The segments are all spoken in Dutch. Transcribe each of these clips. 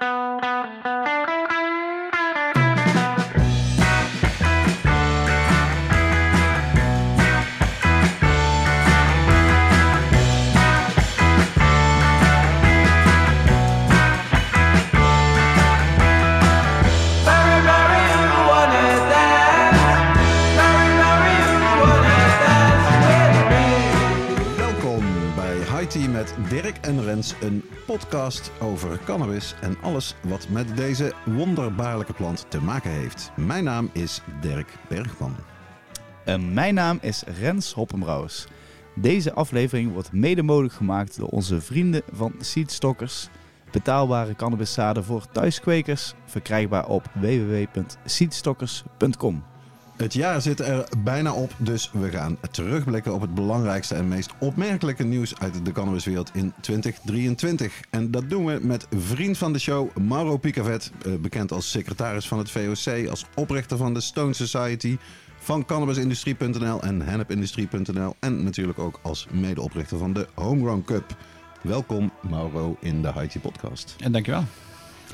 Welkom Dirk en Rens, een podcast over cannabis en alles wat met deze wonderbaarlijke plant te maken heeft. Mijn naam is Dirk Bergman. En mijn naam is Rens Hoppenbrouwers. Deze aflevering wordt mede mogelijk gemaakt door onze vrienden van Seedstockers. Betaalbare cannabiszaden voor thuiskwekers, verkrijgbaar op www.seedstockers.com. Het jaar zit er bijna op, dus we gaan terugblikken op het belangrijkste en meest opmerkelijke nieuws uit de cannabiswereld in 2023. En dat doen we met vriend van de show, Mauro Picavet, eh, bekend als secretaris van het VOC, als oprichter van de Stone Society, van cannabisindustrie.nl en hennepindustrie.nl en natuurlijk ook als medeoprichter van de Homegrown Cup. Welkom Mauro in de Haiti podcast. En dankjewel.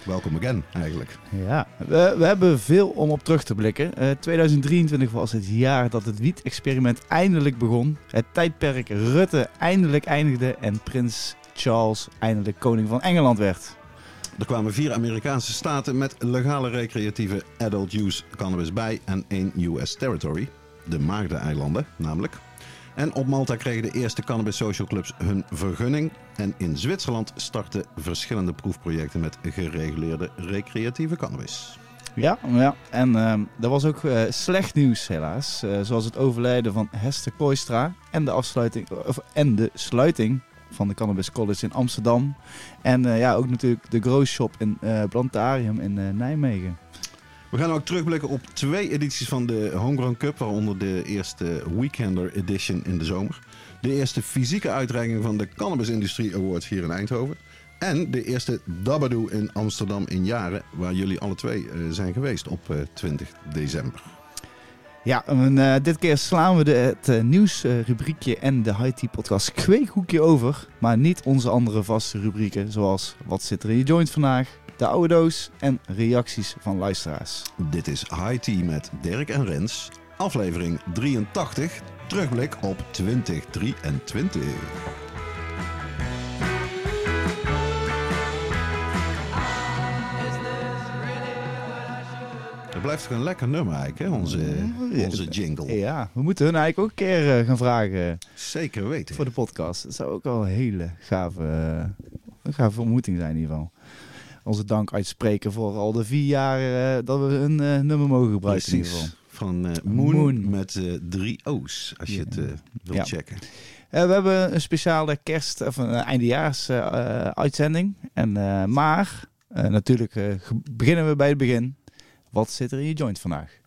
Welkom again eigenlijk. Ja, we, we hebben veel om op terug te blikken. Eh, 2023 was het jaar dat het wiet-experiment eindelijk begon. Het tijdperk Rutte eindelijk eindigde en prins Charles eindelijk koning van Engeland werd. Er kwamen vier Amerikaanse staten met legale recreatieve adult use cannabis bij en één US territory. De Maagdeneilanden namelijk. En op Malta kregen de eerste cannabis social clubs hun vergunning. En in Zwitserland starten verschillende proefprojecten met gereguleerde recreatieve cannabis. Ja, ja. en ehm er was ook eh, slecht nieuws helaas. Eh, zoals het overlijden van Hester Kooistra en de, afsluiting, of, en de sluiting van de Cannabis College in Amsterdam. En eh, ja, ook natuurlijk de Grow Shop in Plantarium in Nijmegen. We gaan ook terugblikken op twee edities van de Homegrown Cup, waaronder de eerste Weekender Edition in de zomer. De eerste fysieke uitreiking van de Cannabis Industrie Awards hier in Eindhoven. En de eerste Dabadoo in Amsterdam in jaren, waar jullie alle twee eh, zijn geweest op eh, 20 december. Ja, en, eh, dit keer slaan we de, het eh, nieuwsrubriekje en de High Tea podcast kweekhoekje over. Maar niet onze andere vaste rubrieken, zoals wat zit er in je joint vandaag, de oude doos en reacties van luisteraars. Dit is High Tea met Dirk en Rens, aflevering 83, terugblik op 2023. Het blijft toch een lekker nummer eigenlijk, hè? Onze, onze jingle. Ja, we moeten hun eigenlijk ook een keer eh, gaan vragen Zeker weten. voor de podcast. Dat zou ook wel een hele gave, eh, een gave ontmoeting zijn in ieder geval. Onze dank uitspreken voor al de vier jaar eh, dat we hun eh, nummer mogen gebruiken in ieder geval. Van eh, Moon, Moon. met drie O's, als je het wilt Ja. checken. We hebben een speciale kerst- of een eindejaars uitzending. En, maar natuurlijk beginnen we bij het begin. Wat zit er in je joint vandaag?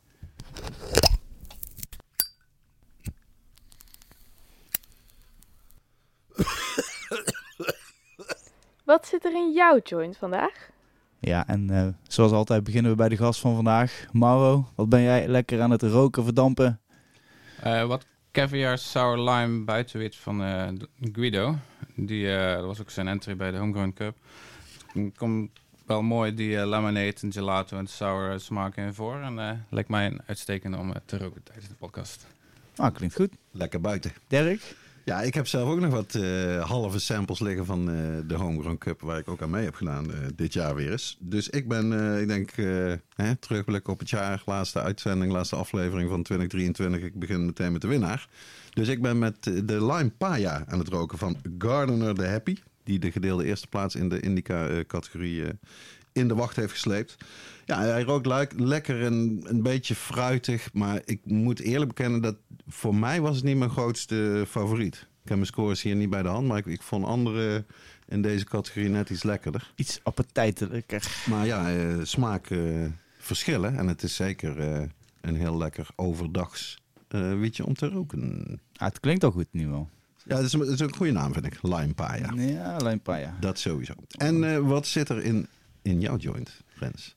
Wat zit er in jouw joint vandaag? Ja, en eh, zoals altijd beginnen we bij de gast van vandaag. Mauro, wat ben jij lekker aan het roken, verdampen? Eh, wat caviar sour lime buitenwit van eh, Guido. Die, eh, dat was ook zijn entry bij de Homegrown Cup. Komt wel mooi die lemonade en gelato en sour smaken in voor. En eh lijkt mij een uitstekend om te roken tijdens de podcast. Ah, klinkt goed. Lekker buiten. Dirk? Ja, ik heb zelf ook nog wat eh, halve samples liggen van eh, de Homegrown Cup, waar ik ook aan mee heb gedaan eh, dit jaar weer eens. Dus ik ben, ik denk, hè, terugblik op het jaar, laatste uitzending, laatste aflevering van 2023. Ik begin meteen met de winnaar. Dus ik ben met de Lime Paya aan het roken van Gardener the Happy, die de gedeelde eerste plaats in de Indica-categorie in de wacht heeft gesleept. Ja, hij rookt le- lekker en een beetje fruitig. Maar ik moet eerlijk bekennen dat voor mij was het niet mijn grootste favoriet. Ik heb mijn scores hier niet bij de hand, maar ik, ik vond andere in deze categorie net iets lekkerder. Iets appetijtelijker. Maar ja, eh, smaak eh, verschillen. En het is zeker eh, een heel lekker overdags wietje om te roken. Ah, het klinkt al goed nu wel. Ja, dat is, een- dat is een goede naam, vind ik. Lime Paya. Ja, alleen Paya. Dat sowieso. En wat zit er in in jouw joint,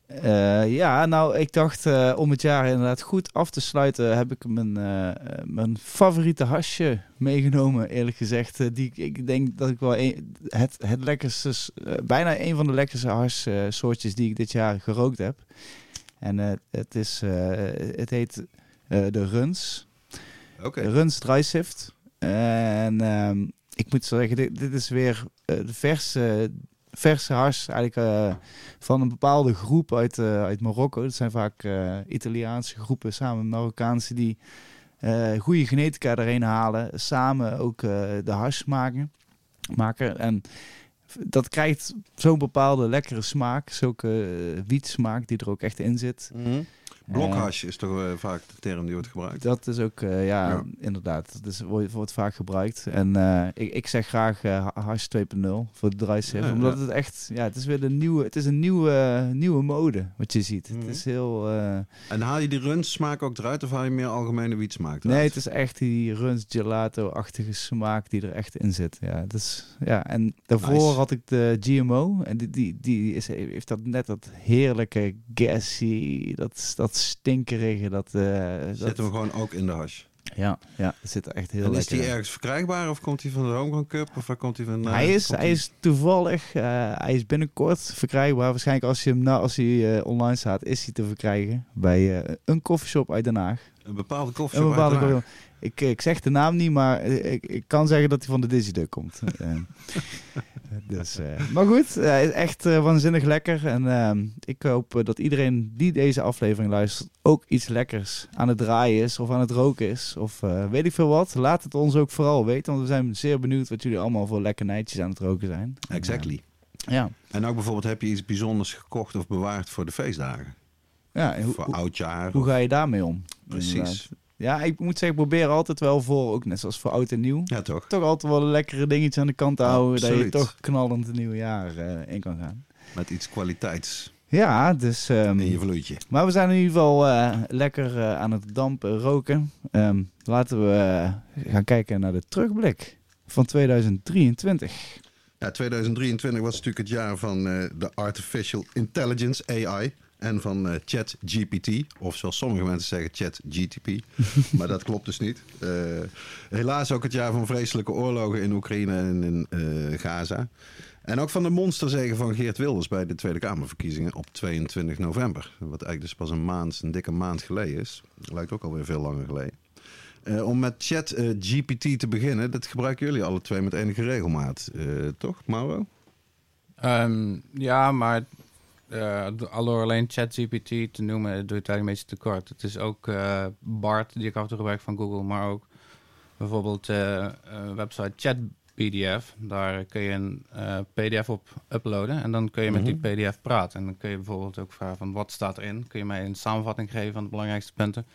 Eh, ja, nou, ik dacht eh, om het jaar inderdaad goed af te sluiten, heb ik mijn, eh, mijn favoriete hasje meegenomen, eerlijk gezegd. Die ik denk dat ik wel een, het, het lekkerste, bijna een van de lekkerste harssoortjes die ik dit jaar gerookt heb. En het, is, het heet de Runs. Oké. Runs Dry Sift. En ehm, ik moet zeggen, dit, dit is weer de verse, verse hars eigenlijk eh, van een bepaalde groep uit, eh, uit Marokko. Dat zijn vaak eh, Italiaanse groepen samen met Marokkaanse die goede genetica erheen halen. Samen ook de hars maken. maken. En dat krijgt zo'n bepaalde lekkere smaak. Zulke wietsmaak die er ook echt in zit. Mhm. Blokhash is toch eh, vaak de term die wordt gebruikt. Dat is ook, eh, ja, Ja. inderdaad. Dat is, wordt, wordt vaak gebruikt. En eh, ik, ik zeg graag hash 2.0 voor de dry sift. Ja, omdat ja. het echt, ja, het is weer de nieuwe, het is een nieuwe, nieuwe mode wat je ziet. Mhm. Het is heel, En haal je die runs smaak ook eruit of haal je meer algemene wietsmaak eruit? nee, het is echt die runs gelato-achtige smaak die er echt in zit. Ja, dat is, ja. En daarvoor Nice. had ik de GMO en die, die, die is, heeft dat net dat heerlijke gassy, dat, dat stinkerige, dat, eh dat Zitten we gewoon ook in de hash. ja, ja, het zit er echt heel En is die ergens verkrijgbaar of komt hij van de Homegrown Cup of waar komt hij van? eh, hij, is, hij is toevallig, eh, hij is binnenkort verkrijgbaar. Waarschijnlijk als, je hem na, als hij eh, online staat, is hij te verkrijgen bij een koffieshop uit Den Haag. Een bepaalde Een koffieshop bepaalde uit Den Haag. Ik, ik zeg de naam niet, maar eh, ik, ik kan zeggen dat hij van de Dizzy Duck komt. Eh, dus, eh, maar goed, eh, hij is echt eh, waanzinnig lekker. En ehm, ik hoop eh, dat iedereen die deze aflevering luistert ook iets lekkers aan het draaien is of aan het roken is. Of eh, weet ik veel wat. Laat het ons ook vooral weten, want we zijn zeer benieuwd wat jullie allemaal voor lekkernijtjes aan het roken zijn. Exactly. eh, ja. En ook bijvoorbeeld heb je iets bijzonders gekocht of bewaard voor de feestdagen? ja en hoe, voor oudjaar? hoe of- ga je daarmee om? Precies. Ja, ik moet zeggen, ik probeer altijd wel voor, ook net zoals voor oud en nieuw, Ja, toch? toch altijd wel een lekkere dingetje aan de kant te houden. Dat je toch knallend het nieuwe jaar eh, in kan gaan. Met iets kwaliteits Ja, dus... ehm, in je vloeitje. maar we zijn in ieder geval eh, lekker eh, aan het dampen, roken. Ehm, laten we gaan kijken naar de terugblik van 2023. Ja, 2023 was natuurlijk het jaar van de Artificial Intelligence, AI. En van eh, ChatGPT, of zoals sommige mensen zeggen ChatGTP. maar dat klopt dus niet. Eh, helaas ook het jaar van vreselijke oorlogen in Oekraïne en in eh, Gaza. En ook van de monsterzegen van Geert Wilders bij de Tweede Kamerverkiezingen op 22 november. Wat eigenlijk dus pas een maand, een dikke maand geleden is. Lijkt ook alweer veel langer geleden. Eh, om met ChatGPT te beginnen, dat gebruiken jullie alle twee met enige regelmaat, eh, toch, Mauro? Ehm, ja, maar door alleen ChatGPT te noemen, doe je het eigenlijk een beetje te kort. Het is ook eh, BART, die ik af en toe gebruik van Google, maar ook bijvoorbeeld een website ChatPDF. Daar kun je een PDF op uploaden en dan kun je met die PDF praten. En dan kun je bijvoorbeeld ook vragen van wat staat erin. Kun je mij een samenvatting geven van de belangrijkste punten.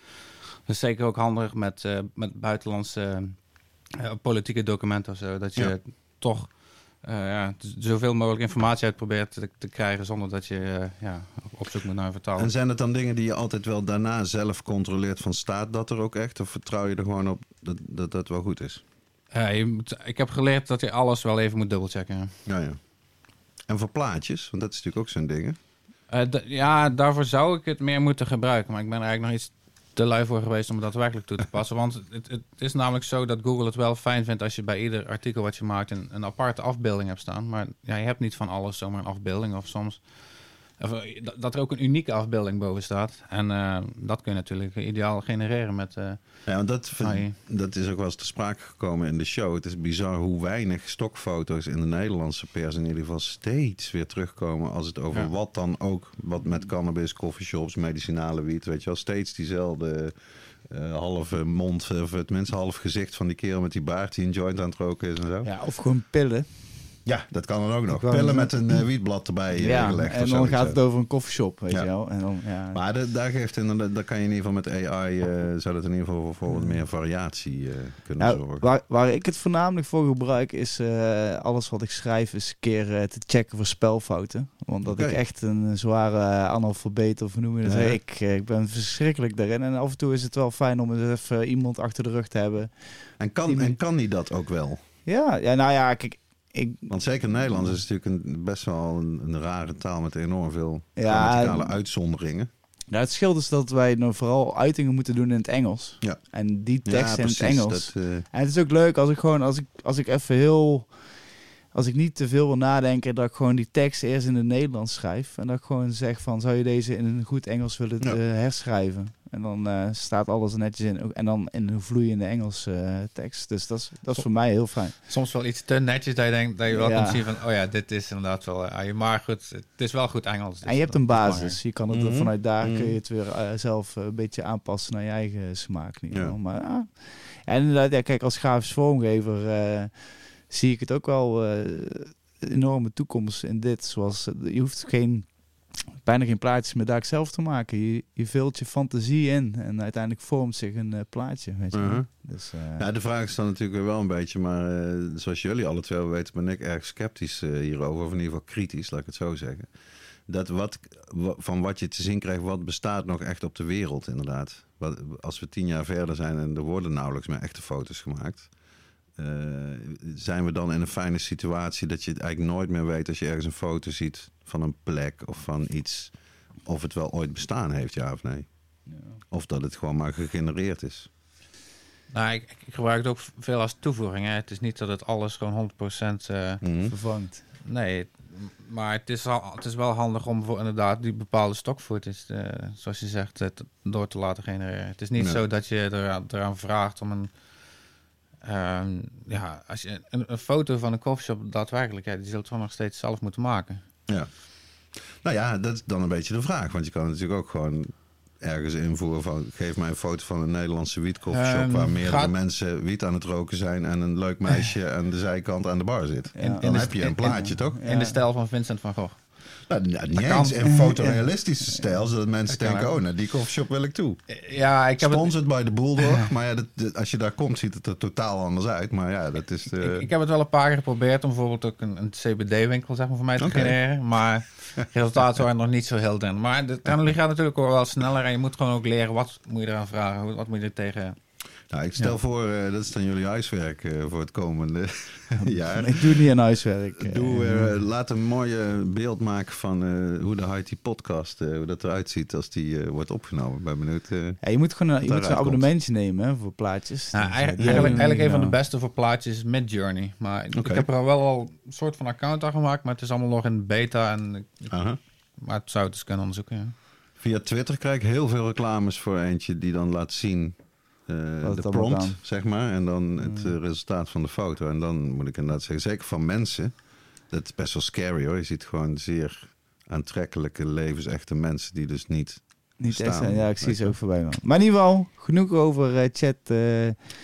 Dat is zeker ook handig met, met buitenlandse politieke documenten of zo. Dat je Ja. toch ja, z- zoveel mogelijk informatie uit probeert te, te krijgen zonder dat je eh, ja, op zoek moet naar een vertaler. En zijn het dan dingen die je altijd wel daarna zelf controleert van staat dat er ook echt? Of vertrouw je er gewoon op dat dat, dat wel goed is? Ja, je moet, ik heb geleerd dat je alles wel even moet dubbelchecken. Ja, ja. En voor plaatjes, want dat is natuurlijk ook zo'n ding. hè? Eh, ja, daarvoor zou ik het meer moeten gebruiken. Maar ik ben er eigenlijk nog iets te lui voor geweest om het daadwerkelijk toe te passen. Want het, het is namelijk zo dat Google het wel fijn vindt als je bij ieder artikel wat je maakt een, een aparte afbeelding hebt staan. Maar ja, je hebt niet van alles zomaar een afbeelding. Of soms of, eh, dat- er ook een unieke afbeelding boven staat. En eh, dat kun je natuurlijk ideaal genereren met eh Ja, want dat, AI. dat is ook wel eens te sprake gekomen in de show. Het is bizar hoe weinig stokfoto's in de Nederlandse pers in ieder geval steeds weer terugkomen. Als het over Ja. wat dan ook, wat met cannabis, coffeeshops, medicinale wiet, weet je wel. Steeds diezelfde eh, halve mond, of tenminste half gezicht van die kerel met die baard die een joint aan het roken is en zo. Ja, of gewoon pillen. Dat kan dan ook nog. Pillen met een eh, wietblad erbij eh, ja, gelegd. en dan gaat het over een koffieshop, weet Ja. je wel. En dan, ja. Maar de- daar, geeft inderdaad, daar kan je in ieder geval met AI, eh, zou dat in ieder geval voor, voor wat meer variatie eh, kunnen Nou, zorgen. waar, waar ik het voornamelijk voor gebruik is eh, alles wat ik schrijf is een keer eh, te checken voor spelfouten. Want dat ik echt een zware analfabeet of noem je dat? Ja, ja. Ik, ik ben verschrikkelijk daarin. En af en toe is het wel fijn om eens even iemand achter de rug te hebben. En kan, die- en kan die dat ook wel? Ja, ja nou ja, kijk, ik, Want zeker Nederlands is natuurlijk een, best wel een, een rare taal met enorm veel Ja, uitzonderingen. nou, het scheelt is dat wij nou vooral uitingen moeten doen in het Engels. Ja. En die Ja, tekst in het Engels. dat, eh, En het is ook leuk als ik gewoon, als ik, als ik even heel, als ik niet te veel wil nadenken, dat ik gewoon die tekst eerst in het Nederlands schrijf. En dat ik gewoon zeg van, zou je deze in een goed Engels willen Ja. eh, herschrijven? En dan eh, staat alles er netjes in. Ook- En dan in een vloeiende Engelse eh, tekst. Dus dat is, dat is voor mij heel fijn. Soms wel iets te netjes dat je denkt dat je wel Ja. kunt zien van, oh ja, dit is inderdaad wel. eh, maar goed, het is wel goed Engels. dus en je hebt een is basis. Je kan het Mhm. vanuit daar kun Mhm. je het weer zelf een beetje aanpassen naar je eigen smaak. Ieder Ja. Maar, ja. En inderdaad, ja, kijk, als grafisch vormgever eh, zie ik het ook wel eh, een enorme toekomst in dit. Zoals je hoeft geen bijna geen plaatjes meer daar zelf te maken. Je, je vult je fantasie in en uiteindelijk vormt zich een eh, plaatje. Weet je. Mhm. Dus, eh, Ja, de vraag is dan natuurlijk wel een beetje, maar eh, zoals jullie alle twee weten, ben ik erg sceptisch hierover, of in ieder geval kritisch, laat ik het zo zeggen. Dat wat, wa- van wat je te zien krijgt, wat bestaat nog echt op de wereld inderdaad. Wat, als we tien jaar verder zijn en er worden nauwelijks meer echte foto's gemaakt, zijn we dan in een fijne situatie dat je het eigenlijk nooit meer weet als je ergens een foto ziet van een plek of van iets, of het wel ooit bestaan heeft, ja of nee. Of dat het gewoon maar gegenereerd is. Nou, ik, ik gebruik het ook veel als toevoeging. Hè. Het is niet dat het alles gewoon 100% eh Mhm. vervangt. Nee, maar het is, al, het is wel handig om voor inderdaad die bepaalde stokfootage, eh, zoals je zegt, eh, te- door te laten genereren. Het is niet Nee. zo dat je eraan, eraan vraagt om een... ehm, ja, als je een, een foto van een coffeeshop daadwerkelijk, ja, die zult je nog steeds zelf moeten maken. Ja. Nou ja, dat is dan een beetje de vraag. Want je kan natuurlijk ook gewoon ergens invoeren van... geef mij een foto van een Nederlandse wietcoffeeshop... Ehm, waar meerdere gaat- mensen wiet aan het roken zijn... en een leuk meisje aan de zijkant aan de bar zit. In- dan in de- heb je een in- plaatje, toch? In de stijl van Vincent van Gogh. Nou, nou, niet Dat eens kan. fotorealistische stijl... zodat mensen Dat denken... ook. oh, naar die coffeeshop wil ik toe. Ja, ik heb het, Sponsored by de Bulldog. maar ja, dat, dat- als je daar komt, ziet het er totaal anders uit. Maar ja, dat is... De, ik, ik heb het wel een paar keer geprobeerd om bijvoorbeeld ook een, een CBD-winkel zeg maar, voor mij te genereren. Maar het resultaat waren nog niet zo heel dun. Maar de technologie gaat natuurlijk ook wel sneller. En je moet gewoon ook leren wat moet je eraan vragen. Wat moet je er tegen... nou, ik stel voor, eh, dat is dan jullie huiswerk eh, voor het komende jaar. Ik doe niet aan huiswerk. Doe, eh, laat een mooie beeld maken van eh, hoe de IT podcast, eh, hoe dat eruit ziet als die eh, wordt opgenomen. Ben benieuwd. eh. Ja, je moet gewoon een, je moet zo'n komt. abonnementje nemen hè, voor plaatjes. Nou, eigenlijk, eigenlijk, een van de beste voor plaatjes is Midjourney. Maar ik heb er wel al een soort van account aan gemaakt. Maar het is allemaal nog in beta. En, maar het zou het eens kunnen onderzoeken. Ja. Via Twitter krijg ik heel veel reclames voor eentje die dan laat zien eh, de prompt, zeg maar. En dan het eh, resultaat van de foto. En dan moet ik inderdaad zeggen, zeker van mensen, dat is best wel scary hoor. Je ziet gewoon zeer aantrekkelijke, levensechte mensen die dus niet... Niet echt, staan. ja, ik zie ze ook voorbij. Man. Maar in ieder geval, genoeg over eh, chat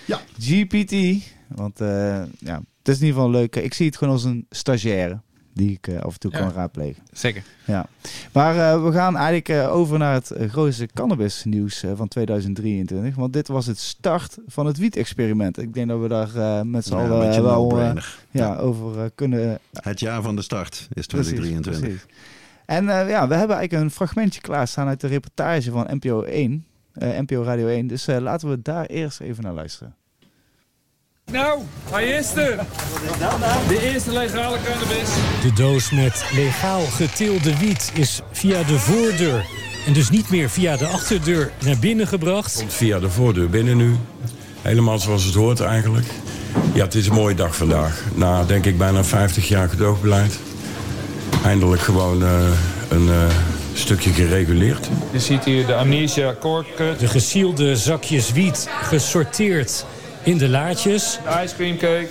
Ja. GPT. Want ja, het is in ieder geval leuk. Ik zie het gewoon als een stagiaire die ik eh, af en toe Ja. kan raadplegen. Zeker. Ja. Maar eh, we gaan eigenlijk eh, over naar het grootste cannabis nieuws eh, van 2023. Want dit was het start van het wiet-experiment. Ik denk dat we daar eh, met z'n Ja, allen eh, wel ja, over kunnen Het jaar van de start is Precies, 2023. precies. En eh, ja, we hebben eigenlijk een fragmentje klaarstaan uit de reportage van NPO 1, eh, NPO Radio 1. Dus eh, laten we daar eerst even naar luisteren. Nou, hij is er. De eerste legale cannabis. De doos met legaal geteelde wiet is via de voordeur en dus niet meer via de achterdeur naar binnen gebracht. Komt via de voordeur binnen nu. Helemaal zoals het hoort eigenlijk. Ja, het is een mooie dag vandaag. Na, denk ik, bijna 50 jaar gedoogbeleid. Eindelijk gewoon eh, een eh, stukje gereguleerd. Je ziet hier de Amnesia Cork De gesielde zakjes wiet gesorteerd in de laadjes. de ice cream cake,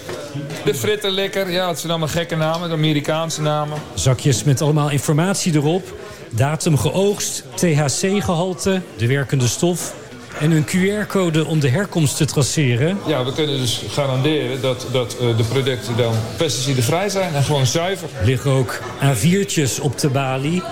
de frittenlikker. Ja, het zijn allemaal gekke namen, de Amerikaanse namen. Zakjes met allemaal informatie erop. Datum geoogst, THC-gehalte, de werkende stof... en een QR-code om de herkomst te traceren. Ja, we kunnen dus garanderen dat, dat eh, de producten dan pesticidevrij zijn en gewoon zuiver. liggen ook A4'tjes op de balie.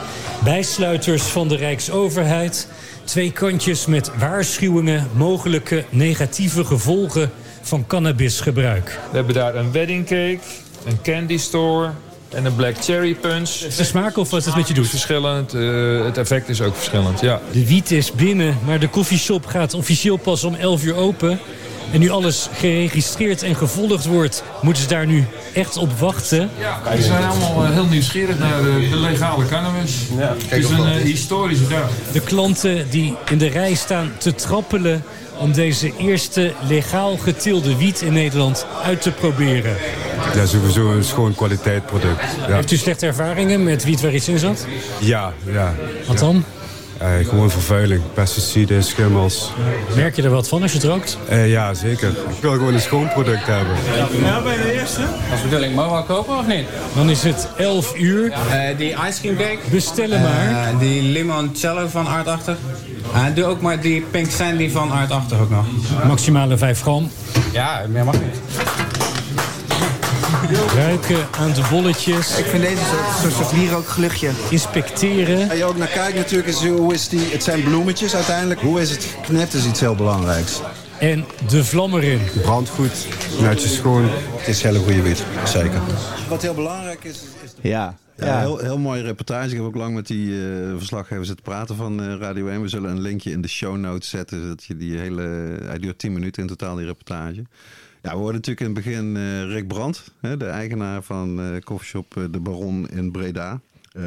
Bijsluiters van de Rijksoverheid. Twee kantjes met waarschuwingen, mogelijke negatieve gevolgen van cannabisgebruik. We hebben daar een wedding cake, een candy store en een black cherry punch. De smaak of wat het met je doet? Verschillend, eh, het effect is ook verschillend, ja. De wiet is binnen, maar de koffieshop gaat officieel pas om 11 uur open. En nu alles geregistreerd en gevolgd wordt, moeten ze daar nu echt op wachten. Ja, die zijn allemaal eh, heel nieuwsgierig naar eh, de legale cannabis. het is een historische dag. De klanten die in de rij staan te trappelen om deze eerste legaal geteelde wiet in Nederland uit te proberen. Ja, sowieso een schoon kwaliteitproduct. Ja, Heeft u slechte ervaringen met wiet waar iets in zat? ja. ja. Wat dan? Eh, gewoon vervuiling, pesticiden, schimmels. Merk je er wat van als je het rookt? Eh, ja, zeker. Ik wil gewoon een schoon product hebben. Als bedoeling, mogen we wel kopen of niet? Dan is het 11 uur. Eh, die ice cream cake. Bestellen maar. Die limoncello van Aardachtig. En doe ook maar die pink sandy van Aardachtig ook nog. Maximale 5 gram. Ja, meer mag niet. Ruiken aan de bolletjes. Ik vind deze soort, soort, soort wierookgeluchtje. Inspecteren. Waar je ook naar kijkt natuurlijk is hoe is die... Het zijn bloemetjes uiteindelijk. Hoe is het geknipt is iets heel belangrijks. En de vlam erin. Brandt goed, netjes schoon. Het is hele goede wiet, zeker. Wat heel belangrijk is... is Ja. Ja, Ja. Heel, heel mooie reportage. Ik heb ook lang met die eh verslaggever zitten praten van eh, Radio 1. We zullen een linkje in de show notes zetten. Zodat je die hele... Hij duurt 10 minuten in totaal, die reportage. Ja, we hoorden natuurlijk in het begin eh, Rick Brandt. Hè, de eigenaar van eh Coffeeshop eh, De Baron in Breda.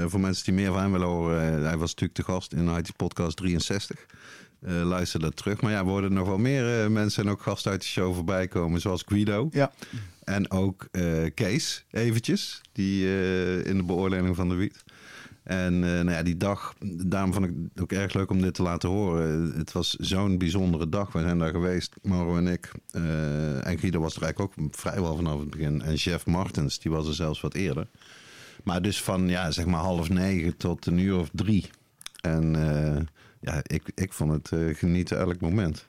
Voor mensen die meer van hem willen horen. hij was natuurlijk te gast in IT Podcast 63. Eh, luister dat terug. Maar ja, we hoorden nog wel meer mensen en ook gasten uit de show voorbij komen. Zoals Guido. Ja. En ook Kees, eventjes, die in de beoordeling van de wiet. En eh, nou ja, die dag, daarom vond ik het ook erg leuk om dit te laten horen. Het was zo'n bijzondere dag. We zijn daar geweest, Mauro en ik. Eh, en Guido was er eigenlijk ook vrijwel vanaf het begin. En Chef Martens, die was er zelfs wat eerder. Maar dus van, ja, zeg maar half negen tot een uur of drie. En eh, ja, ik, ik vond het genieten elk moment.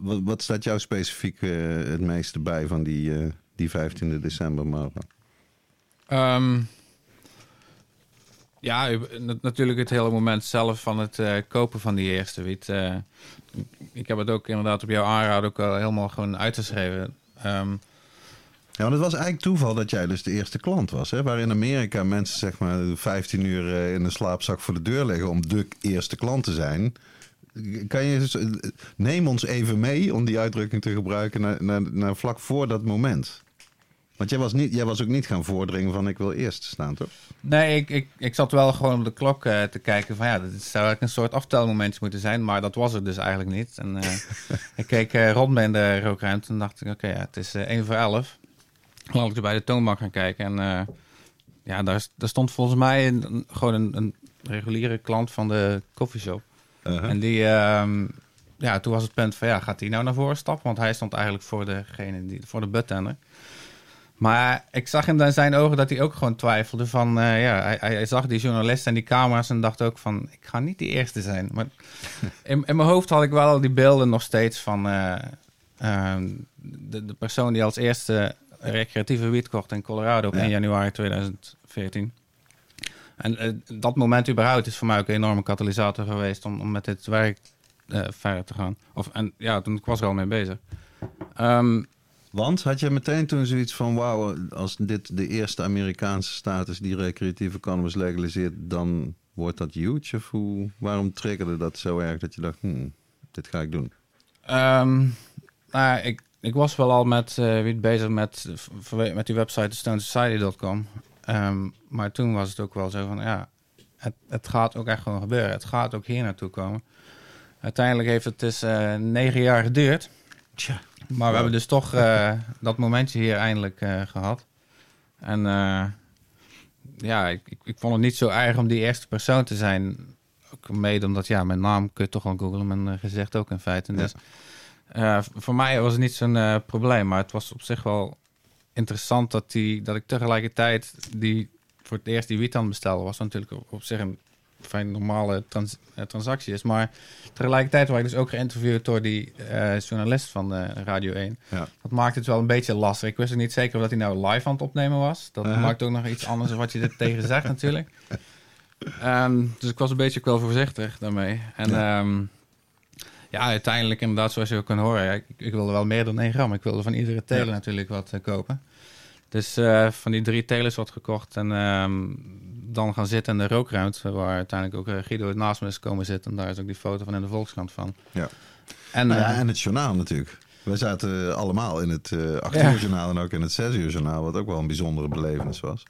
Wat, wat staat jou specifiek het meeste bij van die, die 15 december, Mauro? Ehm, ja, natuurlijk het hele moment zelf van het eh, kopen van die eerste wiet. Eh, ik heb het ook inderdaad op jouw aanraden ook al helemaal gewoon uitgeschreven. Ehm, Ja, want het was eigenlijk toeval dat jij dus de eerste klant was. Hè? Waar in Amerika mensen zeg maar 15 uur eh, in een slaapzak voor de deur liggen om de eerste klant te zijn. Kan je neem ons even mee om die uitdrukking te gebruiken naar, naar, naar vlak voor dat moment. Want jij was, niet, jij was ook niet gaan voordringen van ik wil eerst staan, toch? nee, ik, ik, ik zat wel gewoon op de klok eh, te kijken van ja, dit zou eigenlijk een soort aftelmomentje moeten zijn. Maar dat was het dus eigenlijk niet. En eh, ik keek eh, rond in de rookruimte en dacht ik, oké, ja, het is eh 1 voor 11. Laat ik er bij de toonbank gaan kijken. En ja, daar, daar stond volgens mij een, gewoon een, een reguliere klant van de coffeeshop. Uh-huh. En die, ehm, ja, toen was het punt van, ja, gaat hij nou naar voren stappen? Want hij stond eigenlijk voor degene die, voor de buttender. Maar ik zag in zijn ogen dat hij ook gewoon twijfelde van, eh, ja, hij, hij zag die journalist en die camera's en dacht ook van, ik ga niet die eerste zijn. Maar in, in mijn hoofd had ik wel al die beelden nog steeds van eh, ehm, de, de persoon die als eerste recreatieve wiet kocht in Colorado op Ja. 1 januari 2014. En eh, dat moment überhaupt is voor mij ook een enorme katalysator geweest om, om met dit werk verder te gaan. Of, en ja, toen ik was er al mee bezig. Ehm, Want had je meteen toen zoiets van: wauw, als dit de eerste Amerikaanse staat is die recreatieve cannabis legaliseert, dan wordt dat huge? Of hoe, waarom triggerde dat zo erg dat je dacht: hmm, dit ga ik doen? Ehm, nou, ik, ik was wel al met eh wiet bezig met, met die website stonesociety.com. Ehm maar toen was het ook wel zo van, ja, het, het gaat ook echt gewoon gebeuren. Het gaat ook hier naartoe komen. Uiteindelijk heeft het dus eh, negen jaar geduurd. Tja. Maar we hebben dus toch eh, dat momentje hier eindelijk eh, gehad. En eh, ja, ik, ik, ik vond het niet zo erg om die eerste persoon te zijn. Ook mede omdat, ja, mijn naam kun je toch wel googlen, mijn gezicht ook in feite. Dus voor mij was het niet zo'n probleem, maar het was op zich wel interessant dat, die, dat ik tegelijkertijd die voor het eerst die wiet aan het bestellen was. Natuurlijk op, op zich een fijn normale trans- eh, transactie is. Maar tegelijkertijd werd ik dus ook geïnterviewd door die eh, journalist van eh, Radio 1. Ja. Dat maakte het wel een beetje lastig. Ik wist ook niet zeker of dat hij nou live aan het opnemen was. Dat Uh-huh. maakt ook nog iets anders dan wat je er tegen zegt natuurlijk. Ehm, dus ik was een beetje wel voorzichtig daarmee. En Ja. ja. ja, uiteindelijk inderdaad, zoals je ook kan horen, ik, ik wilde wel meer dan 1 gram. Ik wilde van iedere teler Ja. natuurlijk wat kopen. Dus van die drie telers wat gekocht en ehm, dan gaan zitten in de rookruimte, waar uiteindelijk ook eh, Guido naast me is komen zitten. En daar is ook die foto van in de Volkskrant van. Ja. En, Nou ja, eh, en het journaal natuurlijk. Wij zaten allemaal in het eh 8 uur journaal en ook in het 6 uur journaal, wat ook wel een bijzondere belevenis was.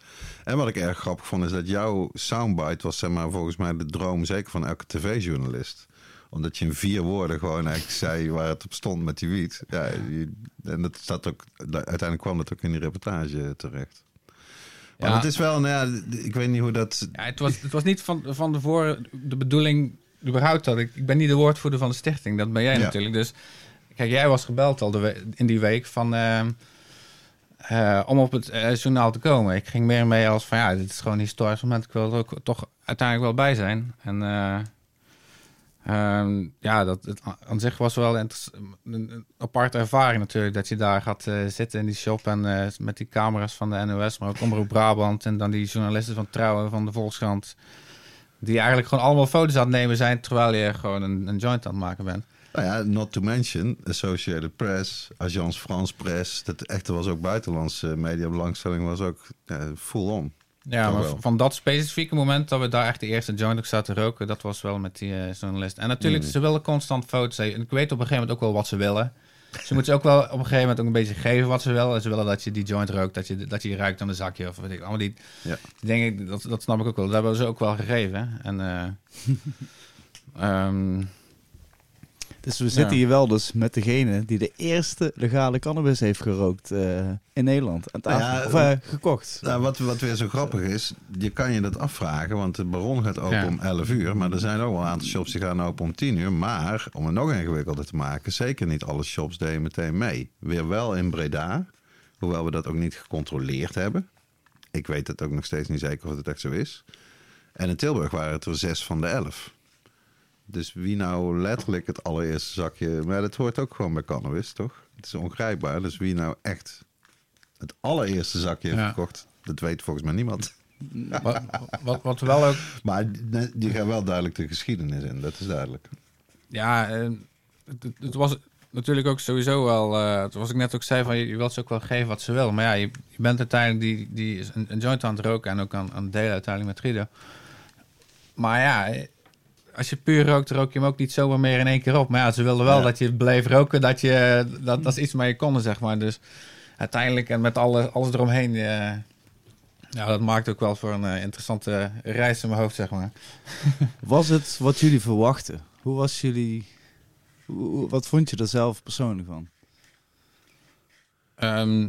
En wat ik erg grappig vond, is dat jouw soundbite was zeg maar, volgens mij de droom zeker van elke tv-journalist omdat je in vier woorden gewoon eigenlijk zei waar het op stond met die wiet. Ja, en dat staat ook, uiteindelijk kwam dat ook in die reportage terecht. Maar Ja. het is wel, nou ja, ik weet niet hoe dat... Ja, het, was, het was niet van, van tevoren de bedoeling, überhaupt dat ik... Ik ben niet de woordvoerder van de stichting, dat ben jij natuurlijk. Dus kijk, jij was gebeld al de in die week van... ehm, eh, om op het eh, journaal te komen. Ik ging meer mee als van ja, dit is gewoon historisch moment. Ik wil er ook toch uiteindelijk wel bij zijn. En eh, ehm, ja, dat, het, aan zich was wel een aparte ervaring natuurlijk. Dat je daar gaat eh, zitten in die shop en eh, met die camera's van de NOS, maar ook Omroep Brabant. En dan die journalisten van Trouwen, van de Volkskrant. Die eigenlijk gewoon allemaal foto's aan het nemen zijn terwijl je gewoon een, een joint aan het maken bent. Nou ja, not to mention Associated Press, Agence France Press. Dat echte was ook buitenlandse media belangstelling was ook ja, full on. Ja, maar van dat specifieke moment dat we daar echt de eerste joint ook zaten roken, dat was wel met die eh, journalist. En natuurlijk, Mm. ze willen constant foto's. En ik weet op een gegeven moment ook wel wat ze willen. Ze moeten ook wel op een gegeven moment ook een beetje geven wat ze willen. En Ze willen dat je die joint rookt, dat je, dat je ruikt aan een zakje of weet ik. Allemaal die, Ja. die dingen, dat, dat snap ik ook wel. Dat hebben ze ook wel gegeven. En, eh, ehm, Dus we zitten Ja. hier wel dus met degene die de eerste legale cannabis heeft gerookt eh, in Nederland. Aan tafel. Ja, of eh, gekocht. Nou, wat, wat weer zo grappig is, je kan je dat afvragen, want de baron gaat open Ja. om 11 uur. Maar er zijn ook wel een aantal shops die gaan open om 10 uur. Maar om het nog ingewikkelder te maken, zeker niet alle shops deden meteen mee. Weer wel in Breda, hoewel we dat ook niet gecontroleerd hebben. Ik weet het ook nog steeds niet zeker of het echt zo is. En in Tilburg waren het er zes van de elf. Dus wie nou letterlijk het allereerste zakje... Maar dat hoort ook gewoon bij cannabis, toch? Het is ongrijpbaar. Dus wie nou echt het allereerste zakje heeft Ja. gekocht... dat weet volgens mij niemand. wat, wat, wat wel ook Maar die, gaan wel duidelijk de geschiedenis in. Dat is duidelijk. Ja, eh, het, het- was natuurlijk ook sowieso wel... eh zoals ik net ook zei, van, je, je wilt ze ook wel geven wat ze willen. Maar ja, je, je bent uiteindelijk die, die is een, een joint aan het roken... en ook aan, aan het delen uiteindelijk met Guido. Maar ja, als je puur rookt, rook je hem ook niet zomaar meer in één keer op. Maar ja, ze wilden wel Ja. dat je bleef roken, dat, je, dat, dat is iets mee konden, zeg maar. Dus uiteindelijk, en met alle, alles eromheen... eh, ja, dat maakt ook wel voor een eh, interessante reis in mijn hoofd, zeg maar. Was het wat jullie verwachten? Hoe was jullie... hoe- wat vond je er zelf persoonlijk van? Ehm,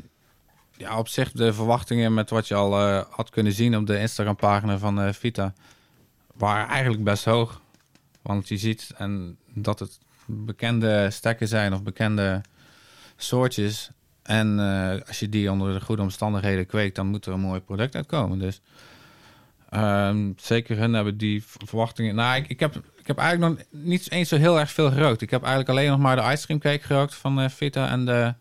ja, op zich de verwachtingen met wat je al eh, had kunnen zien op de Instagram-pagina van Vita waren eigenlijk best hoog. Want je ziet en dat het bekende stekken zijn of bekende soortjes. En eh, als je die onder de goede omstandigheden kweekt, dan moet er een mooi product uitkomen. Dus ehm, zeker hun hebben die verwachtingen. Nou, ik, ik, heb, ik heb eigenlijk nog niet eens zo heel erg veel gerookt. Ik heb eigenlijk alleen nog maar de ice cream cake gerookt van eh, Vita en de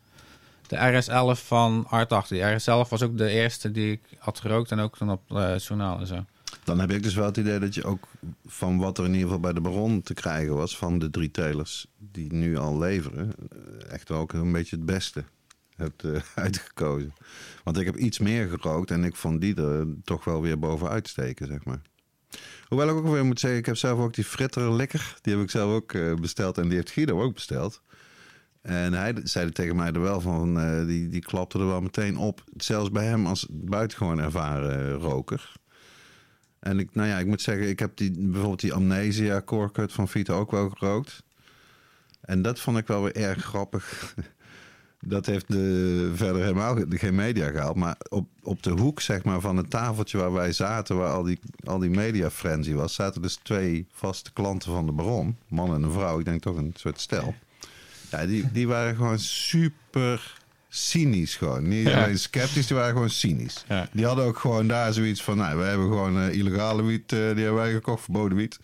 de RS11 van Art 8. Die RS11 was ook de eerste die ik had gerookt en ook toen op eh journaal en zo. Dan heb ik dus wel het idee dat je ook van wat er in ieder geval bij de baron te krijgen was... van de drie telers die nu al leveren... eh, echt ook een beetje het beste hebt eh, uitgekozen. Want ik heb iets meer gerookt en ik vond die er toch wel weer bovenuit steken, zeg maar. Hoewel ik ook weer moet zeggen, ik heb zelf ook die fritter lekker. Die heb ik zelf ook eh, besteld en die heeft Guido ook besteld. En hij zei tegen mij er wel van, die, die klapte er wel meteen op. Zelfs bij hem als buitengewoon ervaren roker. En ik, nou ja, ik moet zeggen, ik heb die, bijvoorbeeld die Amnesia Core Cut van Vita ook wel gerookt. En dat vond ik wel weer erg grappig. Dat heeft de, verder helemaal ge- geen media gehaald. Maar op, op de hoek zeg maar, van het tafeltje waar wij zaten, waar al die, al die media frenzy was, zaten dus twee vaste klanten van de Baron. Man en een vrouw, ik denk toch een soort stel. Ja, die, die waren gewoon super cynisch gewoon. Niet Ja. alleen sceptisch, die waren gewoon cynisch. Ja. Die hadden ook gewoon daar zoiets van... Nou, we hebben gewoon eh, illegale wiet, eh, die hebben wij gekocht, verboden wiet.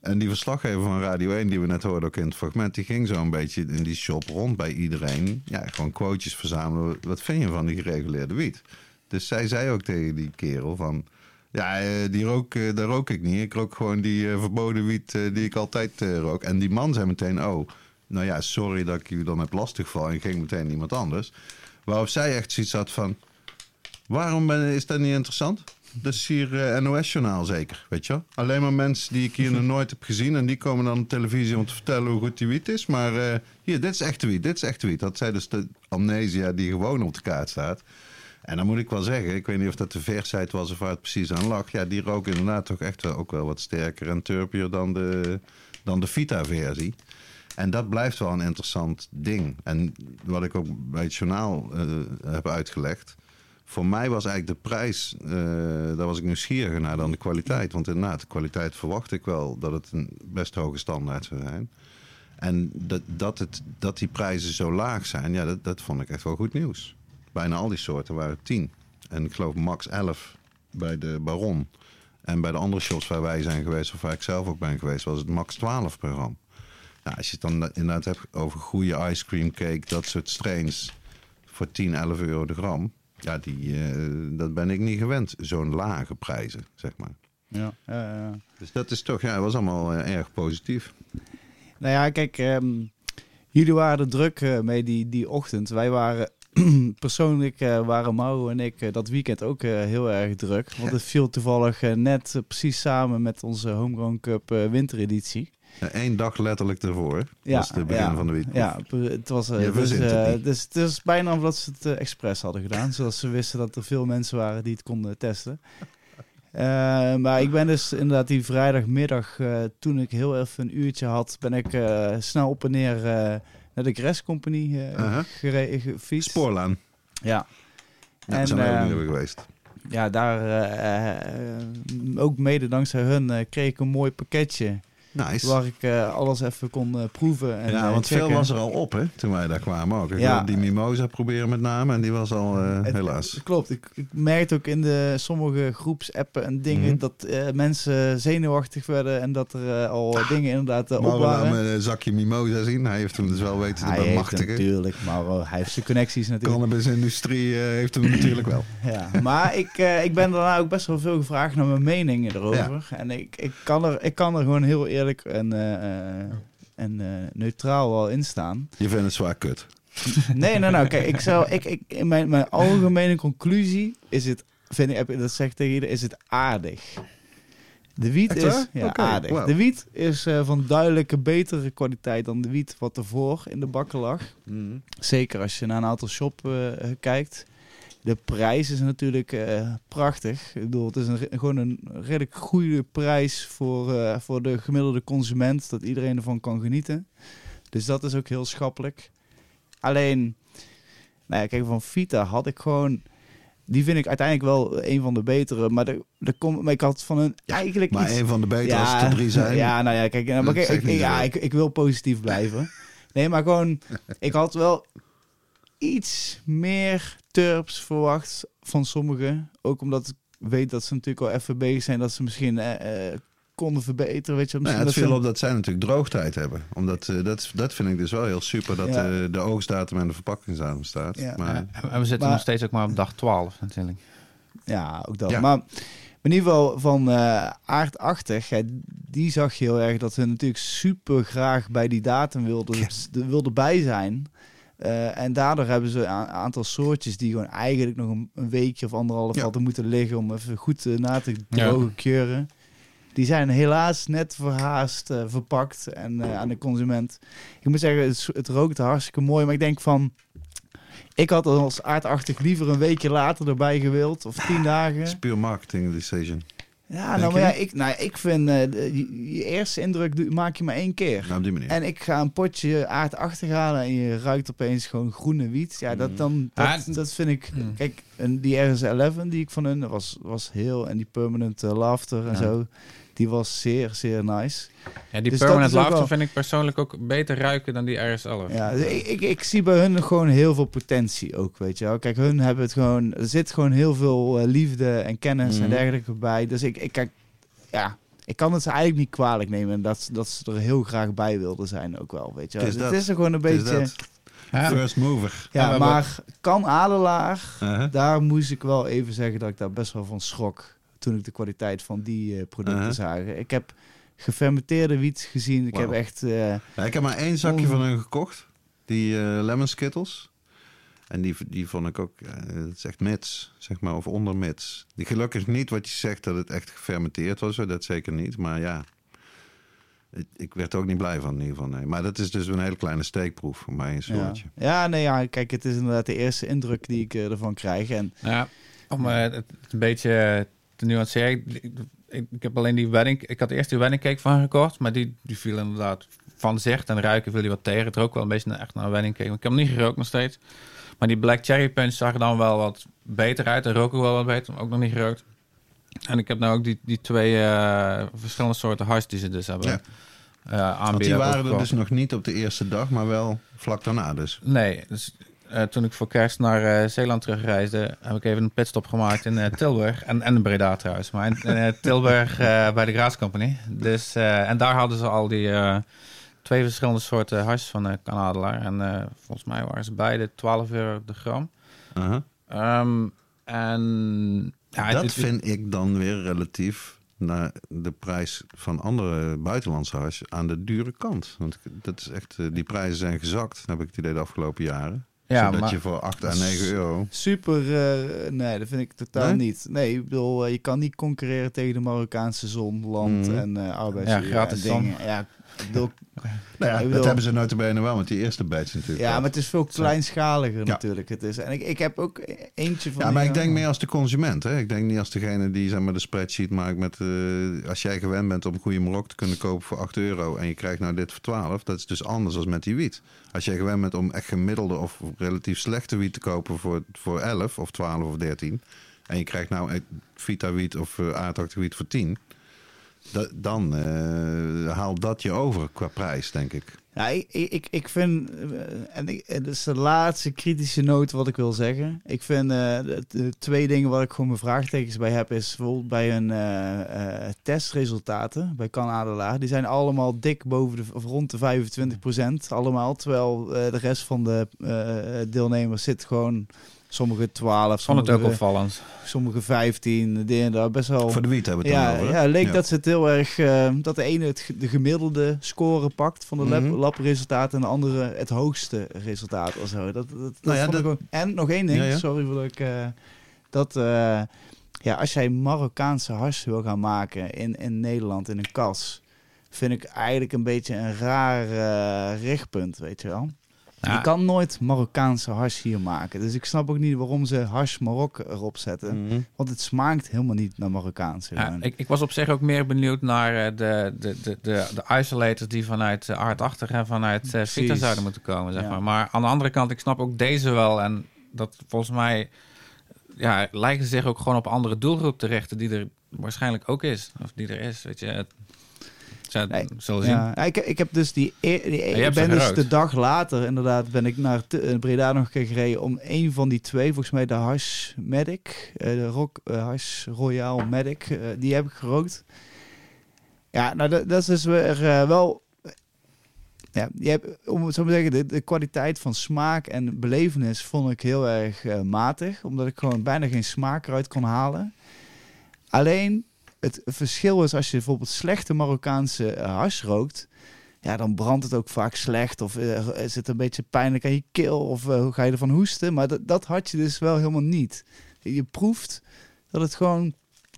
En die verslaggever van Radio 1, die we net hoorden ook in het fragment... die ging zo een beetje in die shop rond bij iedereen. Ja, gewoon quotejes verzamelen. Wat vind je van die gereguleerde wiet? Dus zij zei ook tegen die kerel van... Ja, eh, die rook, daar rook ik niet. Ik rook gewoon die verboden wiet die ik altijd rook. En die man zei meteen, oh, nou ja, sorry dat ik u dan heb lastiggevallen. En ging meteen iemand anders. Waarop zij echt zoiets had van, waarom is dat niet interessant? Dat is hier eh, NOS-journaal zeker, weet je? Alleen maar mensen die ik hier nog nooit heb gezien... en die komen dan op televisie om te vertellen hoe goed die wiet is. Maar eh, hier, dit is echte wiet, dit is echte wiet. Dat zei dus de amnesia die gewoon op de kaart staat. En dan moet ik wel zeggen, ik weet niet of dat de versheid was of waar het precies aan lag. Ja, die rook inderdaad toch echt wel, ook wel wat sterker en turpier dan de, dan de Vita-versie. En dat blijft wel een interessant ding. En wat ik ook bij het journaal eh, heb uitgelegd. Voor mij was eigenlijk de prijs, eh, daar was ik nieuwsgieriger naar dan de kwaliteit. Want inderdaad, de kwaliteit verwacht ik wel dat het een best hoge standaard zou zijn. En dat, dat, het, dat die prijzen zo laag zijn, ja, dat, dat vond ik echt wel goed nieuws. Bijna al die soorten waren 10. En ik geloof max 11 bij de Baron. En bij de andere shops waar wij zijn geweest, of waar ik zelf ook ben geweest, was het max 12 per. Nou, als je het dan inderdaad hebt over goede ice cream cake, dat soort strains voor 10, 11 euro de gram. Ja, die, eh, dat ben ik niet gewend. Zo'n lage prijzen, zeg maar. Ja, ja, ja. Dus dat is toch, ja, was allemaal eh, erg positief. Nou ja, kijk, ehm, jullie waren er druk eh, mee die, die ochtend. Wij waren persoonlijk, eh, waren Mauro en ik dat weekend ook heel erg druk. Want het viel toevallig net precies samen met onze Homegrown Cup wintereditie. Eén dag letterlijk ervoor. Ja, was het begin ja, van de week. Ja, het was, eh, Je dus, het dus het is bijna omdat ze het eh, expres hadden gedaan. zodat ze wisten dat er veel mensen waren die het konden testen. Maar ik ben dus inderdaad die vrijdagmiddag, toen ik heel even een uurtje had, ben ik snel op en neer naar de Gres Company Uh-huh. gefietst. Spoorlaan. Ja. Ja, En, zijn eh, niet hebben geweest. Ja, daar ook mede dankzij hun kreeg ik een mooi pakketje. Nice. Waar ik eh, alles even kon eh, proeven. En, ja, eh, want checken. veel was er al op, hè, toen wij daar kwamen ook. Ik Ja. die mimosa proberen met name en die was al Het- helaas. Klopt. Ik, ik merkte ook in de sommige groepsappen en dingen Mhm. dat mensen zenuwachtig werden en dat er al dingen inderdaad op laat waren. me een zakje mimosa zien. Hij heeft hem dus wel weten te bemachtigen. natuurlijk, maar eh, hij heeft zijn connecties De natuurlijk. cannabisindustrie heeft hem natuurlijk wel. Ja, maar ik, ik ben daarna ook best wel veel gevraagd naar mijn meningen erover. En ik, ik, kan er, ik kan er gewoon heel eerlijk en, eh, eh, en eh, neutraal wel in staan. Je vindt het zwaar kut. Nee, nee, nou, kijk, ik zou, ik, ik, in mijn, mijn algemene conclusie is het, vind ik, dat zeg ik tegen iedereen, is het aardig. De wiet is ja, aardig. De wiet is van duidelijke betere kwaliteit dan de wiet wat ervoor in de bakken lag. Zeker als je naar een aantal shop eh, kijkt. De prijs is natuurlijk eh, prachtig. Ik bedoel, het is een, gewoon een redelijk goede prijs voor, eh, voor de gemiddelde consument. Dat iedereen ervan kan genieten. Dus dat is ook heel schappelijk. Alleen, nou ja, kijk, van Vita had ik gewoon... Die vind ik uiteindelijk wel een van de betere. Maar, de, de kom, maar ik had van een eigenlijk Maar iets... een van de betere als het er drie zijn. Ja, nou ja, kijk, nou, maar kijk, ik, ja, ik, ik wil positief blijven. Nee, maar gewoon, ik had wel iets meer turps verwacht van sommigen. Ook omdat ik weet dat ze natuurlijk al even bezig zijn, dat ze misschien eh, eh, konden verbeteren. Weet je, Nou het dat viel ze- op dat zij natuurlijk droogtijd hebben. Omdat, eh, dat, dat vind ik dus wel heel super dat Ja. de oogstdatum en de verpakkingsdatum staat. Ja. Maar, En we zitten Maar- nog steeds ook maar op dag 12 natuurlijk. Ja, ook dat. Ja. Maar in ieder geval van eh aardachtig, die zag je heel erg dat ze natuurlijk super graag bij die datum wilden, de- wilden bij zijn. Eh, en daardoor hebben ze een aantal soortjes die gewoon eigenlijk nog een, een weekje of anderhalf Ja. hadden moeten liggen om even goed eh, na te Ja. drogen keuren. Die zijn helaas net verhaast eh, verpakt en eh, aan de consument. Ik moet zeggen, het, het rookt hartstikke mooi, maar ik denk van... Ik had als aardachtig liever een weekje later erbij gewild, of tien dagen. het is puur marketing decision. Ja, nou, maar ja, ik, nou, ik vind, eh, je, je eerste indruk doe- maak je maar één keer. Nou, op die manier. En ik ga een potje aardachtig halen en je ruikt opeens gewoon groene wiet. Ja, dat, dan, dat, Ah, dat vind ik... Mm. Kijk, en die RS11 die ik van hun was, was heel... En die Permanent eh, Laughter en Ja. zo, die was zeer, zeer nice. Ja, die Dus Permanent Laughter wel- vind ik persoonlijk ook beter ruiken dan die RS11. Ja, dus ik, ik, ik zie bij hun gewoon heel veel potentie ook, weet je wel. Kijk, hun hebben het gewoon... Er zit gewoon heel veel eh, liefde en kennis en Mhm. dergelijke bij. Dus ik, ik kijk... Ja, ik kan het ze eigenlijk niet kwalijk nemen dat, dat ze er heel graag bij wilden zijn ook wel, weet je wel. Het is Het dat. is er gewoon een Het is beetje... Ja. First mover. Ja, maar kan Adelaar... Uh-huh. Daar moest ik wel even zeggen dat ik daar best wel van schrok... toen ik de kwaliteit van die eh, producten Uh-huh. zag. Ik heb gefermenteerde wiet gezien. Ik heb echt... eh, Ja, ik heb maar één zakje Oh. van hun gekocht. Die eh, lemon skittles. En die, die vond ik ook, ja, het is echt mits, zeg maar, of onder mits. Die gelukkig niet wat je zegt dat het echt gefermenteerd was, dat zeker niet. Maar ja, ik, ik werd er ook niet blij van in ieder geval. Nee. Maar dat is dus een hele kleine steekproef voor mij, een Ja. soortje. ja, nee, ja, kijk, het is inderdaad de eerste indruk die ik ervan krijg. En Ja, om het een beetje te nuanceren. Ik, ik, ik heb alleen die wedding... Ik had eerst die wedding cake van gekocht, maar die, die viel inderdaad van zicht en ruiken viel die wat tegen. Het rook wel een beetje naar, echt naar een wedding cake. Ik heb hem niet gerookt nog steeds. Maar die Black Cherry Punch zag er dan wel wat beter uit. En rook ook wel wat beter, maar ook nog niet gerookt. En ik heb nou ook die, die twee eh, verschillende soorten hash die ze dus hebben Ja. eh, aanbieden. Want die waren er dus nog niet op de eerste dag, maar wel vlak daarna dus. Nee, dus eh, toen ik voor kerst naar eh, Zeeland terugreisde, heb ik even een pitstop gemaakt in eh, Tilburg. En, en in Breda trouwens, maar in, in, Tilburg bij de Graas Company. Dus, en daar hadden ze al die twee verschillende soorten hash van de Kanadelaar. En volgens mij waren ze beide 12 euro de gram. Aha. Ehm, en ja, dat het- vind ik dan weer relatief naar de prijs van andere buitenlandse hash aan de dure kant. Want dat is echt, die prijzen zijn gezakt, heb ik het idee de afgelopen jaren. Ja, Zodat maar- je voor 8 à 9 euro... super, eh, nee, dat vind ik totaal Nee? niet. Nee, ik bedoel, eh, je kan niet concurreren tegen de Marokkaanse zon, land Mhm. en arbeids Ja, gratis en dingen. Ja, bedoel, Nou ja, dat hebben ze notabene wel met die eerste batch natuurlijk. ja, maar het is veel kleinschaliger Ja. natuurlijk. Het is, en ik, ik heb ook eentje van... Ja, maar die, ik denk eh, meer als de consument. Hè? Ik denk niet als degene die zeg maar, de spreadsheet maakt met... eh, als jij gewend bent om goede Marok te kunnen kopen voor 8 euro... en je krijgt nou dit voor 12, dat is dus anders dan met die wiet. Als jij gewend bent om echt gemiddelde of relatief slechte wiet te kopen voor, voor 11 of 12 of 13... en je krijgt nou Vita wiet of uh, aardachtig wiet voor 10... da- dan eh, haalt dat je over qua prijs, denk ik. Ja, ik, ik, ik vind, eh, en ik, is de laatste kritische noot wat ik wil zeggen. Ik vind eh, de, twee dingen waar ik gewoon mijn vraagtekens bij heb, is bijvoorbeeld bij hun testresultaten bij Kan Adelaar. Die zijn allemaal dik boven de, of rond de 25% allemaal. Terwijl de rest van de deelnemers zit gewoon sommige 12, vond het ook sommige, opvallend. sommige 15, de ene daar best wel. Voor de wiet hebben we het Ja, dan over. hè? ja, leek Ja. dat ze het heel erg eh, dat de ene het, de gemiddelde score pakt van de labracesultaat en de andere het hoogste resultaat of zo. Dat, dat, dat Nou ja, vond ik dat- ook- En nog één ding, Ja, ja. sorry voor dat ik eh, dat eh, ja, als jij Marokkaanse hars wil gaan maken in, in Nederland in een kas, vind ik eigenlijk een beetje een raar eh, richtpunt, weet je wel. Ja. Je kan nooit Marokkaanse hars hier maken. Dus ik snap ook niet waarom ze hars Marok erop zetten. Mhm. Want het smaakt helemaal niet naar Marokkaans. Ja, ik, ik was op zich ook meer benieuwd naar eh, de, de, de, de, de isolators die vanuit uh, aardachtig en vanuit uh, Vita zouden moeten komen. Zeg Ja. maar. maar aan de andere kant, ik snap ook deze wel. En dat volgens mij ja, lijken ze zich ook gewoon op andere doelgroep te richten die er waarschijnlijk ook is. Of die er is, weet je. Zou Nee, zullen zien. Ja, ik, ik heb dus die, e- die ben dus de dag later inderdaad ben ik naar eh, Breda nog gereden om een van die twee, volgens mij de Hash Medic, eh, de Rock eh, Hash Royal Medic, die heb ik gerookt. Ja, nou dat, dat is dus weer wel, ja, je hebt, om het zo maar te zeggen, de, de kwaliteit van smaak en belevenis vond ik heel erg matig, omdat ik gewoon bijna geen smaak eruit kon halen. Alleen het verschil is als je bijvoorbeeld slechte Marokkaanse uh, hash rookt, ja, dan brandt het ook vaak slecht of uh, is het een beetje pijnlijk aan je keel of uh, hoe ga je ervan hoesten. Maar dat, dat had je dus wel helemaal niet. Je proeft dat het gewoon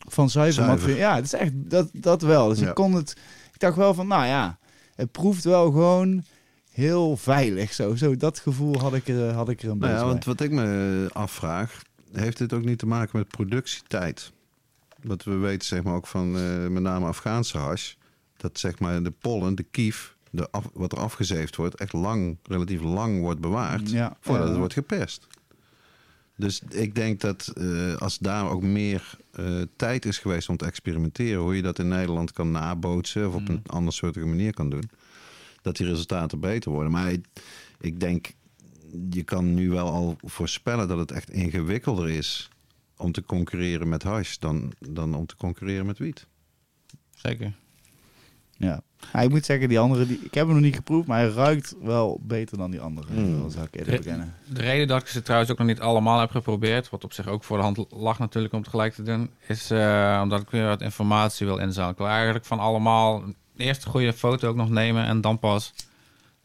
van zuiver, Zuiver. Ja, het is echt dat, dat wel. Dus Ja. ik kon het, ik dacht wel van, nou ja, het proeft wel gewoon heel veilig. Zo, zo dat gevoel had ik er, had ik er een Nou beetje ja, bij. want wat ik me afvraag, heeft dit ook niet te maken met productietijd? Wat we weten, zeg maar ook van eh, met name Afghaanse hash, dat zeg maar de pollen, de kief, de af, wat er afgezeefd wordt, echt lang, relatief lang wordt bewaard Ja, voordat het wordt geperst. Dus ik denk dat eh, als daar ook meer eh, tijd is geweest om te experimenteren, hoe je dat in Nederland kan nabootsen of op een andersoortige manier kan doen, dat die resultaten beter worden. Maar ik, ik denk, je kan nu wel al voorspellen dat het echt ingewikkelder is om te concurreren met hash dan, dan om te concurreren met wiet. Zeker. Ja. Ja, ik moet zeggen, die andere, die, ik heb hem nog niet geproefd, maar hij ruikt wel beter dan die andere. Mm. Dat zou ik eerder bekennen. De reden dat ik ze trouwens ook nog niet allemaal heb geprobeerd, wat op zich ook voor de hand lag natuurlijk om het gelijk te doen, is eh, omdat ik weer wat informatie wil inzamelen. Ik wil eigenlijk van allemaal eerst een goede foto ook nog nemen en dan pas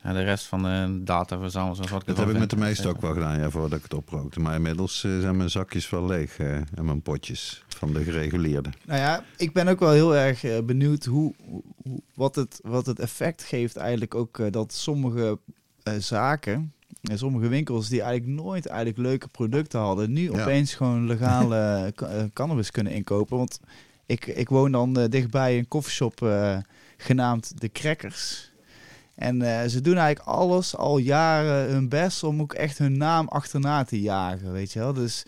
Ja, de rest van de data verzamelen. Zoals wat ik Dat heb ik met de meeste ook wel gedaan, ja, voordat ik het oprookte. Maar inmiddels eh, zijn mijn zakjes wel leeg eh, en mijn potjes van de gereguleerde. Nou ja, ik ben ook wel heel erg eh, benieuwd hoe, hoe- wat, het, wat het effect geeft eigenlijk ook dat sommige eh, zaken en sommige winkels die eigenlijk nooit eigenlijk leuke producten hadden, nu Ja. opeens gewoon legale ca- cannabis kunnen inkopen. Want ik, ik woon dan dichtbij een koffieshop eh, genaamd De Crackers. En eh, ze doen eigenlijk alles al jaren hun best om ook echt hun naam achterna te jagen, weet je wel. Dus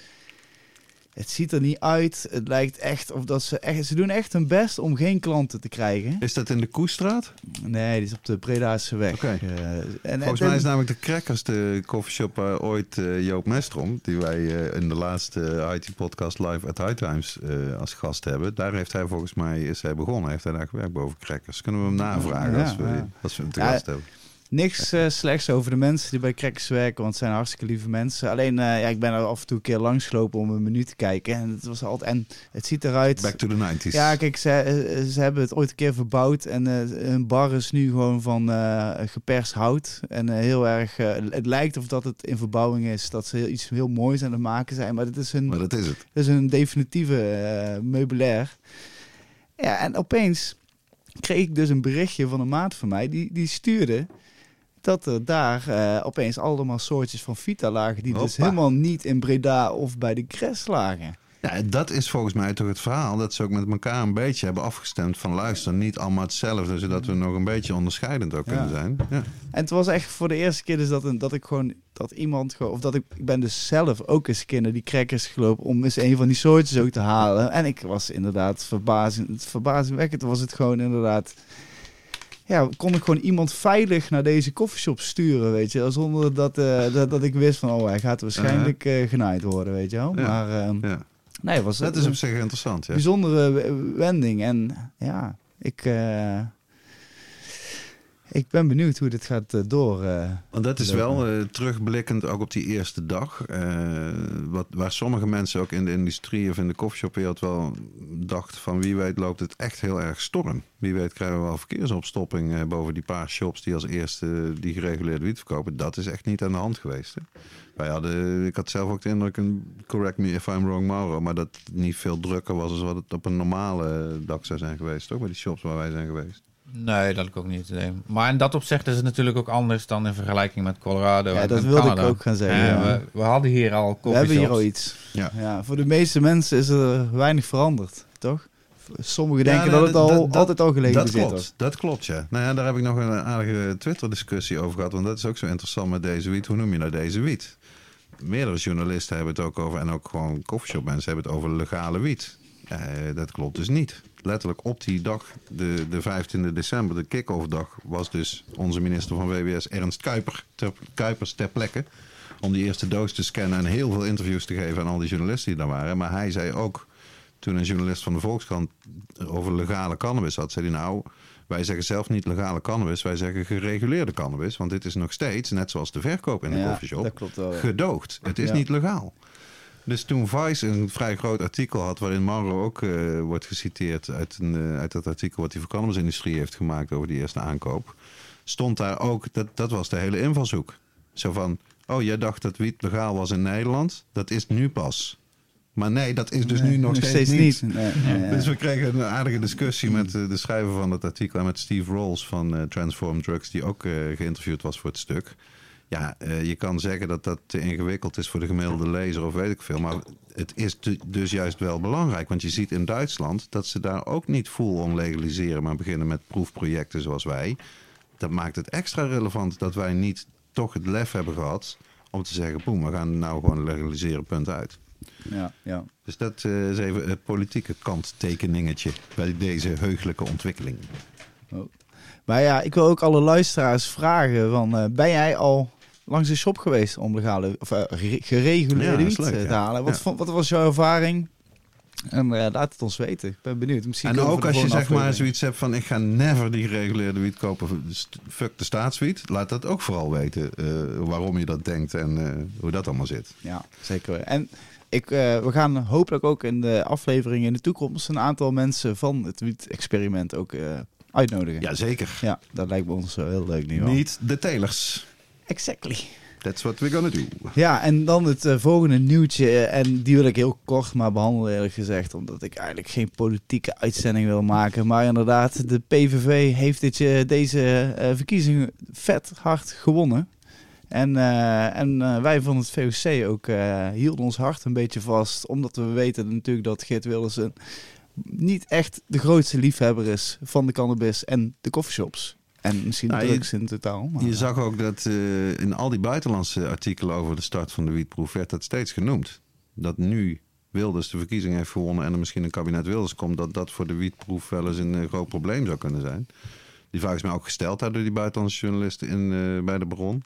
het ziet er niet uit. Het lijkt echt of dat ze echt. Ze doen echt hun best om geen klanten te krijgen. Is dat in de Koestraat? Nee, die is op de Bredaarse weg. Oké. Eh, en, Volgens en- mij is namelijk de Crackers de koffieshop waar ooit eh, Joop Mestrom, die wij eh, in de laatste IT-podcast live at High Times eh, als gast hebben, daar heeft hij volgens mij is hij begonnen. Heeft hij daar gewerkt boven Crackers. Kunnen we hem navragen Ja, als, we, ja. als we hem te gast hebben. Niks eh, slechts over de mensen die bij Crackers werken, want het zijn hartstikke lieve mensen. Alleen, eh, ja, ik ben er af en toe een keer langsgelopen om een menu te kijken. En het was altijd. En het ziet eruit. Back to the 90s. Ja, kijk, ze, eh, ze hebben het ooit een keer verbouwd. En eh hun bar is nu gewoon van geperst hout. En heel erg. het lijkt of dat het in verbouwing is. Dat ze heel- iets heel moois aan het maken zijn. Maar het is een, Maar dat is het. dat is een definitieve meubilair. Ja, en opeens kreeg ik dus een berichtje van een maat van mij. Die, die stuurde dat er daar eh, opeens allemaal soortjes van Vita lagen. Die dus helemaal niet in Breda of bij de Cres lagen. Ja, dat is volgens mij toch het verhaal. Dat ze ook met elkaar een beetje hebben afgestemd van luister, niet allemaal hetzelfde, zodat we nog een beetje onderscheidend ook kunnen zijn. Ja. En het was echt voor de eerste keer dus dat, een, dat ik gewoon, dat iemand gewoon, of dat ik, ik ben dus zelf ook eens naar die crackers gelopen om eens een van die soortjes ook te halen. En ik was inderdaad verbazend, verbazingwekkend was het gewoon inderdaad. Ja, kon ik gewoon iemand veilig naar deze koffieshop sturen, weet je wel, zonder dat, eh, dat, dat ik wist van, oh, hij gaat waarschijnlijk eh genaaid worden, weet je wel. Ja. Maar ehm, Ja. nee, was Dat is een op zich interessant. Ja. bijzondere wending. En ja, ik, eh, ik ben benieuwd hoe dit gaat eh, door. eh, Want dat is wel eh, terugblikkend ook op die eerste dag. wat, waar sommige mensen ook in de industrie of in de koffieshopwereld wel dachten van wie weet loopt het echt heel erg storm. Wie weet krijgen we wel verkeersopstopping boven die paar shops die als eerste die gereguleerde wiet verkopen. Dat is echt niet aan de hand geweest. Hè. Wij hadden, ik had zelf ook de indruk, correct me if I'm wrong Mauro, maar dat het niet veel drukker was dan wat het op een normale dag zou zijn geweest. Toch bij die shops waar wij zijn geweest. Nee, dat ik ook niet. Nee. Maar in dat opzicht is het natuurlijk ook anders dan in vergelijking met Colorado. Ja, en dat wilde ik ook gaan zeggen, ja. we, we hadden hier al we hebben hier al iets. Ja. Ja, voor de meeste mensen is er weinig veranderd, toch? Sommigen Ja, denken dat het al, altijd al Dat gelegaliseerd klopt, was. dat klopt, ja. Nou ja, daar heb ik nog een aardige Twitter-discussie over gehad. Want dat is ook zo interessant met deze wiet. Hoe noem je nou deze wiet? Meerdere journalisten hebben het ook over... en ook gewoon coffeeshop mensen hebben het over legale wiet. Eh, dat klopt dus niet. Letterlijk op die dag, de, de 15e december, de kick-off dag... was dus onze minister van WWS Ernst Kuiper, ter, Kuipers ter plekke... om die eerste doos te scannen en heel veel interviews te geven... aan al die journalisten die daar waren. Maar hij zei ook toen een journalist van de Volkskrant over legale cannabis had, zei hij nou, wij zeggen zelf niet legale cannabis, wij zeggen gereguleerde cannabis, want dit is nog steeds, net zoals de verkoop in de Ja, wel. gedoogd. Het is Ja. niet legaal. Dus toen Vice een vrij groot artikel had, waarin Mauro ook eh, wordt geciteerd uit, een, eh, uit dat artikel wat hij voor cannabisindustrie heeft gemaakt over die eerste aankoop, stond daar ook, dat, dat was de hele invalshoek. Zo van, oh jij dacht dat wiet legaal was in Nederland, dat is nu pas. Maar nee, dat is dus nu nog, steeds, niet. Nee, nee, nee. Dus we kregen een aardige discussie met eh, de schrijver van dat artikel en met Steve Rolls van Transform Drugs, die ook geïnterviewd was voor het stuk. Ja, eh, je kan zeggen dat dat te ingewikkeld is voor de gemiddelde lezer of weet ik veel. Maar het is du- dus juist wel belangrijk. Want je ziet in Duitsland dat ze daar ook niet full on legaliseren, maar beginnen met proefprojecten zoals wij. Dat maakt het extra relevant dat wij niet toch het lef hebben gehad om te zeggen, boem, we gaan nou gewoon legaliseren, punt uit. Ja, ja. Dus dat eh, is even het politieke kanttekeningetje bij deze heugelijke ontwikkeling. Maar ja, ik wil ook alle luisteraars vragen: van, eh, ben jij al langs de shop geweest om legale of eh, ge- gereguleerde Ja, wiet leuk, eh, te ja. halen? Wat, vond- wat was jouw ervaring? En eh, laat het ons weten. Ik ben benieuwd. Misschien En ook de als je zeg maar zoiets hebt van ik ga never die gereguleerde wiet kopen, fuck de staatswiet. Laat dat ook vooral weten waarom je dat denkt en hoe dat allemaal zit. Ja, zeker. En ik, we gaan hopelijk ook in de aflevering in de toekomst een aantal mensen van het wiet-experiment ook uitnodigen. Jazeker. Ja, dat lijkt me ons heel leuk al. Meet the Taylors. Exactly. That's what we're gonna do. Ja, en dan het eh, volgende nieuwtje. eh, en die wil ik heel kort maar behandelen, eerlijk gezegd. Omdat ik eigenlijk geen politieke uitzending wil maken. Maar inderdaad, de PVV heeft dit, eh, deze eh, verkiezingen vet hard gewonnen. En, en wij van het VOC ook hielden ons hart een beetje vast. Omdat we weten natuurlijk dat Geert Wilders een, niet echt de grootste liefhebber is van de cannabis en de coffeeshops. En misschien Nou, drugs in totaal. Maar, Je zag ook dat eh, in al die buitenlandse artikelen over de start van de wietproef werd dat steeds genoemd. Dat nu Wilders de verkiezing heeft gewonnen en er misschien een kabinet Wilders komt, dat dat voor de wietproef wel eens een eh, groot probleem zou kunnen zijn. Die vraag is mij ook gesteld door die buitenlandse journalisten in, eh, bij de bron.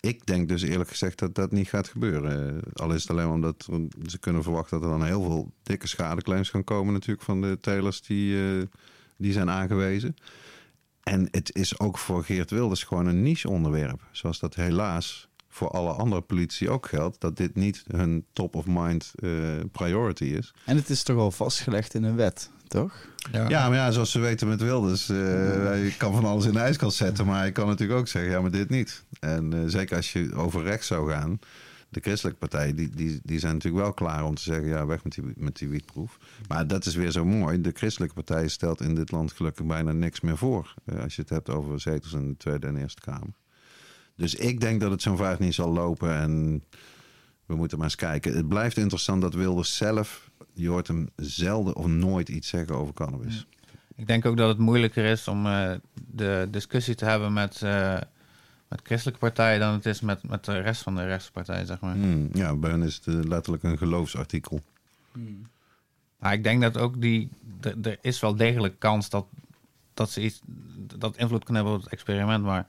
Ik denk dus eerlijk gezegd dat dat niet gaat gebeuren. Al is het alleen omdat ze kunnen verwachten dat er dan heel veel dikke schadeclaims gaan komen natuurlijk van de telers die, die zijn aangewezen. En het is ook voor Geert Wilders gewoon een niche onderwerp. Zoals dat helaas voor alle andere politici ook geldt. Dat dit niet hun top of mind eh, priority is. En het is toch al vastgelegd in een wet, toch? Ja. maar ja, zoals ze weten met Wilders. eh, hij kan van alles in de ijskast zetten. Maar hij kan natuurlijk ook zeggen, ja, maar dit niet. En eh, zeker als je over rechts zou gaan. De christelijke partijen, die, die, die zijn natuurlijk wel klaar om te zeggen... ja, weg met die, met die wietproef. Maar dat is weer zo mooi. De christelijke partij stelt in dit land gelukkig bijna niks meer voor. eh, als je het hebt over zetels in de Tweede en Eerste Kamer. Dus ik denk dat het zo'n vaart niet zal lopen. En we moeten maar eens kijken. Het blijft interessant dat Wilders zelf... je hoort hem zelden of nooit iets zeggen over cannabis. Ik denk ook dat het moeilijker is om eh, de discussie te hebben met, eh, met christelijke partijen dan het is met, met de rest van de rechtspartijen, zeg maar. Hmm, ja, bij hen is het eh, letterlijk een geloofsartikel. Maar ik denk dat ook die. Er is wel degelijk kans dat, dat ze iets. dat invloed kunnen hebben op het experiment. Maar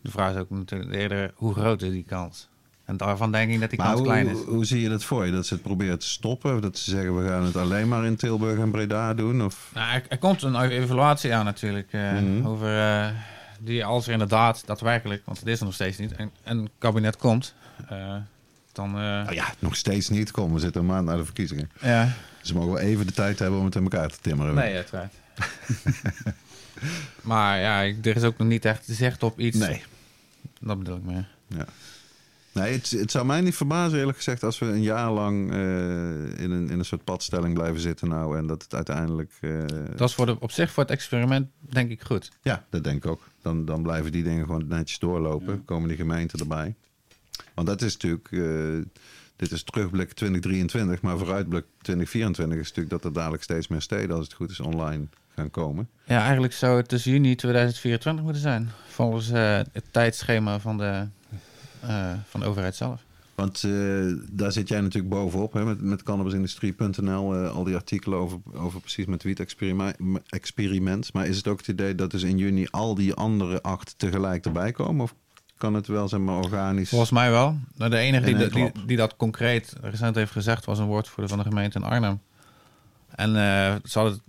de vraag is ook natuurlijk eerder hoe groot is die kans? En daarvan denk ik dat die Maar kans hoe, klein is. hoe, hoe zie je dat voor je? Dat ze het proberen te stoppen? Of dat ze zeggen we gaan het alleen maar in Tilburg en Breda doen? Of... Nou, er, er komt een evaluatie aan natuurlijk. eh, Mhm. Over eh, die als er inderdaad daadwerkelijk, want het is er nog steeds niet, een, een kabinet komt. eh, dan. Nou ja, nog steeds niet. Kom, we zitten een maand na de verkiezingen. ja. Ze mogen wel even de tijd hebben om het in elkaar te timmeren. Nee, uiteraard. maar ja, er is ook nog niet echt zicht op iets. Nee. Dat bedoel ik meer. Ja. Nee, het, het zou mij niet verbazen eerlijk gezegd als we een jaar lang eh, in, een, in een soort padstelling blijven zitten nou. En dat het uiteindelijk... eh, Dat is voor de, op zich voor het experiment denk ik goed. Ja, dat denk ik ook. Dan, dan blijven die dingen gewoon netjes doorlopen. Komen die gemeenten erbij. Want dat is natuurlijk... eh, dit is terugblik 2023, maar vooruitblik 2024 is natuurlijk dat er dadelijk steeds meer steden, als het goed is, online gaan komen. Ja, eigenlijk zou het dus juni 2024 moeten zijn. Volgens het tijdschema van de, van de overheid zelf. Want eh, daar zit jij natuurlijk bovenop hè, met, met cannabisindustrie.nl. eh, al die artikelen over, over precies met wiet experiment, experiment. Maar is het ook het idee dat dus in juni al die andere acht tegelijk erbij komen? Of kan het wel zeg maar organisch? Volgens mij wel. Nou, de enige die, die, dat concreet recent heeft gezegd was een woordvoerder van de gemeente in Arnhem. En eh, ze hadden,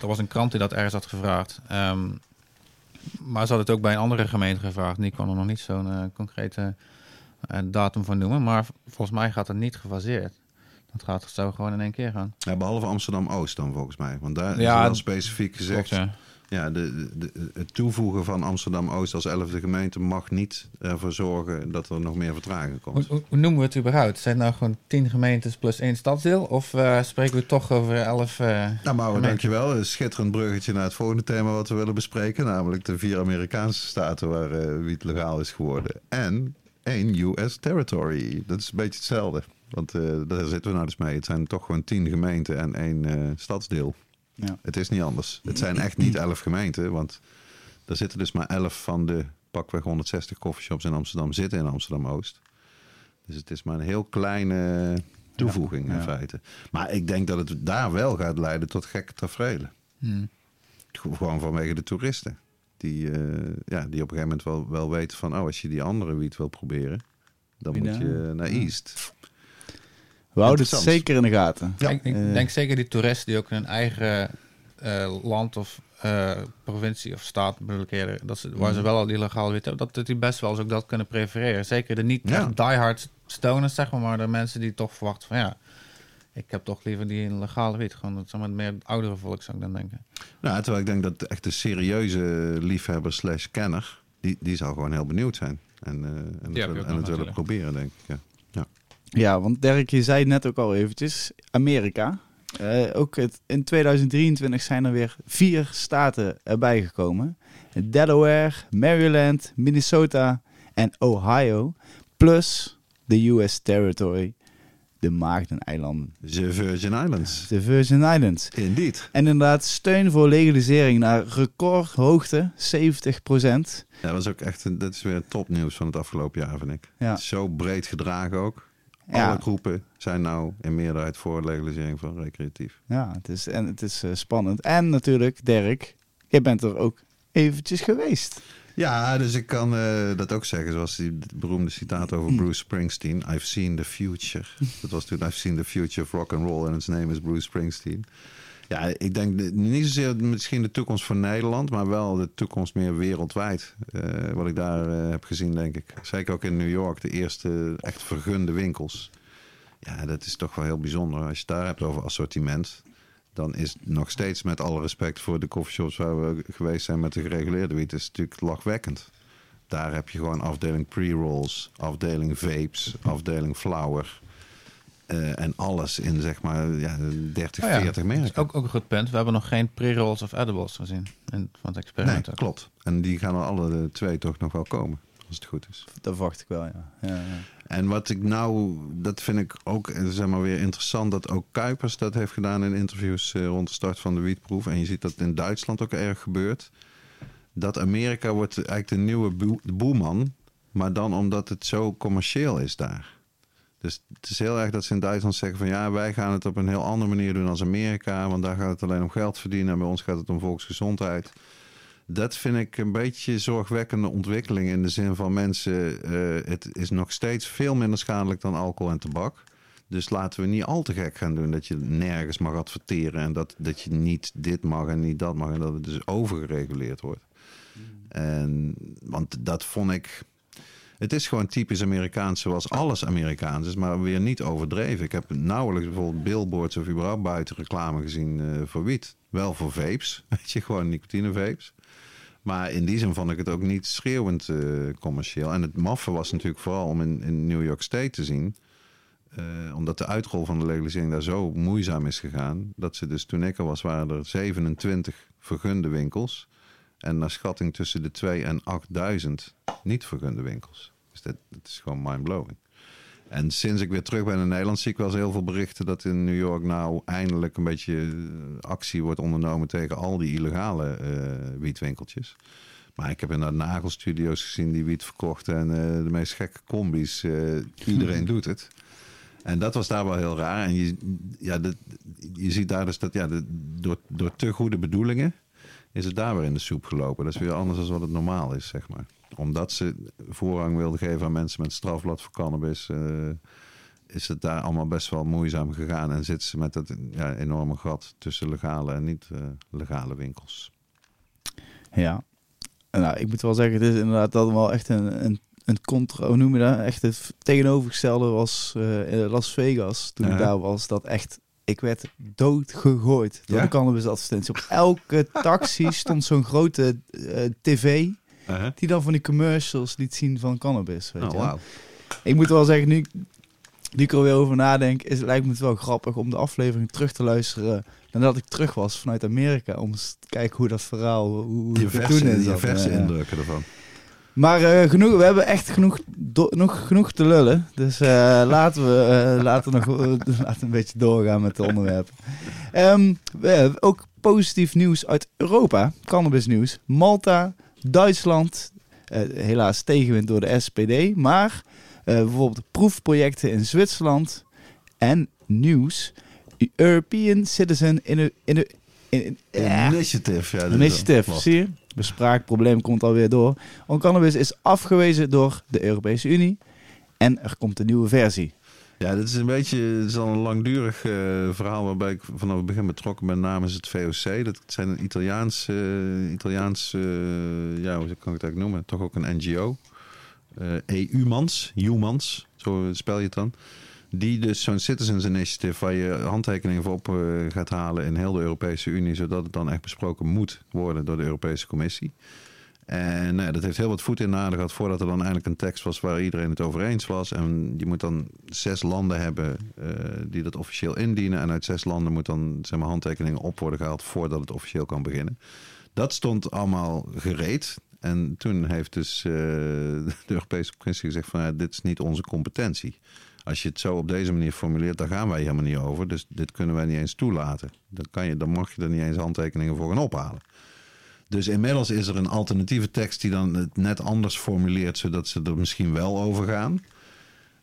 er was een krant die dat ergens had gevraagd. Ehm, maar ze hadden het ook bij een andere gemeente gevraagd. Die kon er nog niet zo'n eh, concrete eh, datum van noemen. Maar volgens mij gaat het niet gefaseerd. Dat gaat het zo gewoon in één keer gaan. Ja, behalve Amsterdam-Oost dan volgens mij. Want daar Ja, is wel specifiek gezegd... Klopt, ja. De, de, het toevoegen van Amsterdam-Oost als elfde gemeente mag niet ervoor zorgen dat er nog meer vertraging komt. hoe, hoe noemen we het überhaupt? Zijn het nou gewoon tien gemeentes plus één stadsdeel? Of eh, spreken we toch over elf eh Nou, dankjewel. Een schitterend bruggetje naar het volgende thema wat we willen bespreken. Namelijk de vier Amerikaanse staten waar eh wiet legaal is geworden. En één US territory. Dat is een beetje hetzelfde. Want eh, daar zitten we nou dus mee. Het zijn toch gewoon tien gemeenten en één eh, stadsdeel. Ja. Het is niet anders. Het zijn echt niet elf gemeenten. Want er zitten dus maar elf van de pakweg 160 coffeeshops in Amsterdam zitten in Amsterdam-Oost. Dus het is maar een heel kleine toevoeging in ja. feite. Maar ik denk dat het daar wel gaat leiden tot gekke tafereelen. Hmm. Gewoon vanwege de toeristen. Die, eh, ja, die op een gegeven moment wel, wel weten van... oh, als je die andere wiet wil proberen... dan moet nou? je naar Ja. East. We houden het zeker in de gaten. Ja. ik ik Eh. denk zeker die toeristen die ook in hun eigen eh, land of eh, provincie of staat, bedoel ik eerder, dat ze, waar ze wel al illegaal weten hebben, dat, dat die best wel eens ook dat kunnen prefereren. Zeker de niet Ja. echt diehard stoners, zeg maar, maar de mensen die toch verwachten van ja, ik heb toch liever die legale wiet. Gewoon het zeg maar, meer het oudere volk zou ik dan denken. Nou, terwijl ik denk dat de echte serieuze liefhebber slash kenner, die, die zal gewoon heel benieuwd zijn. En, eh, en het, en het willen natuurlijk. proberen, denk ik. Ja. Ja, want Dirk, je zei het net ook al eventjes. Amerika. Eh, ook het, in 2023 zijn er weer vier staten erbij gekomen. Delaware, Maryland, Minnesota en Ohio. Plus de US Territory, de Maagdeneilanden, De Virgin Islands. de Virgin Islands. Indeed. En inderdaad, steun voor legalisering naar recordhoogte, 70%. Ja, dat is ook echt een, dat is weer topnieuws van het afgelopen jaar, vind ik. Ja. Zo breed gedragen ook. Ja. Alle groepen zijn nou in meerderheid voor legalisering van recreatief. Ja, het is, en het is eh, spannend. En natuurlijk, Dirk, jij bent er ook eventjes geweest. Ja, dus ik kan eh, dat ook zeggen, zoals die beroemde citaat over Hm. Bruce Springsteen. I've seen the future. Dat was toen I've seen the future of rock and roll and its name is Bruce Springsteen. Ja, ik denk de- niet zozeer misschien de toekomst voor Nederland, maar wel de toekomst meer wereldwijd. Eh, wat ik daar eh, heb gezien, denk ik. Zeker ook in New York, de eerste echt vergunde winkels. Ja, dat is toch wel heel bijzonder. Als je het daar hebt over assortiment, dan is nog steeds met alle respect voor de coffeeshops waar we geweest zijn met de gereguleerde wiet, is natuurlijk lachwekkend. Daar heb je gewoon afdeling pre-rolls, afdeling vapes, afdeling flower. eh, en alles in zeg maar ja, 30, Oh ja, 40 dat is merken. ook, ook een goed punt. We hebben nog geen pre-rolls of edibles gezien in, van het Nee, experiment. ook. klopt. En die gaan er alle twee toch nog wel komen, als het goed is. Dat verwacht ik wel, ja. ja, ja. En wat ik nou, dat vind ik ook eh, zeg maar weer interessant, dat ook Kuipers dat heeft gedaan in interviews eh, rond de start van de wietproef. En je ziet dat in Duitsland ook erg gebeurt. Dat Amerika wordt eigenlijk de nieuwe boe- boeman, maar dan omdat het zo commercieel is daar. Dus het is heel erg dat ze in Duitsland zeggen van ja, wij gaan het op een heel andere manier doen als Amerika, want daar gaat het alleen om geld verdienen en bij ons gaat het om volksgezondheid. Dat vind ik een beetje zorgwekkende ontwikkeling in de zin van mensen, eh, het is nog steeds veel minder schadelijk dan alcohol en tabak. Dus laten we niet al te gek gaan doen dat je nergens mag adverteren en dat, dat je niet dit mag en niet dat mag en dat het dus overgereguleerd wordt. En, want dat vond ik. Het is gewoon typisch Amerikaans zoals alles Amerikaans is, maar weer niet overdreven. Ik heb nauwelijks bijvoorbeeld billboards of überhaupt buiten reclame gezien eh, voor wiet. Wel voor vapes, weet je, gewoon nicotinevapes. Maar in die zin vond ik het ook niet schreeuwend eh, commercieel. En het maffe was natuurlijk vooral om in, in New York State te zien. eh, omdat de uitrol van de legalisering daar zo moeizaam is gegaan. Dat ze dus toen ik er was, waren er 27 vergunde winkels. En naar schatting tussen de 2 en 8000 niet vergunde winkels. Dus dat, dat is gewoon mindblowing. En sinds ik weer terug ben in Nederland zie ik wel eens heel veel berichten dat in New York nou eindelijk een beetje eh, actie wordt ondernomen tegen al die illegale eh, wietwinkeltjes. Maar ik heb inderdaad nagelstudio's gezien die wiet verkochten en eh, de meest gekke combi's. iedereen doet het. En dat was daar wel heel raar. En je, ja, de, je ziet daar dus dat ja, de, door, door te goede bedoelingen is het daar weer in de soep gelopen. Dat is weer anders dan wat het normaal is, zeg maar. Omdat ze voorrang wilden geven aan mensen met strafblad voor cannabis, eh, is het daar allemaal best wel moeizaam gegaan. En zitten ze met dat ja, enorme gat tussen legale en niet eh, legale winkels. Ja. Nou, ik moet wel zeggen, dit is inderdaad dat wel echt een, een, een contra, hoe noem je dat? Echt het tegenovergestelde was eh, in Las Vegas. Toen ik daar was, dat echt, ik werd doodgegooid door Ja? de cannabisadvertentie. Op elke taxi stond zo'n grote tv, Uh-huh. die dan van die commercials liet zien van cannabis. Weet Oh, je wauw. Ik moet wel zeggen, nu, nu ik er weer over nadenk, is, lijkt me het wel grappig om de aflevering terug te luisteren nadat ik terug was vanuit Amerika. Om eens te kijken hoe dat verhaal, hoe Je het verse, toen verse indrukken ervan. Maar eh, genoeg, we hebben echt genoeg, do- nog genoeg te lullen. Dus eh, laten we eh, laten nog laten een beetje doorgaan met de onderwerpen. Ehm, we hebben ook positief nieuws uit Europa. Cannabis nieuws. Malta, Duitsland. eh, helaas tegenwind door de SPD. Maar eh, bijvoorbeeld proefprojecten in Zwitserland. En nieuws. European Citizen in, in, in, in, ja. Initiative. Ja, Initiative, zie je? De spraakprobleem komt alweer door. Want cannabis is afgewezen door de Europese Unie. En er komt een nieuwe versie. Ja, dit is een beetje het is al een langdurig eh, verhaal waarbij ik vanaf het begin betrokken ben namens het VOC. Dat zijn een Italiaans, eh, Italiaans eh, ja, hoe kan ik het eigenlijk noemen? Toch ook een NGO. EU-mans, Humans, zo spel je het dan. Die dus zo'n Citizens Initiative waar je handtekeningen voor op gaat halen in heel de Europese Unie, zodat het dan echt besproken moet worden door de Europese Commissie. En nou dat heeft heel wat voet in de aarde gehad voordat er dan eindelijk een tekst was waar iedereen het over eens was. En je moet dan zes landen hebben eh, die dat officieel indienen. En uit zes landen moet dan zeg maar, handtekeningen op worden gehaald voordat het officieel kan beginnen. Dat stond allemaal gereed. En toen heeft dus eh, de Europese Commissie gezegd van ja, dit is niet onze competentie. Als je het zo op deze manier formuleert, daar gaan wij helemaal niet over. Dus dit kunnen wij niet eens toelaten. Dan, kan je, dan mag je er niet eens handtekeningen voor gaan ophalen. Dus inmiddels is er een alternatieve tekst die dan het net anders formuleert, zodat ze er misschien wel over gaan.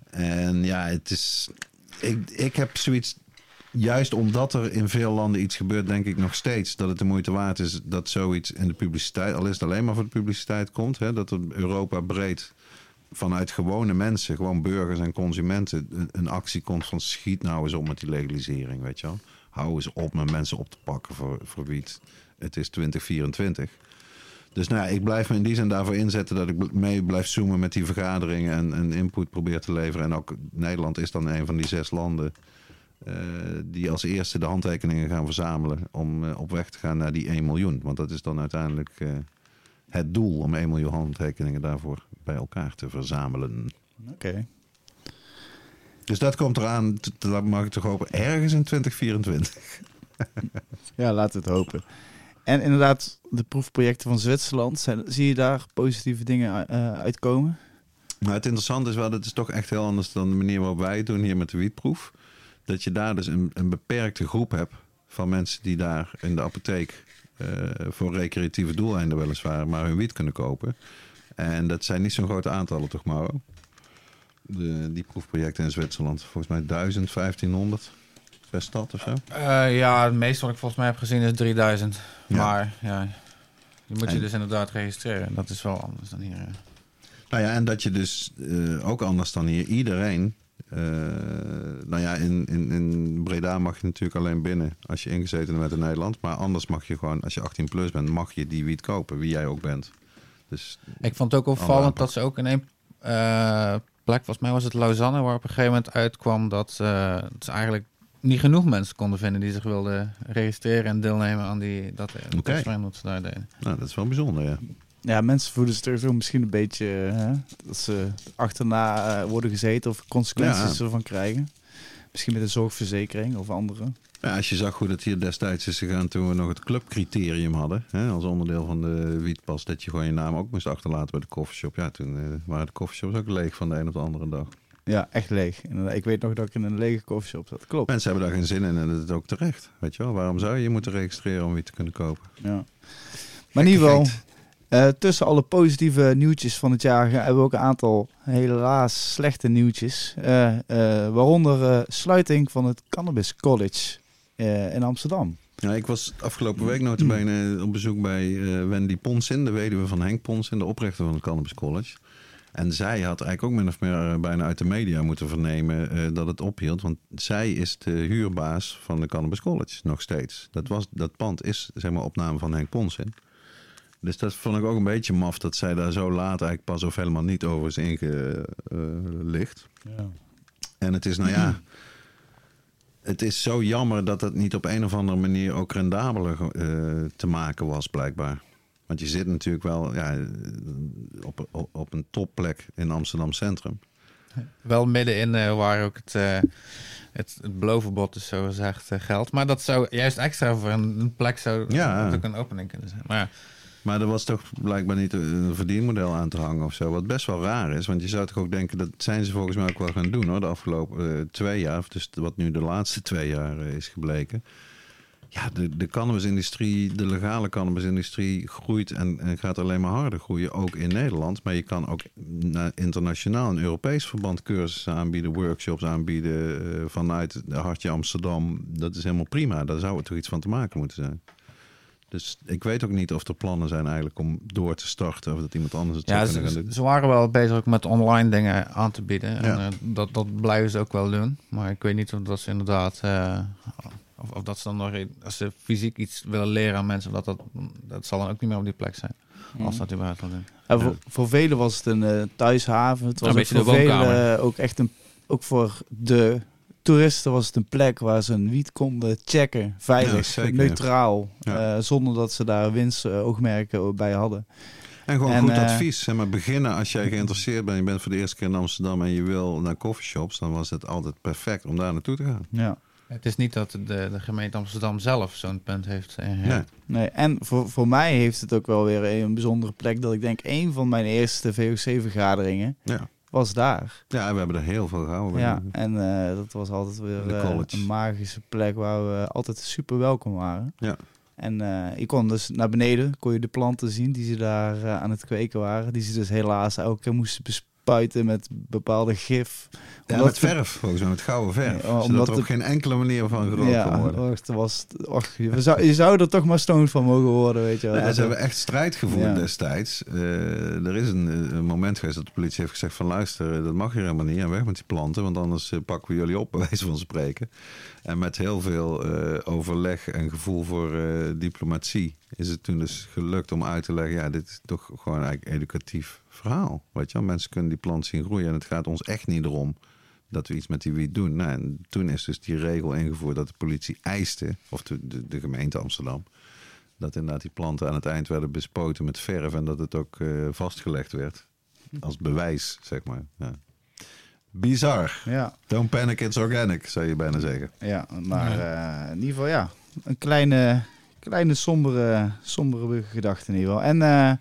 En ja, het is. Ik, ik heb zoiets. Juist omdat er in veel landen iets gebeurt, denk ik nog steeds dat het de moeite waard is dat zoiets in de publiciteit, al is het alleen maar voor de publiciteit komt, hè, dat er Europa breed vanuit gewone mensen, gewoon burgers en consumenten, een, actie komt van schiet nou eens op met die legalisering, weet je wel. Hou eens op met mensen op te pakken voor, voor wiet. Het is 2024. Dus nou ja, ik blijf me in die zin daarvoor inzetten dat ik mee blijf zoomen met die vergaderingen en, en input probeer te leveren. En ook Nederland is dan een van die zes landen eh, die als eerste de handtekeningen gaan verzamelen om eh, op weg te gaan naar die 1 miljoen. Want dat is dan uiteindelijk eh, het doel om 1 miljoen handtekeningen daarvoor bij elkaar te verzamelen. Oké. Dus dat komt eraan, dat mag ik toch hopen, ergens in 2024. Ja, laten we het hopen. En inderdaad, de proefprojecten van Zwitserland, zijn, zie je daar positieve dingen eh, uitkomen? Maar het interessante is wel, dat is toch echt heel anders dan de manier waarop wij het doen hier met de wietproef. Dat je daar dus een, een beperkte groep hebt van mensen die daar in de apotheek eh, voor recreatieve doeleinden weliswaar maar hun wiet kunnen kopen. En dat zijn niet zo'n grote aantallen toch, Mauro? De, die proefprojecten in Zwitserland. Volgens mij 1000, 1500 per stad of zo. Eh, ja, het meeste wat ik volgens mij heb gezien is 3000. Ja. Maar ja, die moet je En- dus inderdaad registreren. Dat is wel anders dan hier. eh. Nou ja, en dat je dus eh, ook anders dan hier iedereen. nou ja, in, in, in Breda mag je natuurlijk alleen binnen als je ingezeten bent in Nederland. Maar anders mag je gewoon, als je 18 plus bent, mag je die wiet kopen, wie jij ook bent. Dus Ik vond het ook opvallend dat ze ook in één plek, volgens mij was het Lausanne, waar op een gegeven moment uitkwam dat, eh, dat ze eigenlijk niet genoeg mensen konden vinden die zich wilden registreren en deelnemen aan die, dat Oké. okay. wat ze daar deden. nou, dat is wel bijzonder, ja. Ja, mensen voelen zich sowieso misschien een beetje eh, hè, dat ze achterna eh, worden gezeten of consequenties Ja. ervan krijgen. Misschien met een zorgverzekering of andere. ja. Als je zag hoe dat hier destijds is gegaan toen we nog het clubcriterium hadden. Hè, als onderdeel van de wietpas, dat je gewoon je naam ook moest achterlaten bij de coffeeshop. Ja, toen eh, waren de coffeeshops ook leeg van de een op de andere dag. Ja, echt leeg. Inderdaad. Ik weet nog dat ik in een lege koffieshop zat. Klopt. Mensen hebben daar geen zin in en dat is ook terecht. Weet je wel, waarom zou je je moeten registreren om wiet te kunnen kopen? Ja. Maar in ieder geval, eh, tussen alle positieve nieuwtjes van het jaar eh, hebben we ook een aantal helaas slechte nieuwtjes. Eh, eh, waaronder eh, sluiting van het Cannabis College eh, in Amsterdam. Ja, ik was afgelopen week notabene op bezoek bij eh, Wendy Ponsin, de weduwe van Henk Ponsin, de oprichter van het Cannabis College. En zij had eigenlijk ook min of meer eh, bijna uit de media moeten vernemen eh, dat het ophield. Want zij is de huurbaas van de Cannabis College, nog steeds. Dat, was, dat pand is zeg maar opname van Henk Ponsin. Dus dat vond ik ook een beetje maf dat zij daar zo laat eigenlijk pas of helemaal niet over is ingelicht. Ja. En het is, nou ja, het is zo jammer dat het niet op een of andere manier ook rendabeler eh, te maken was, blijkbaar. Want je zit natuurlijk wel ja, op, op, op een topplek in Amsterdam Centrum. Wel midden in eh, waar ook het, eh het, het belovenbod dus zo gezegd eh, geldt. Maar dat zou juist extra voor een, een plek zou Ja. ook een opening kunnen zijn. Maar ja, Maar er was toch blijkbaar niet een verdienmodel aan te hangen of zo. Wat best wel raar is. Want je zou toch ook denken, dat zijn ze volgens mij ook wel gaan doen hoor. De afgelopen twee jaar. Of Dus wat nu de laatste twee jaar is gebleken. Ja, de, de cannabisindustrie, de legale cannabisindustrie groeit en, en gaat alleen maar harder groeien. Ook in Nederland. Maar je kan ook na- internationaal een Europees verband cursussen aanbieden. Workshops aanbieden eh, vanuit de hartje Amsterdam. Dat is helemaal prima. Daar zou het toch iets van te maken moeten zijn. Dus ik weet ook niet of er plannen zijn eigenlijk om door te starten. Of dat iemand anders het ja zou ze, kunnen ze- doen. ze waren wel bezig ook met online dingen aan te bieden. En, eh, dat, dat blijven ze ook wel doen. Maar ik weet niet of dat ze inderdaad... eh, of, of dat ze dan nog... Als ze fysiek iets willen leren aan mensen... Dat, dat, dat zal dan ook niet meer op die plek zijn. Als dat überhaupt wel doen. En voor, voor velen was het een eh, thuishaven. Het was Een ook beetje de voor velen woonkamer. eh, ook echt een ook voor de toeristen was het een plek waar ze een wiet konden checken. Veilig, Ja, neutraal. Ja. eh, zonder dat ze daar winstoogmerken bij hadden. En gewoon En, goed eh, advies. Zeg maar, beginnen als jij geïnteresseerd bent. Je bent voor de eerste keer in Amsterdam en je wil naar coffeeshops. Dan was het altijd perfect om daar naartoe te gaan. Ja. Het is niet dat de, de gemeente Amsterdam zelf zo'n punt heeft. eh, Nee. Nee, en voor, voor mij heeft het ook wel weer een bijzondere plek. Dat ik denk, een van mijn eerste VOC-vergaderingen Ja. was daar. ja, we hebben er heel veel gehouden. Ja, en eh, dat was altijd weer eh, een magische plek waar we altijd super welkom waren. Ja. En eh je kon dus naar beneden, kon je de planten zien die ze daar aan het kweken waren. Die ze dus helaas elke keer moesten bespuiten met bepaalde gif. Ja, Omdat met verf, volgens mij, met gouden verf. Ja, omdat er op geen enkele manier van gerookt ja, worden. och, was, och, je, zou, je zou er toch maar stoned van mogen worden, weet je wel. Ja, ze hebben echt strijd gevoerd Ja. destijds. Eh, er is een, een moment geweest dat de politie heeft gezegd van luister, eh, dat mag hier helemaal niet. En weg met die planten, want anders eh, pakken we jullie op, bij wijze van spreken. En met heel veel eh, overleg en gevoel voor eh, diplomatie is het toen dus gelukt om uit te leggen, ja, dit is toch gewoon eigenlijk een educatief verhaal. Weet je? Mensen kunnen die plant zien groeien en het gaat ons echt niet erom dat we iets met die wiet doen. Nou, en toen is dus die regel ingevoerd dat de politie eiste, of de, de, de gemeente Amsterdam, dat inderdaad die planten aan het eind werden bespoten met verf en dat het ook eh, vastgelegd werd. Als bewijs, zeg maar. Ja. Bizar. ja. Don't panic, it's organic, zou je bijna zeggen. Ja, maar eh, in ieder geval ja, een kleine, kleine sombere, sombere gedachte in ieder geval. En eh,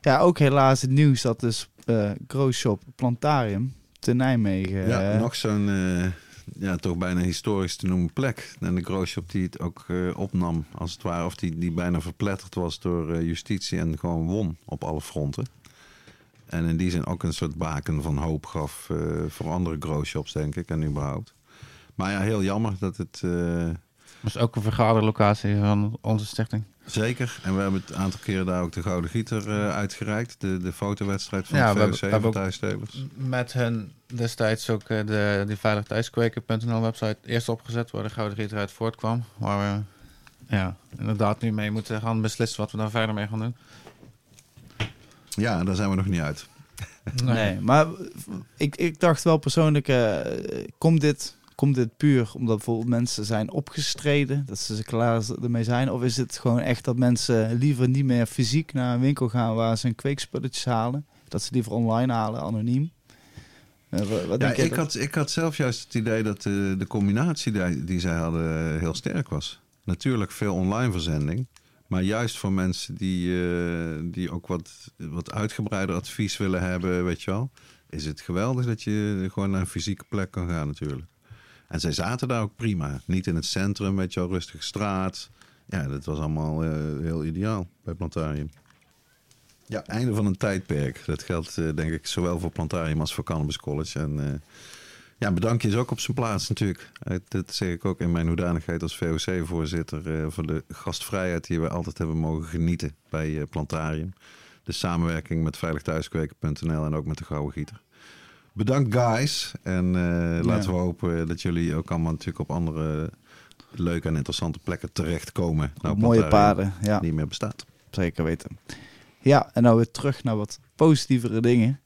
ja, ook helaas het nieuws dat dus eh Grow Shop Plantarium te Nijmegen... Ja, eh, nog zo'n, eh, ja, toch bijna historisch te noemen plek. En de Grooshop die het ook eh, opnam, als het ware. Of die, die bijna verpletterd was door eh, justitie en gewoon won op alle fronten. En in die zin ook een soort baken van hoop gaf eh, voor andere Groosshops, denk ik, en überhaupt. Maar ja, heel jammer dat het... Dat is ook een vergaderlocatie van onze stichting. Zeker. En we hebben het aantal keren daar ook de Gouden Gieter eh, uitgereikt. De, de fotowedstrijd van Ja, hebben- VOC hebben van. Met hen destijds ook eh, de, die veiligthuiskweker.nl website eerst opgezet, waar de Gouden Gieter uit voortkwam. Waar we ja, inderdaad nu mee moeten gaan beslissen wat we daar verder mee gaan doen. Ja, daar zijn we nog niet uit. Nee, maar ik, ik dacht wel persoonlijk, eh, komt, dit, komt dit puur omdat bijvoorbeeld mensen zijn opgestreden, dat ze er klaar ermee zijn? Of is het gewoon echt dat mensen liever niet meer fysiek naar een winkel gaan waar ze een kweekspulletjes halen? Dat ze liever online halen, anoniem? Eh, wat Ja, ik dat- had, ik had zelf juist het idee dat de, de combinatie die, die zij hadden eh, heel sterk was. Natuurlijk veel online verzending. Maar juist voor mensen die, eh, die ook wat, wat uitgebreider advies willen hebben, weet je wel. Is het geweldig dat je gewoon naar een fysieke plek kan gaan natuurlijk. En zij zaten daar ook prima. Niet in het centrum, weet je rustige straat. Ja, dat was allemaal eh, heel ideaal bij Plantarium. Ja, einde van een tijdperk. Dat geldt eh, denk ik zowel voor Plantarium als voor Cannabis College. En eh, ja, bedankje is ook op zijn plaats natuurlijk. Dat zeg ik ook in mijn hoedanigheid als VOC-voorzitter... voor de gastvrijheid die we altijd hebben mogen genieten bij Plantarium. De samenwerking met veiligthuiskweken.nl en ook met de Gouden Gieter. Bedankt guys. En eh, laten we hopen dat jullie ook allemaal natuurlijk op andere leuke en interessante plekken terechtkomen. Nou, Mooie Plantarium paden, ja. Niet meer bestaat. Zeker weten. Ja, en nou weer terug naar wat positievere dingen.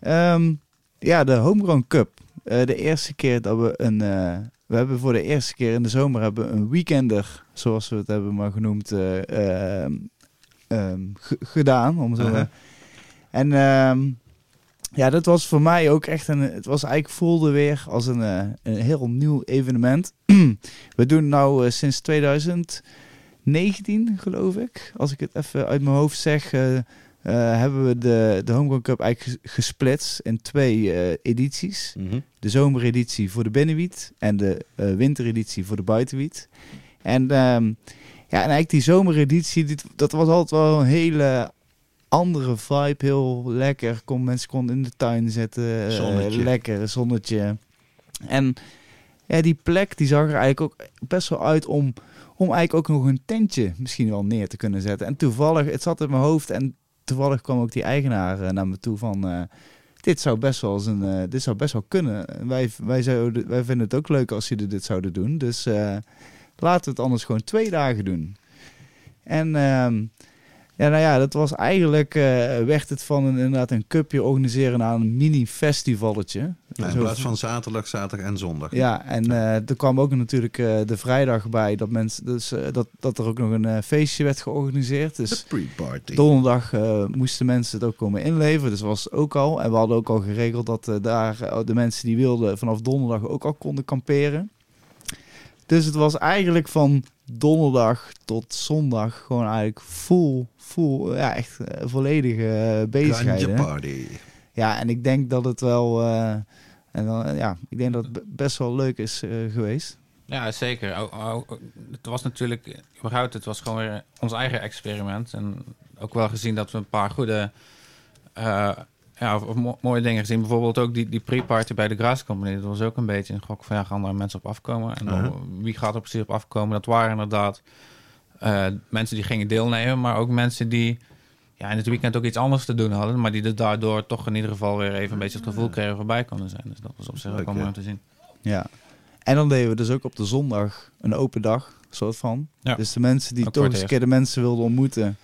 Ehm, ja, de Homegrown Cup. Eh, de eerste keer dat we een... eh, we hebben voor de eerste keer in de zomer hebben een weekender, zoals we het hebben maar genoemd, eh, ehm, ehm, ge- gedaan. Om zo. En ja, dat was voor mij ook echt een... Het was eigenlijk voelde weer als een, eh, een heel nieuw evenement. we doen nou eh, sinds 2019, geloof ik. Als ik het even uit mijn hoofd zeg... eh, hebben we de, de Homegrown Cup eigenlijk ges- gesplitst in twee edities. De zomereditie voor de binnenwiet en de wintereditie voor de buitenwiet. En, ehm, ja, en eigenlijk die zomereditie, dit, dat was altijd wel een hele andere vibe. Heel lekker. Kon, mensen konden in de tuin zitten. eh, Zonnetje. lekker, zonnetje. En ja, die plek die zag er eigenlijk ook best wel uit om, om eigenlijk ook nog een tentje misschien wel neer te kunnen zetten. En toevallig, het zat in mijn hoofd en toevallig kwam ook die eigenaar eh, naar me toe van... eh, dit zou best wel eens een, dit zou best wel kunnen. En Wij, wij, zouden, wij vinden het ook leuk als jullie dit zouden doen. Dus laten we het anders gewoon twee dagen doen. En ehm, Ja, nou ja, dat was eigenlijk, eh, werd het van een, inderdaad een cupje organiseren naar een mini-festivalletje. Ja, in plaats van zaterdag, zaterdag en zondag. Ja, en eh, er kwam ook natuurlijk eh, de vrijdag bij dat, mensen, dus, dat, dat er ook nog een feestje werd georganiseerd. De Dus pre-party. donderdag moesten mensen het ook komen inleveren. Dus was ook al. En we hadden ook al geregeld dat daar de mensen die wilden vanaf donderdag ook al konden kamperen. Dus het was eigenlijk van donderdag tot zondag gewoon eigenlijk full, full, ja echt eh, volledige eh, bezigheden. party. Ja, en ik denk dat het wel, eh, en dan, ja, ik denk dat het be- best wel leuk is geweest. Ja, zeker. O- o- o- Het was natuurlijk, überhaupt, het was gewoon weer ons eigen experiment. En ook wel gezien dat we een paar goede, eh, ja, of, of mo- mooie dingen gezien. Bijvoorbeeld ook die, die pre-party bij de Grass Company. Dat was ook een beetje een gok van, ja, gaan daar mensen op afkomen? En dan, Uh-huh. wie gaat er precies op afkomen? Dat waren inderdaad eh, mensen die gingen deelnemen, maar ook mensen die ja, in het weekend ook iets anders te doen hadden. Maar die er daardoor toch in ieder geval weer even een beetje het gevoel kregen voorbij konden zijn. Dus dat was op zich ook Leuk, wel mooi ja. om te zien. Ja. En dan deden we dus ook op de zondag een open dag, soort van. Ja. Dus de mensen die Ook toch eens een keer de mensen wilden ontmoeten,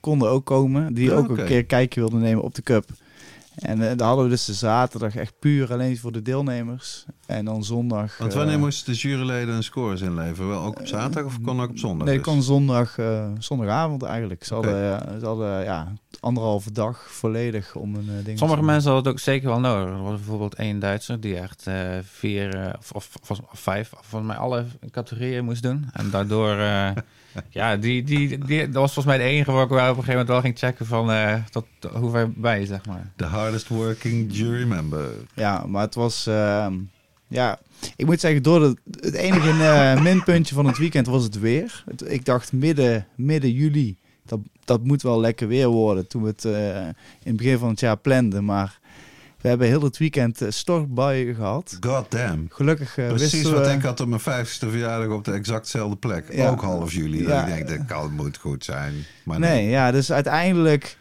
konden ook komen. Die Ja, ook een keer een kijkje wilden nemen op de cup. En eh daar hadden we dus de zaterdag echt puur alleen voor de deelnemers. En dan zondag... Want eh, wanneer moesten de juryleden hun scores inleveren? Wel ook op zaterdag of kon ook op zondag? Nee, dus? kon zondag, eh, zondagavond eigenlijk. Ze Oké. hadden, eh, ze hadden ja, anderhalve dag volledig om een eh, ding Sommige te- mensen hadden het ook zeker wel nodig. Er was bijvoorbeeld één Duitser die echt eh, vier eh, of, of, of, of vijf, volgens mij alle categorieën moest doen. En daardoor, eh, ja, die, die, die, dat was volgens mij de enige waar ik wel op een gegeven moment wel ging checken van eh, tot hoe ver je, zeg maar. The hardest working jury member. Ja, maar het was... ehm, ja, ik moet zeggen, door het, het enige eh, minpuntje van het weekend was het weer. Het- ik dacht midden, midden juli, dat, dat moet wel lekker weer worden. Toen we het eh, in het begin van het jaar planden. Maar we hebben heel het weekend eh, stortbuien gehad. God damn. Gelukkig Precies wisten wat we- ik had op mijn 50ste verjaardag op de exactzelfde plek. Ja. Ook half juli. Ja. Dat ik denk, dat kan, moet goed zijn. Maar Nee, ja, dus uiteindelijk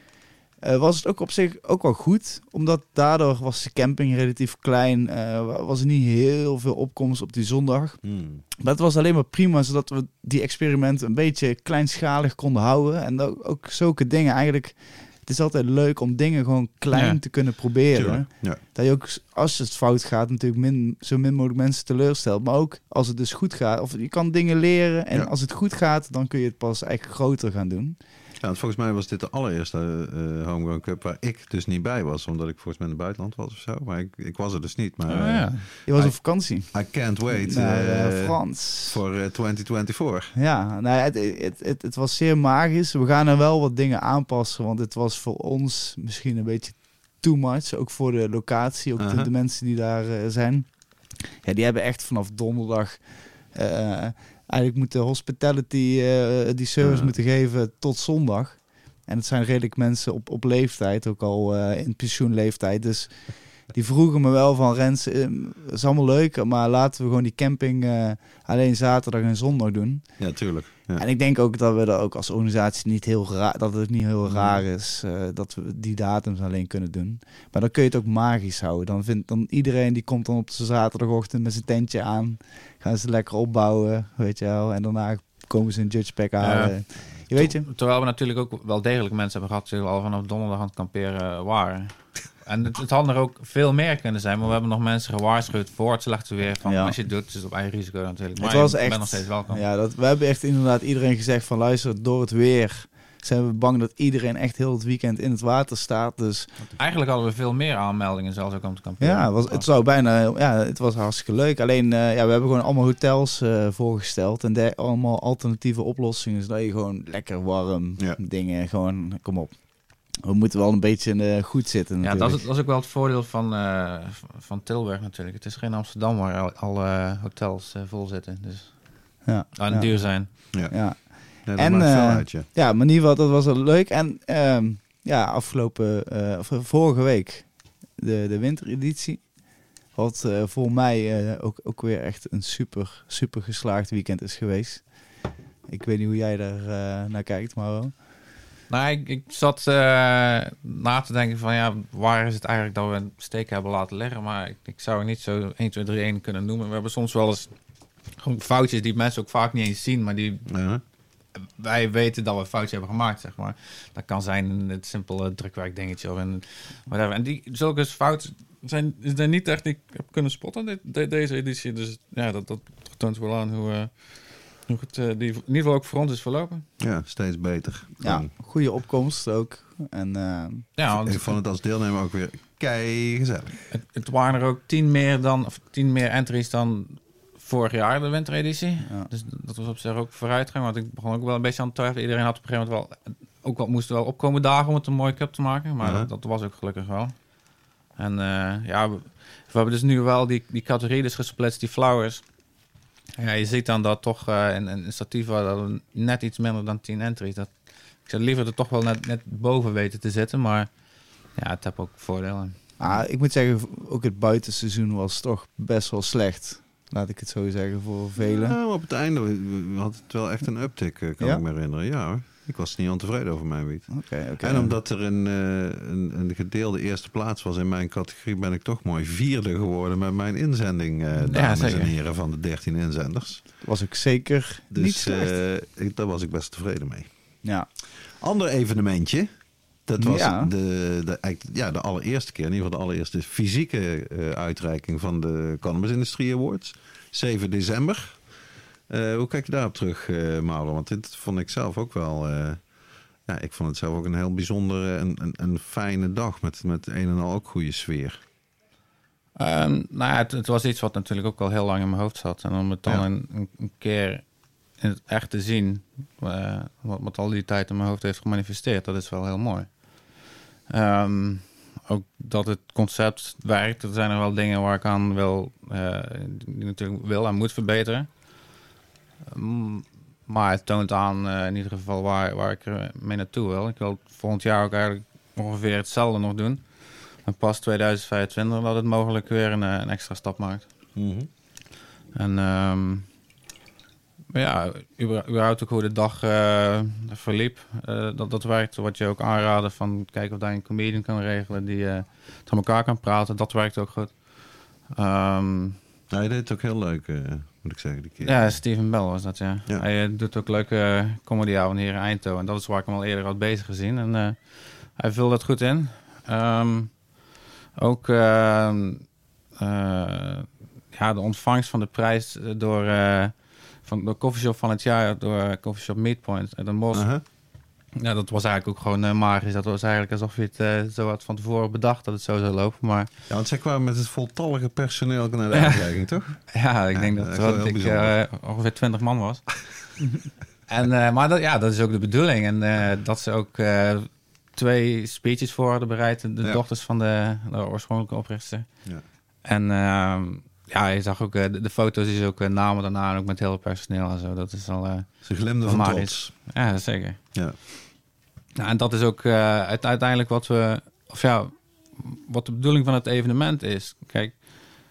eh, was het ook op zich ook wel goed. Omdat daardoor was de camping relatief klein. eh, was er niet heel veel opkomst op die zondag. Hmm. Maar het was alleen maar prima, zodat we die experimenten een beetje kleinschalig konden houden. En ook, ook zulke dingen eigenlijk... Het is altijd leuk om dingen gewoon klein Ja. te kunnen proberen. Ja. Dat je ook, als het fout gaat, natuurlijk min, zo min mogelijk mensen teleurstelt. Maar ook als het dus goed gaat. Of je kan dingen leren. En Ja. als het goed gaat, dan kun je het pas echt groter gaan doen. Ja, want volgens mij was dit de allereerste eh Homegrown Cup waar ik dus niet bij was. Omdat ik volgens mij in het buitenland was of zo. Maar ik, ik was er dus niet. Maar Oh, ja. Je was I- op vakantie. I can't wait Naar eh, eh, Frans. voor eh, 2024. Ja, nou, ja, het, het, het, het was zeer magisch. We gaan er wel wat dingen aanpassen, want het was voor ons misschien een beetje too much. Ook voor de locatie, ook de, de mensen die daar eh, zijn. Ja, die hebben echt vanaf donderdag eh, eigenlijk moeten hospitality eh, die service Ja. moeten geven tot zondag. En het zijn redelijk mensen op, op leeftijd, ook al eh, in pensioenleeftijd. Dus die vroegen me wel van Rens, eh, is allemaal leuk, maar laten we gewoon die camping alleen zaterdag en zondag doen. Ja, tuurlijk. Ja. En ik denk ook dat we dat ook als organisatie niet heel raar, dat het niet heel raar is dat we die datums alleen kunnen doen. Maar dan kun je het ook magisch houden. Dan vindt dan iedereen die komt dan op zijn zaterdagochtend met zijn tentje aan, gaan ze lekker opbouwen, weet je wel. En daarna komen ze een judge pack halen. Je weet je? Terwijl we natuurlijk ook wel degelijk mensen hebben gehad die al vanaf donderdag aan het kamperen waren. En het, het had er ook veel meer kunnen zijn, maar we hebben nog mensen gewaarschuwd voor het slechte weer. Van Ja. als je het doet, is het op eigen risico natuurlijk. Maar het was echt. nog steeds welkom. Ja, dat, we hebben echt inderdaad iedereen gezegd van luister, door het weer zijn we bang dat iedereen echt heel het weekend in het water staat. Dus Eigenlijk hadden we veel meer aanmeldingen zelfs ook om te kamperen. Ja, het, was, het zou bijna, ja, het was hartstikke leuk. Alleen, eh, ja, we hebben gewoon allemaal hotels eh, voorgesteld en de, allemaal alternatieve oplossingen, zodat je gewoon lekker warm Ja. dingen, gewoon, kom op. We moeten wel een beetje goed zitten Ja, natuurlijk. dat is, dat is ook wel het voordeel van, eh, van Tilburg natuurlijk. Het is geen Amsterdam waar al- alle hotels vol zitten. Dus ja, en ja, duur zijn. ja. Ja, dat En, maakt veel eh, uit, ja. Ja, maar in ieder geval, dat was wel leuk. En ehm, ja, afgelopen, eh, of vorige week, de, de wintereditie. Wat eh, voor mij eh, ook, ook weer echt een super, super geslaagd weekend is geweest. Ik weet niet hoe jij daar eh, naar kijkt, Mauro. Nou, ik, ik zat eh, na te denken van ja, waar is het eigenlijk dat we een steek hebben laten liggen. Maar ik, ik zou er niet zo 1, 2, 3, 1 kunnen noemen. We hebben soms wel eens gewoon foutjes die mensen ook vaak niet eens zien. Maar die Ja. Wij weten dat we een foutje hebben gemaakt, zeg maar. Dat kan zijn een het simpele drukwerkdingetje of een whatever. En die, zulke fouten zijn is er niet echt heb kunnen spotten dit, de- deze editie. Dus ja, dat, dat toont wel aan hoe, eh, hoe goed eh, die in ieder geval ook voor ons is verlopen. Ja, steeds beter. Ja, goede opkomst ook. En eh, Ja, want Ik vond het als deelnemer ook weer kei gezellig. het, het waren er ook tien meer, dan, of tien meer entries dan vorig jaar, de wintereditie. Ja. Dus dat was op zich ook vooruitgang. Want ik begon ook wel een beetje aan het twijfelen. Iedereen had op een gegeven moment wel... Ook wel, moest wel opkomen dagen om het een mooie cup te maken. Maar Ja. dat, dat was ook gelukkig wel. En eh, ja, we, we hebben dus nu wel die, die categorie dus gesplitst, die flowers. Ja, je ziet dan dat toch eh in, in Stativa net iets minder dan 10 entries. Dat, ik zou liever er toch wel net, net boven weten te zitten. Maar ja, het heeft ook voordelen. ah, ik moet zeggen, ook het buitenseizoen was toch best wel slecht. Laat ik het zo zeggen voor velen. Ja, op het einde hadden het wel echt een uptick, eh, kan Ja? ik me herinneren. Ja hoor. Ik was niet ontevreden over mijn wiet. Oké, oké. En omdat er een, eh, een, een gedeelde eerste plaats was in mijn categorie, ben ik toch mooi vierde geworden met mijn inzending, eh, dames en heren van de 13 inzenders. was ik zeker niet Dus slecht. ik, daar was ik best tevreden mee. ja. Ander evenementje. Dat was Ja. de, de, ja, de allereerste keer, in ieder geval de allereerste fysieke eh, uitreiking van de Cannabis Industrie Awards. 7 december. Eh, hoe kijk je daarop terug, eh Mauro? Want dit vond ik zelf ook wel... eh, ja, ik vond het zelf ook een heel bijzondere en een, een fijne dag. Met, met een en al ook goede sfeer. Ehm, nou ja, het, het was iets wat natuurlijk ook al heel lang in mijn hoofd zat. En om het dan Ja. een, keer in het echt te zien, wat, wat al die tijd in mijn hoofd heeft gemanifesteerd, dat is wel heel mooi. Ehm, ook dat het concept werkt. Er zijn er wel dingen waar ik aan wil, eh, die ik natuurlijk wil en moet verbeteren. Mm, maar het toont aan eh, in ieder geval waar, waar ik er mee naartoe wil. Ik wil volgend jaar ook eigenlijk ongeveer hetzelfde nog doen. En pas 2025 dat het mogelijk weer een, eh, een extra stap maakt. En ehm, ja, überhaupt ook hoe de dag eh, verliep. eh, dat, dat werkt. Wat je ook aanraden van kijken of daar een comedian kan regelen die eh tegen elkaar kan praten. Dat werkt ook goed. Ehm, Nou, je deed het ook heel leuk, moet ik zeggen, die keer. ja, Steven Bell was dat, ja. Ja. Hij doet ook leuke comedyavonden hier in Eindhoven. En dat is waar ik hem al eerder had bezig gezien. En hij vult dat goed in. Ehm, ook ehm, eh, ja, de ontvangst van de prijs door, van de coffeeshop van het jaar door coffeeshop uit Den Bosch. Aha. Ja, dat was eigenlijk ook gewoon eh, magisch. Dat was eigenlijk alsof je het eh, zo had van tevoren bedacht dat het zo zou lopen. Maar Ja, want zij kwamen met het voltallige personeel naar de uitreiking, toch? ja, ik Ja, denk dat het wel bijzonder. eh, ongeveer 20 man was. en, maar dat, ja, dat is ook de bedoeling. En dat ze ook twee speeches voor hadden bereid. De Ja. dochters van de, de oorspronkelijke oprichter. Ja. En ehm, ja, je zag ook eh, de, de foto's is ook eh, namen daarna en ook met heel het personeel en zo. Dat is al... Ze glimden van trots. ja, zeker. Ja. Nou, en dat is ook eh, uite- uiteindelijk wat we, of ja, wat de bedoeling van het evenement is. Kijk,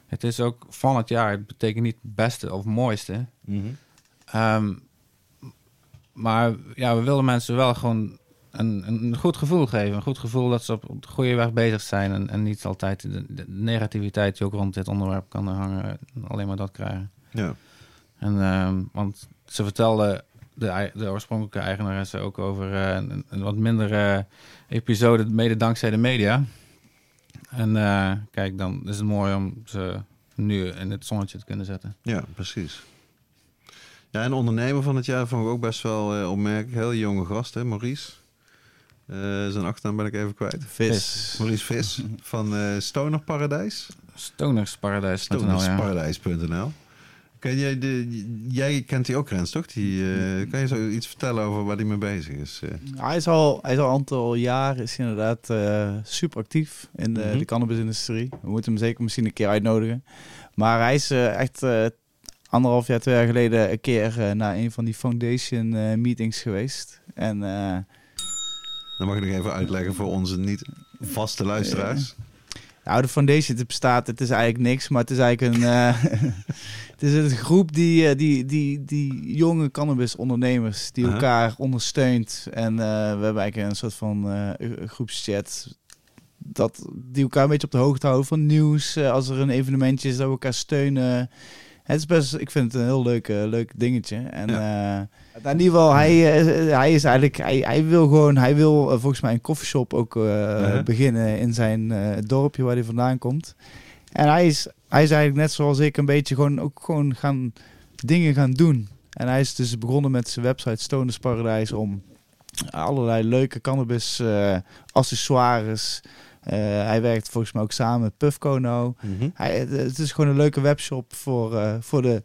het is ook van het jaar. Het betekent niet beste of mooiste. Ehm, maar ja, we willen mensen wel gewoon een, een goed gevoel geven. Een goed gevoel dat ze op, op de goede weg bezig zijn. En, en niet altijd de, de negativiteit die ook rond dit onderwerp kan hangen, alleen maar dat krijgen. Ja. En, ehm, want ze vertelde de, de oorspronkelijke eigenaresse ook over eh, een, een wat mindere episode, mede dankzij de media. En eh, kijk, dan is het mooi om ze nu in het zonnetje te kunnen zetten. Ja, precies. Ja, en ondernemer van het jaar vond ik ook best wel eh opmerkelijk. Heel jonge gast, hè, Maurice. Eh, zijn achternaam ben ik even kwijt. Vis. Maurice Vis van eh Stoner Paradijs. Stonersparadijs.nl. Stonersparadijs.nl. Ken jij, de, jij kent die ook, Rens, toch? Die, eh, kan je zo iets vertellen over waar hij mee bezig is? eh? Hij is al, hij is al een aantal jaar is inderdaad eh, super actief in de, Mhm. de cannabisindustrie. We moeten hem zeker misschien een keer uitnodigen. Maar hij is echt anderhalf jaar, twee jaar geleden een keer naar een van die foundation eh, meetings geweest. En eh, Dan mag ik nog even uitleggen voor onze niet vaste luisteraars. nou, de foundation het bestaat, het is eigenlijk niks, maar het is eigenlijk een, eh, het is een groep die, eh, die, die, die jonge cannabisondernemers die elkaar ondersteunt. En eh, we hebben eigenlijk een soort van groepschat dat die elkaar een beetje op de hoogte houden van nieuws. Als er een evenementje is, dat we elkaar steunen. Het is best, ik vind het een heel leuk, eh, leuk dingetje. En ja. in ieder geval, hij, eh, hij is eigenlijk, hij, hij wil gewoon, hij wil eh, volgens mij een koffieshop ook Uh-huh. beginnen in zijn eh, dorpje waar hij vandaan komt. En hij is, hij is eigenlijk net zoals ik een beetje gewoon ook gewoon gaan dingen gaan doen. En hij is dus begonnen met zijn website Stoners Paradise om allerlei leuke cannabis eh, accessoires. Eh, hij werkt volgens mij ook samen met Puffco nou. Mhm. Hij, het- is gewoon een leuke webshop voor, eh, voor, de,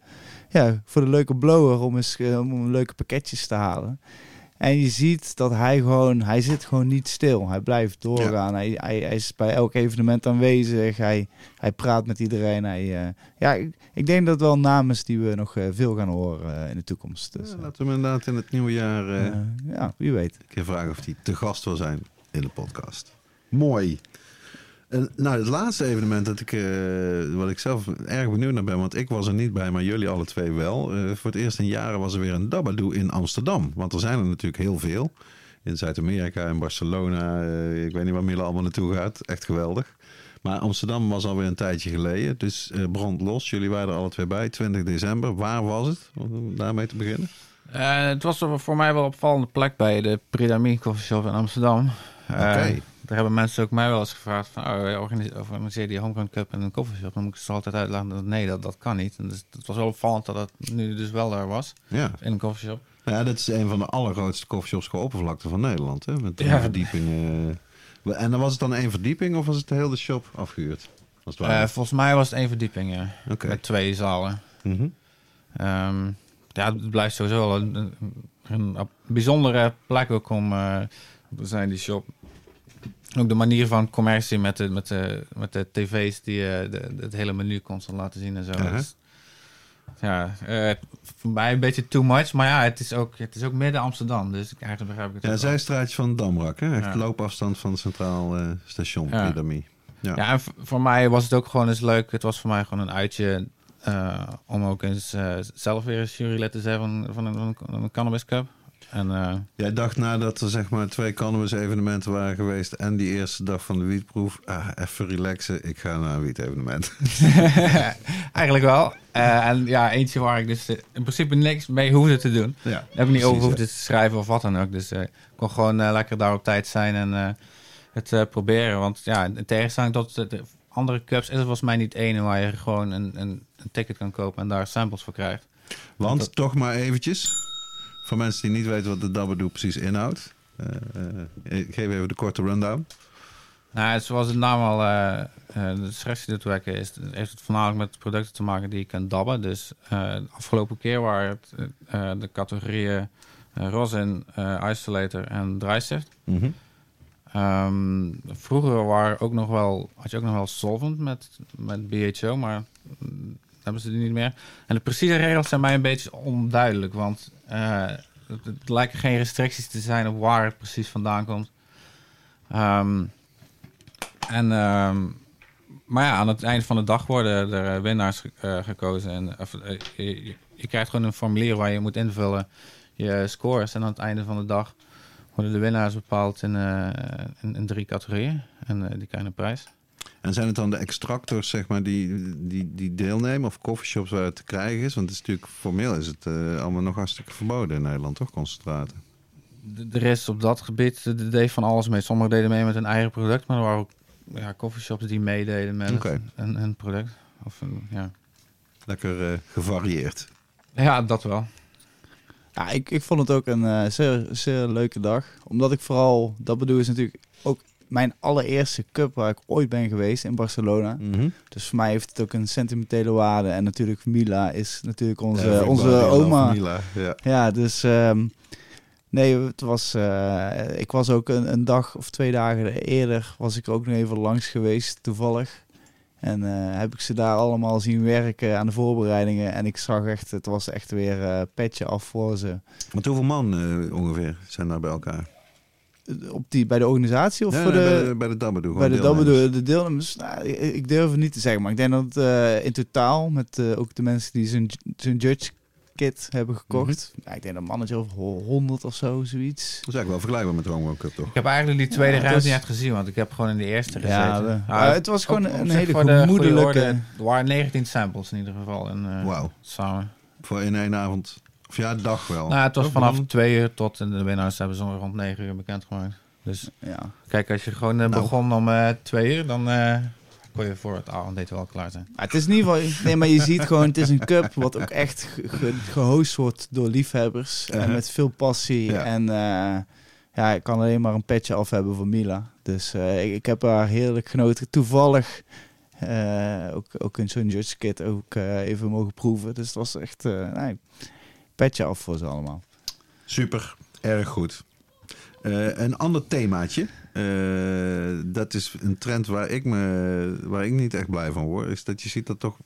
ja, voor de leuke blower om eens eh, om leuke pakketjes te halen. En je ziet dat hij gewoon, hij zit gewoon niet stil. Hij blijft doorgaan. Hij, hij, hij is bij elk evenement aanwezig. Hij, hij praat met iedereen. Hij, ja, ik, ik denk dat wel namen is die we nog veel gaan horen in de toekomst. Dus, Ja, laten we hem inderdaad in het nieuwe jaar ja, wie weet. keer vragen of hij te gast wil zijn in de podcast. Mooi. En, nou, het laatste evenement dat ik, eh, wat ik zelf erg benieuwd naar ben, want ik was er niet bij, maar jullie alle twee wel. Eh, voor het eerst in jaren was er weer een Dabadoo in Amsterdam. Want er zijn er natuurlijk heel veel. In Zuid-Amerika, in Barcelona, eh, ik weet niet waar Mille allemaal naartoe gaat. Echt geweldig. Maar Amsterdam was alweer een tijdje geleden. Dus brand los, jullie waren er alle twee bij, 20 december. Waar was het? Om daarmee te beginnen. Het was voor mij wel een opvallende plek bij de Pridami Coffee Shop in Amsterdam. Oké. Daar hebben mensen ook mij wel eens gevraagd van, oh, organiseer, die Homegrown Cup in een coffeeshop. Dan moet ik ze altijd uitleggen dat nee, dat, dat kan niet. En dus, het was wel opvallend dat dat nu dus wel daar was, Ja. in een coffeeshop. Ja, dat is een van de allergrootste coffeeshops qua oppervlakte van Nederland. Hè? Met drie Ja. verdiepingen. En dan was het dan één verdieping of was het de hele shop afgehuurd? Het? Eh, volgens mij was het één verdieping, ja. Met twee zalen. Mhm. Ehm, ja, het blijft sowieso wel een, een, een bijzondere plek ook om eh, te zijn, die shop. Ook de manier van commercie met de, met de, met de tv's die de, het hele menu constant laten zien en zo. Ja. Dus, ja, eh, voor mij een beetje too much. Maar ja, het is ook, het is ook midden Amsterdam. Dus ik- eigenlijk begrijp ik het Ja, ook zijstraatje van Damrak. Hè? Echt Ja. loopafstand van het Centraal eh, Station, Ja. Ja. Ja, en voor mij was het ook gewoon eens leuk. Het was voor mij gewoon een uitje om ook eens zelf weer eens jurylid te zijn van, van, een, van een- een Cannabis Cup. En eh, Jij dacht nadat er zeg maar twee cannabis evenementen waren geweest en die eerste dag van de wietproef, ah, even relaxen, ik ga naar een wietevenement. Eigenlijk wel. Eh, en ja, eentje waar ik dus eh, in principe niks mee hoefde te doen. Ja, Daar heb ik niet over hoefde te schrijven of wat dan ook. Dus ik kon gewoon lekker daar op tijd zijn en het proberen. Want ja, in tegenstelling tot de, de andere cups is het volgens mij niet ene waar je gewoon een, een, een ticket kan kopen en daar samples voor krijgt. Want Dat- toch maar eventjes, voor mensen die niet weten wat de Dabadoo precies inhoudt. eh, eh, ik geef even de korte rundown. Nou, zoals de naam al eh de suggestie doet werken, is, heeft het voornamelijk met producten te maken die je kan dabben. Dus de afgelopen keer waren het de categorieën rosin, isolator en drysift. Mhm. Ehm, vroeger waren ook nog wel, had je ook nog wel solvent met, met BHO, maar mm, hebben ze die niet meer. En de precieze regels zijn mij een beetje onduidelijk, want eh, het, lijken geen restricties te zijn op waar het precies vandaan komt. Ehm, en, ehm, maar ja, aan het eind van de dag worden er eh, winnaars eh, gekozen. En, je, krijgt gewoon een formulier waar je moet invullen je scores. En aan het einde van de dag worden de winnaars bepaald in, in, drie categorieën. En die krijgen een prijs. En zijn het dan de extractors zeg maar, die, die, die deelnemen of coffeeshops waar het te krijgen is? Want het is natuurlijk formeel is het eh, allemaal nog hartstikke verboden in Nederland, toch? Concentraten. De, er is op dat gebied, de, de deed van alles mee. Sommigen deden mee met een eigen product, maar er waren ook ja, coffeeshops die meededen met het- een, een product. Of een, ja. Lekker eh, gevarieerd. ja, dat wel. Ja, ik, ik vond het ook een eh, zeer, zeer leuke dag. Omdat ik vooral, dat bedoel is natuurlijk ook mijn allereerste cup waar ik ooit ben geweest in Barcelona. Mhm. Dus voor mij heeft het ook een sentimentele waarde. En natuurlijk Mila is natuurlijk onze, onze oma. Mila, Ja. Ja, dus ehm, nee, het was. eh, ik was ook een, een dag of twee dagen eerder was ik ook nog even langs geweest, toevallig. En eh, heb ik ze daar allemaal zien werken aan de voorbereidingen. En ik zag echt, het was echt weer eh petje af voor ze. Want hoeveel man ongeveer zijn daar bij elkaar? Op die, bij de organisatie of Ja, voor nee, de, bij de, bij de Dabadoo. bij de, gewoon dat deelnemers. bedoel, de deelnemers? Nou, ik, ik durf het niet te zeggen, maar ik denk dat eh, in totaal met eh, ook de mensen die zijn, zijn judge kit hebben gekocht. Mhm. ja, ik denk een mannetje of 100 of zo, zoiets. Dat is eigenlijk wel vergelijkbaar met de Cup, toch? Ik heb eigenlijk die tweede Ja, ruimte was- niet echt gezien, want ik heb gewoon in de eerste gezeten. Ja, we- Ah, het was gewoon op- op een hele voor de goede gemoedelijke- orde, Er waren 19 samples in ieder geval. En, eh, Wauw. Samen. Voor in één avond. Of ja, dag wel. Nou, het was Ook vanaf dan- twee uur tot en de winnaars hebben ze rond 9 uur bekendgemaakt. Dus Ja. kijk, als je gewoon eh, Nou. begon om eh, twee uur, dan eh, kon je voor het avondeten wel klaar zijn. Maar het is in ieder geval, nee, maar je ziet gewoon, het is een cup wat ook echt ge- ge- gehost wordt door liefhebbers. En Uh-huh. met veel passie. Ja. En eh, ja, ik kan alleen maar een petje af hebben voor Mila. Dus eh, ik, ik heb haar heerlijk genoten. Toevallig eh, ook, ook in zo'n Judge Kit ook eh, even mogen proeven. Dus het was echt, eh nee, petje af voor ze allemaal. Super, erg goed. Eh, een ander themaatje. eh, dat is een trend waar ik, me, waar ik niet echt blij van word. Is dat je ziet dat toch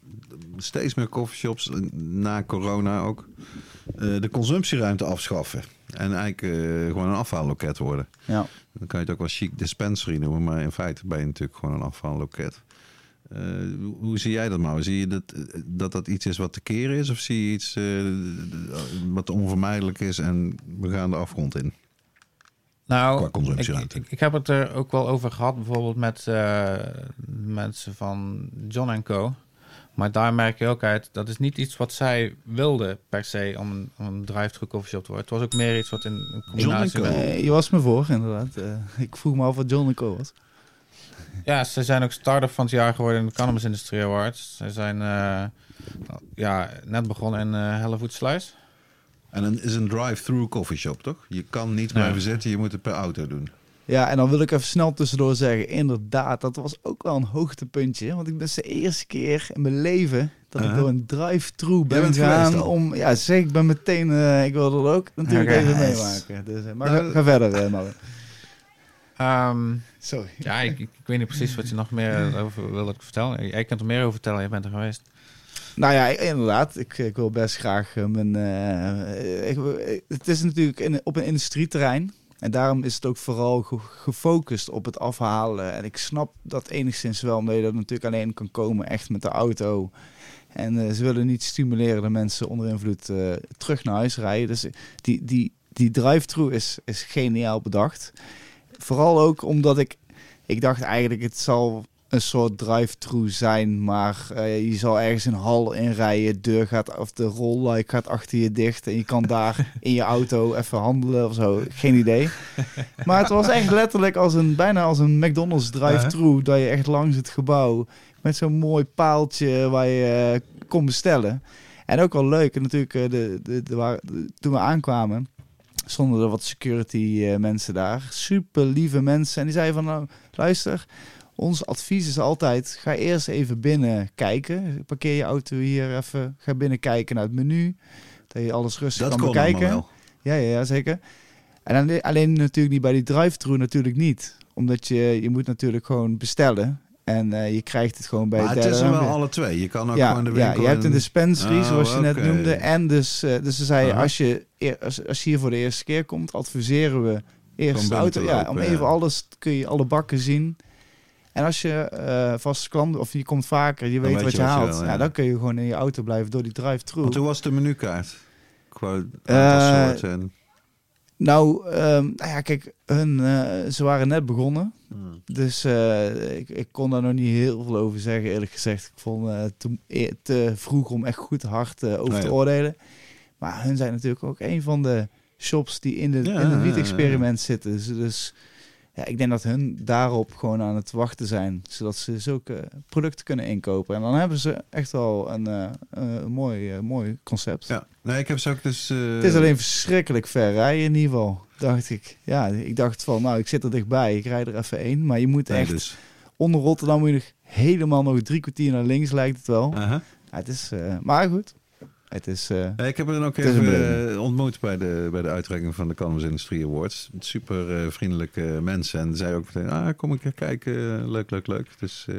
steeds meer coffeeshops, eh, na corona ook, de consumptieruimte afschaffen. En eigenlijk gewoon een afhaalloket worden. Ja. Dan kan je het ook wel chic dispensary noemen. Maar in feite ben je natuurlijk gewoon een afhaalloket. Eh, hoe- zie jij dat, Mauw? Zie je dat, eh, dat dat iets is wat te keren is? Of zie je iets eh, wat onvermijdelijk is en we gaan de afgrond in? Qua Nou, ik, consumptieruimte. ik, ik heb het er ook wel over gehad, bijvoorbeeld met eh, mensen van John Co. Maar daar merk je ook uit, dat is niet iets wat zij wilden per se om een, om een drive-thru coffeeshop te worden. Het was ook meer iets wat in een combinatie Co. met... Eh, je was me voor, inderdaad. Eh, ik vroeg me af wat John Co was. Ja, ze zijn ook start-up van het jaar geworden in de Cannabis Industry Awards. Ze zijn eh, ja, net begonnen in uh, Hellevoetsluis. En dan is een drive-thru coffeeshop, toch? Je kan niet Ja. blijven zitten, je moet het per auto doen. Ja, en dan wil ik even snel tussendoor zeggen, inderdaad, dat was ook wel een hoogtepuntje. Want ik ben de eerste keer in mijn leven dat ik door een drive-thru ben gegaan om... Ja, zeg, ik ben meteen, eh, ik wilde dat ook natuurlijk even Nice. meemaken. Dus, eh, maar Nou, ga, ga verder, eh, Ehm, Sorry. ja, ik, weet niet precies wat je nog meer over wil dat ik vertel. Jij kunt er meer over vertellen, je bent er geweest. Nou ja, inderdaad. Ik, ik wil best graag eh, mijn... eh, ik, het is natuurlijk in, op een industrieterrein. En daarom is het ook vooral ge- gefocust op het afhalen. En ik snap dat enigszins wel, omdat je dat natuurlijk alleen kan komen echt met de auto. En eh, ze willen niet stimuleren dat mensen onder invloed eh, terug naar huis rijden. Dus die, die, die drive-thru is, is geniaal bedacht. Vooral ook omdat ik... Ik dacht eigenlijk, het zal een soort drive-thru zijn, maar eh, je zal ergens een hal inrijden, deur gaat of de rolluik gaat achter je dicht en je kan daar in je auto even handelen of zo. Geen idee. Maar het was echt letterlijk als een bijna als een McDonald's drive-thru dat je echt langs het gebouw met zo'n mooi paaltje waar je eh, kon bestellen. En ook wel leuk, en natuurlijk eh, de, de, de, waar- de- toen we aankwamen stonden er wat security eh, mensen daar. Super lieve mensen. En die zeiden van, nou, luister, ons advies is altijd, ga eerst even binnen kijken. Parkeer je auto hier even, ga binnen kijken naar het menu. Dat je alles rustig Dat kan bekijken. Ja, ja, ja, zeker. En alleen, alleen natuurlijk niet bij die drive-thru natuurlijk niet. Omdat je, je moet natuurlijk gewoon bestellen. En eh, je krijgt het gewoon bij Maar het het is er wel alle twee. Je kan ook Ja, gewoon de ja, winkel... je hebt een dispensary, Oh, zoals je net noemde. En dus, eh, dus ze Aha. als, je, als, als je hier voor de eerste keer komt, adviseren we eerst de auto. Ja, om ja. even alles, kun je alle bakken zien. En als je eh vast klant, of je komt vaker, je weet weet wat je haalt. wil, ja. ja. dan kun je gewoon in je auto blijven door die drive-thru. Want hoe was de menukaart? Qua Eh, soorten en... Nou, ehm, nou ja, kijk, hun, eh, ze waren net begonnen. Hmm. Dus eh, ik, ik kon daar nog niet heel veel over zeggen, eerlijk gezegd. Ik vond het te, te vroeg om echt goed hard eh, over ja. te oordelen. Maar hun zijn natuurlijk ook een van de shops die in, de, Ja, in het ja, wiet-experiment zitten. Dus, dus ja, ik denk dat hun daarop gewoon aan het wachten zijn. Zodat ze zulke producten kunnen inkopen. En dan hebben ze echt wel een, eh, een mooi, eh, mooi concept. Ja, nee, ik heb ze ook dus... eh, Het is alleen verschrikkelijk ver rijden in ieder geval, dacht ik. Ja, ik dacht van, nou, ik zit er dichtbij, ik rijd er even één. Maar je moet echt, dus. onder Rotterdam moet je nog helemaal nog drie kwartier naar links, lijkt het wel. Ja, het is, maar goed, het is... eh, ik heb hen ook even eh, ontmoet bij de, bij de uitreiking van de Cannabis Industry Awards. Super eh, vriendelijke mensen. En zei ook meteen, ah, kom keer kijken. Leuk, leuk, leuk. Dus eh,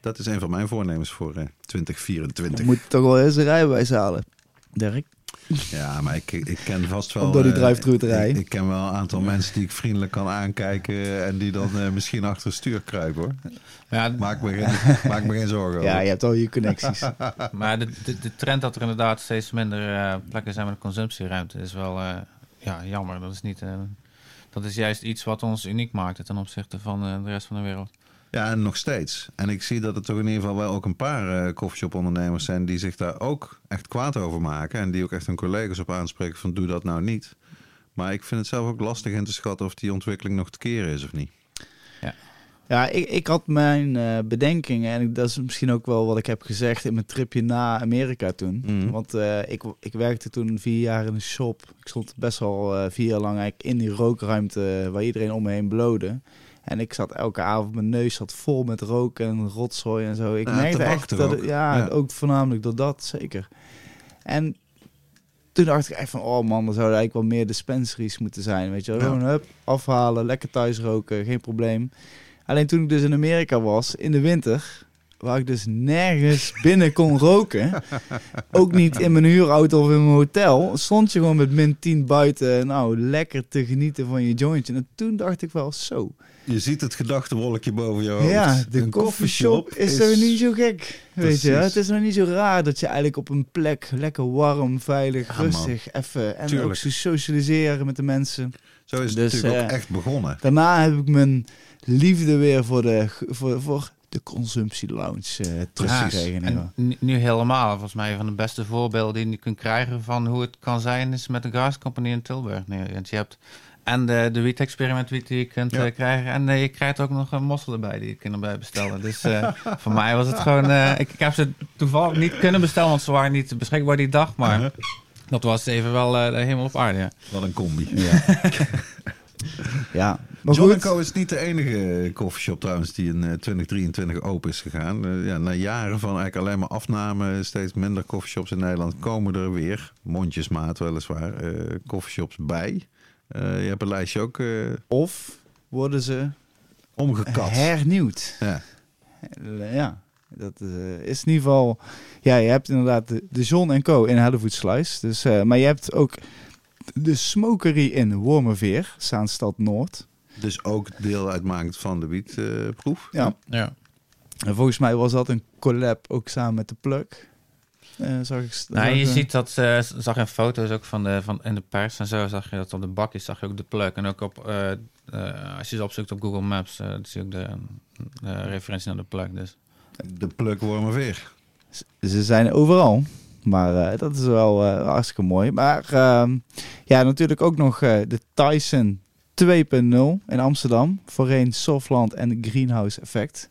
dat is een van mijn voornemens voor eh, 2024. we moeten toch wel eens een rijbewijs halen. Dirk? Ja, maar ik, ik ken vast wel... Om door die eh, te ik- ken wel een aantal mensen die ik vriendelijk kan aankijken... en die dan eh, misschien achter het stuur kruipen, hoor. Ja, Maak me geen, maak me geen zorgen over. Ja, je hebt al je connecties. Maar de, de, de trend dat er inderdaad steeds minder eh, plekken zijn met consumptieruimte is wel eh, ja, jammer. Dat is, niet, eh, dat is juist iets wat ons uniek maakt ten opzichte van eh, de rest van de wereld. Ja, en nog steeds. En ik zie dat er toch in ieder geval wel ook een paar uh, koffieshop-ondernemers zijn die zich daar ook echt kwaad over maken. En die ook echt hun collega's op aanspreken van doe dat nou niet. Maar ik vind het zelf ook lastig in te schatten of die ontwikkeling nog te keren is of niet. Ja, ik, ik had mijn uh, bedenkingen en dat is misschien ook wel wat ik heb gezegd in mijn tripje na Amerika toen. Mhm. Want uh, ik, ik werkte toen vier jaar in een shop. Ik stond best wel uh, vier jaar lang eigenlijk in die rookruimte waar iedereen om me heen blode. En ik zat elke avond, mijn neus zat vol met rook en rotzooi en zo. Ik Ja, merkte echt dat, ook? ja, Ja. ook voornamelijk door dat, zeker. En toen dacht ik echt van, oh man, er zouden eigenlijk wel meer dispensaries moeten zijn, weet je wel. Ja. Gewoon, hup, afhalen, lekker thuis roken, geen probleem. Alleen toen ik dus in Amerika was, in de winter, waar ik dus nergens binnen kon roken, ook niet in mijn huurauto of in mijn hotel, stond je gewoon met min 10 buiten, nou, lekker te genieten van je jointje. En toen dacht ik wel, zo, Je ziet het gedachtenwolkje boven je hoofd. ja, de koffieshop is zo niet zo gek. Weet je, het is nog niet zo raar dat je eigenlijk op een plek lekker warm, veilig, rustig, even en Tuurlijk. ook zo socialiseren met de mensen. Zo is het Dus, natuurlijk ook eh, echt begonnen. Daarna heb ik mijn liefde weer voor de, voor, voor de consumptielounge uh, teruggekregen. en ja. nu, nu helemaal, volgens mij, van de beste voorbeelden die je kunt krijgen van hoe het kan zijn, is met de Grass Company in Tilburg. Nee, want je hebt en de, de wiet experiment wiet die je kunt Ja. eh, krijgen. En eh, je krijgt ook nog een mossel erbij die je kunt erbij bestellen. Dus eh, voor mij was het gewoon... eh, ik, ik heb ze toevallig niet kunnen bestellen, want ze waren niet beschikbaar die dag. Maar dat was even wel eh, de hemel op aarde, ja. Wat een combi. Ja. ja, maar John. Co is niet de enige koffieshop trouwens die in eh, 2023 open is gegaan. Eh, ja, na jaren van eigenlijk alleen maar afname, steeds minder koffieshops in Nederland, komen er weer, mondjesmaat weliswaar, eh koffieshops bij. Eh, je hebt een lijstje ook eh, Of worden ze omgekat. hernieuwd. Ja. Eh, Ja, dat eh, is in ieder geval... Ja, je hebt inderdaad de, de John Co. in Hellevoet Sluis. Dus, eh, maar je hebt ook de Smokery in Wormerveer, Zaanstad Noord. Dus ook deel uitmakend van de wietproef. Ja. ja. En volgens mij was dat een collab ook samen met de Plug. Eh, zag ik, Nou, zag, je eh, ziet dat, eh, zag in foto's ook van de, van, in de pers en zo, zag je dat op de bakjes, zag je ook de plug. En ook op, als je ze opzoekt op Google Maps, zie je ook de, de referentie naar de plug. Dus. De pluk wormenveer. Ze zijn overal. Maar eh, dat is wel eh, hartstikke mooi. Maar ehm, ja, natuurlijk ook nog eh, de Tyson 2.0 in Amsterdam. Voorheen Softland en Greenhouse Effect.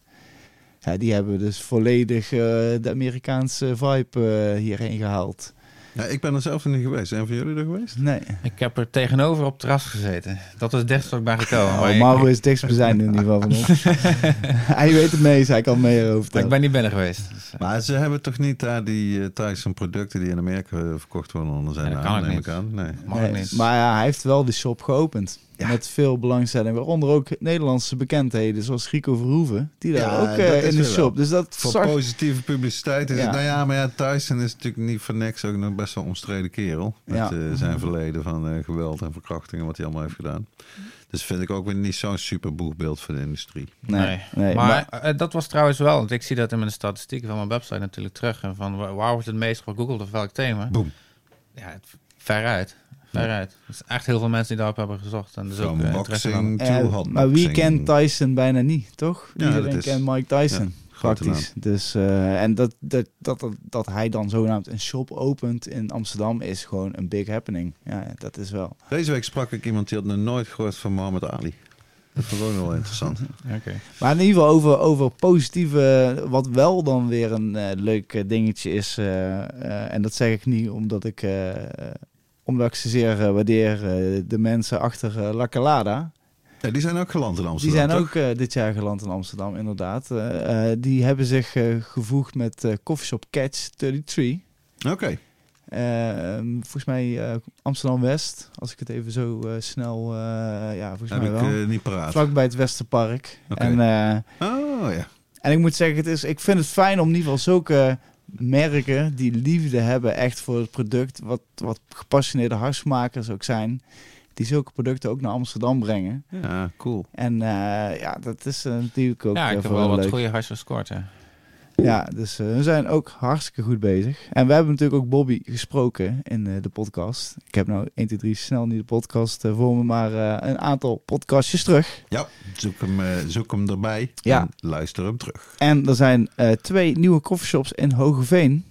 Ja, die hebben dus volledig de Amerikaanse vibe hierheen gehaald. Ja, ik ben er zelf niet geweest. Zijn van jullie er geweest? Nee. Ik heb er tegenover op het terras gezeten. Dat is dichtst ben gekomen. maar Oh, Mauro is dichtstbijzijn in ieder geval van ons. hij weet het meest, hij kan meer over maar ik ben niet binnen geweest. Dus, eh, Maar ze hebben toch niet daar die eh, Tyson producten die in Amerika eh, verkocht worden onder zijn Nee, dat naam, kan niet. ik aan. Nee. mag Nee, niet. Maar ja, hij heeft wel de shop geopend. Ja. Met veel belangstelling. Waaronder ook Nederlandse bekendheden. Zoals Rico Verhoeven. Die daar Ja, ook eh, in de shop. wel. Dus dat Voor zag... positieve publiciteit is Ja. het... Nou ja, maar ja, Tyson is natuurlijk niet voor niks ook nog best wel een omstreden kerel. Met Ja. eh, zijn verleden van eh, geweld en verkrachtingen, wat hij allemaal heeft gedaan. Dus vind ik ook weer niet zo'n super boegbeeld voor de industrie. Nee, nee, maar maar- dat was trouwens wel, want ik zie dat in mijn statistieken van mijn website natuurlijk terug. En van waar, waar wordt het meest gegoogeld of welk thema? Boom. Ja, het, veruit. Veruit. Er zijn echt heel veel mensen die daarop hebben gezocht. En dus ook From eh, boxing to hot maar wie kent Tyson bijna niet, toch? Ja, Iedereen is- kent Mike Tyson. ja, praktisch. Dus, eh, en dat, dat, dat, dat, dat hij dan zogenaamd een shop opent in Amsterdam is gewoon een big happening. Ja, dat is wel. Deze week sprak ik iemand die had nog nooit gehoord van Muhammad Ali. Dat vond ik ook wel interessant. Oké. Maar in ieder geval over, over positieve, wat wel dan weer een eh, leuk dingetje is. eh, eh, en dat zeg ik niet omdat ik, omdat ik ze zeer eh, waardeer, eh, de mensen achter eh, La Calada. Ja, die zijn ook geland in Die Amsterdam, zijn toch? ook dit jaar geland in Amsterdam, inderdaad. Die hebben zich gevoegd met Coffeeshop Catch 33. Oké. Eh, ehm, volgens mij eh, Amsterdam-West, als ik het even zo snel... ja, volgens Heb mij wel. niet paraat. Vlakbij het Westerpark. Oké. En, Oh ja. en ik moet zeggen, het is, ik vind het fijn om in ieder geval zulke merken die liefde hebben echt voor het product, wat, wat gepassioneerde harsmakers ook zijn, die zulke producten ook naar Amsterdam brengen. Ja, cool. En eh, ja, dat is eh, natuurlijk ook Ja, ik heb wel wat leuk. goede hars gescoord. Hè. Ja, dus eh, we zijn ook hartstikke goed bezig. En we hebben natuurlijk ook Bobby gesproken in eh, de podcast. Ik heb nou 1, 2, 3 snel niet de podcast eh, voor me, maar een aantal podcastjes terug. Ja, zoek hem, zoek hem erbij Ja. en luister hem terug. En er zijn twee nieuwe coffeeshops in Hogeveen.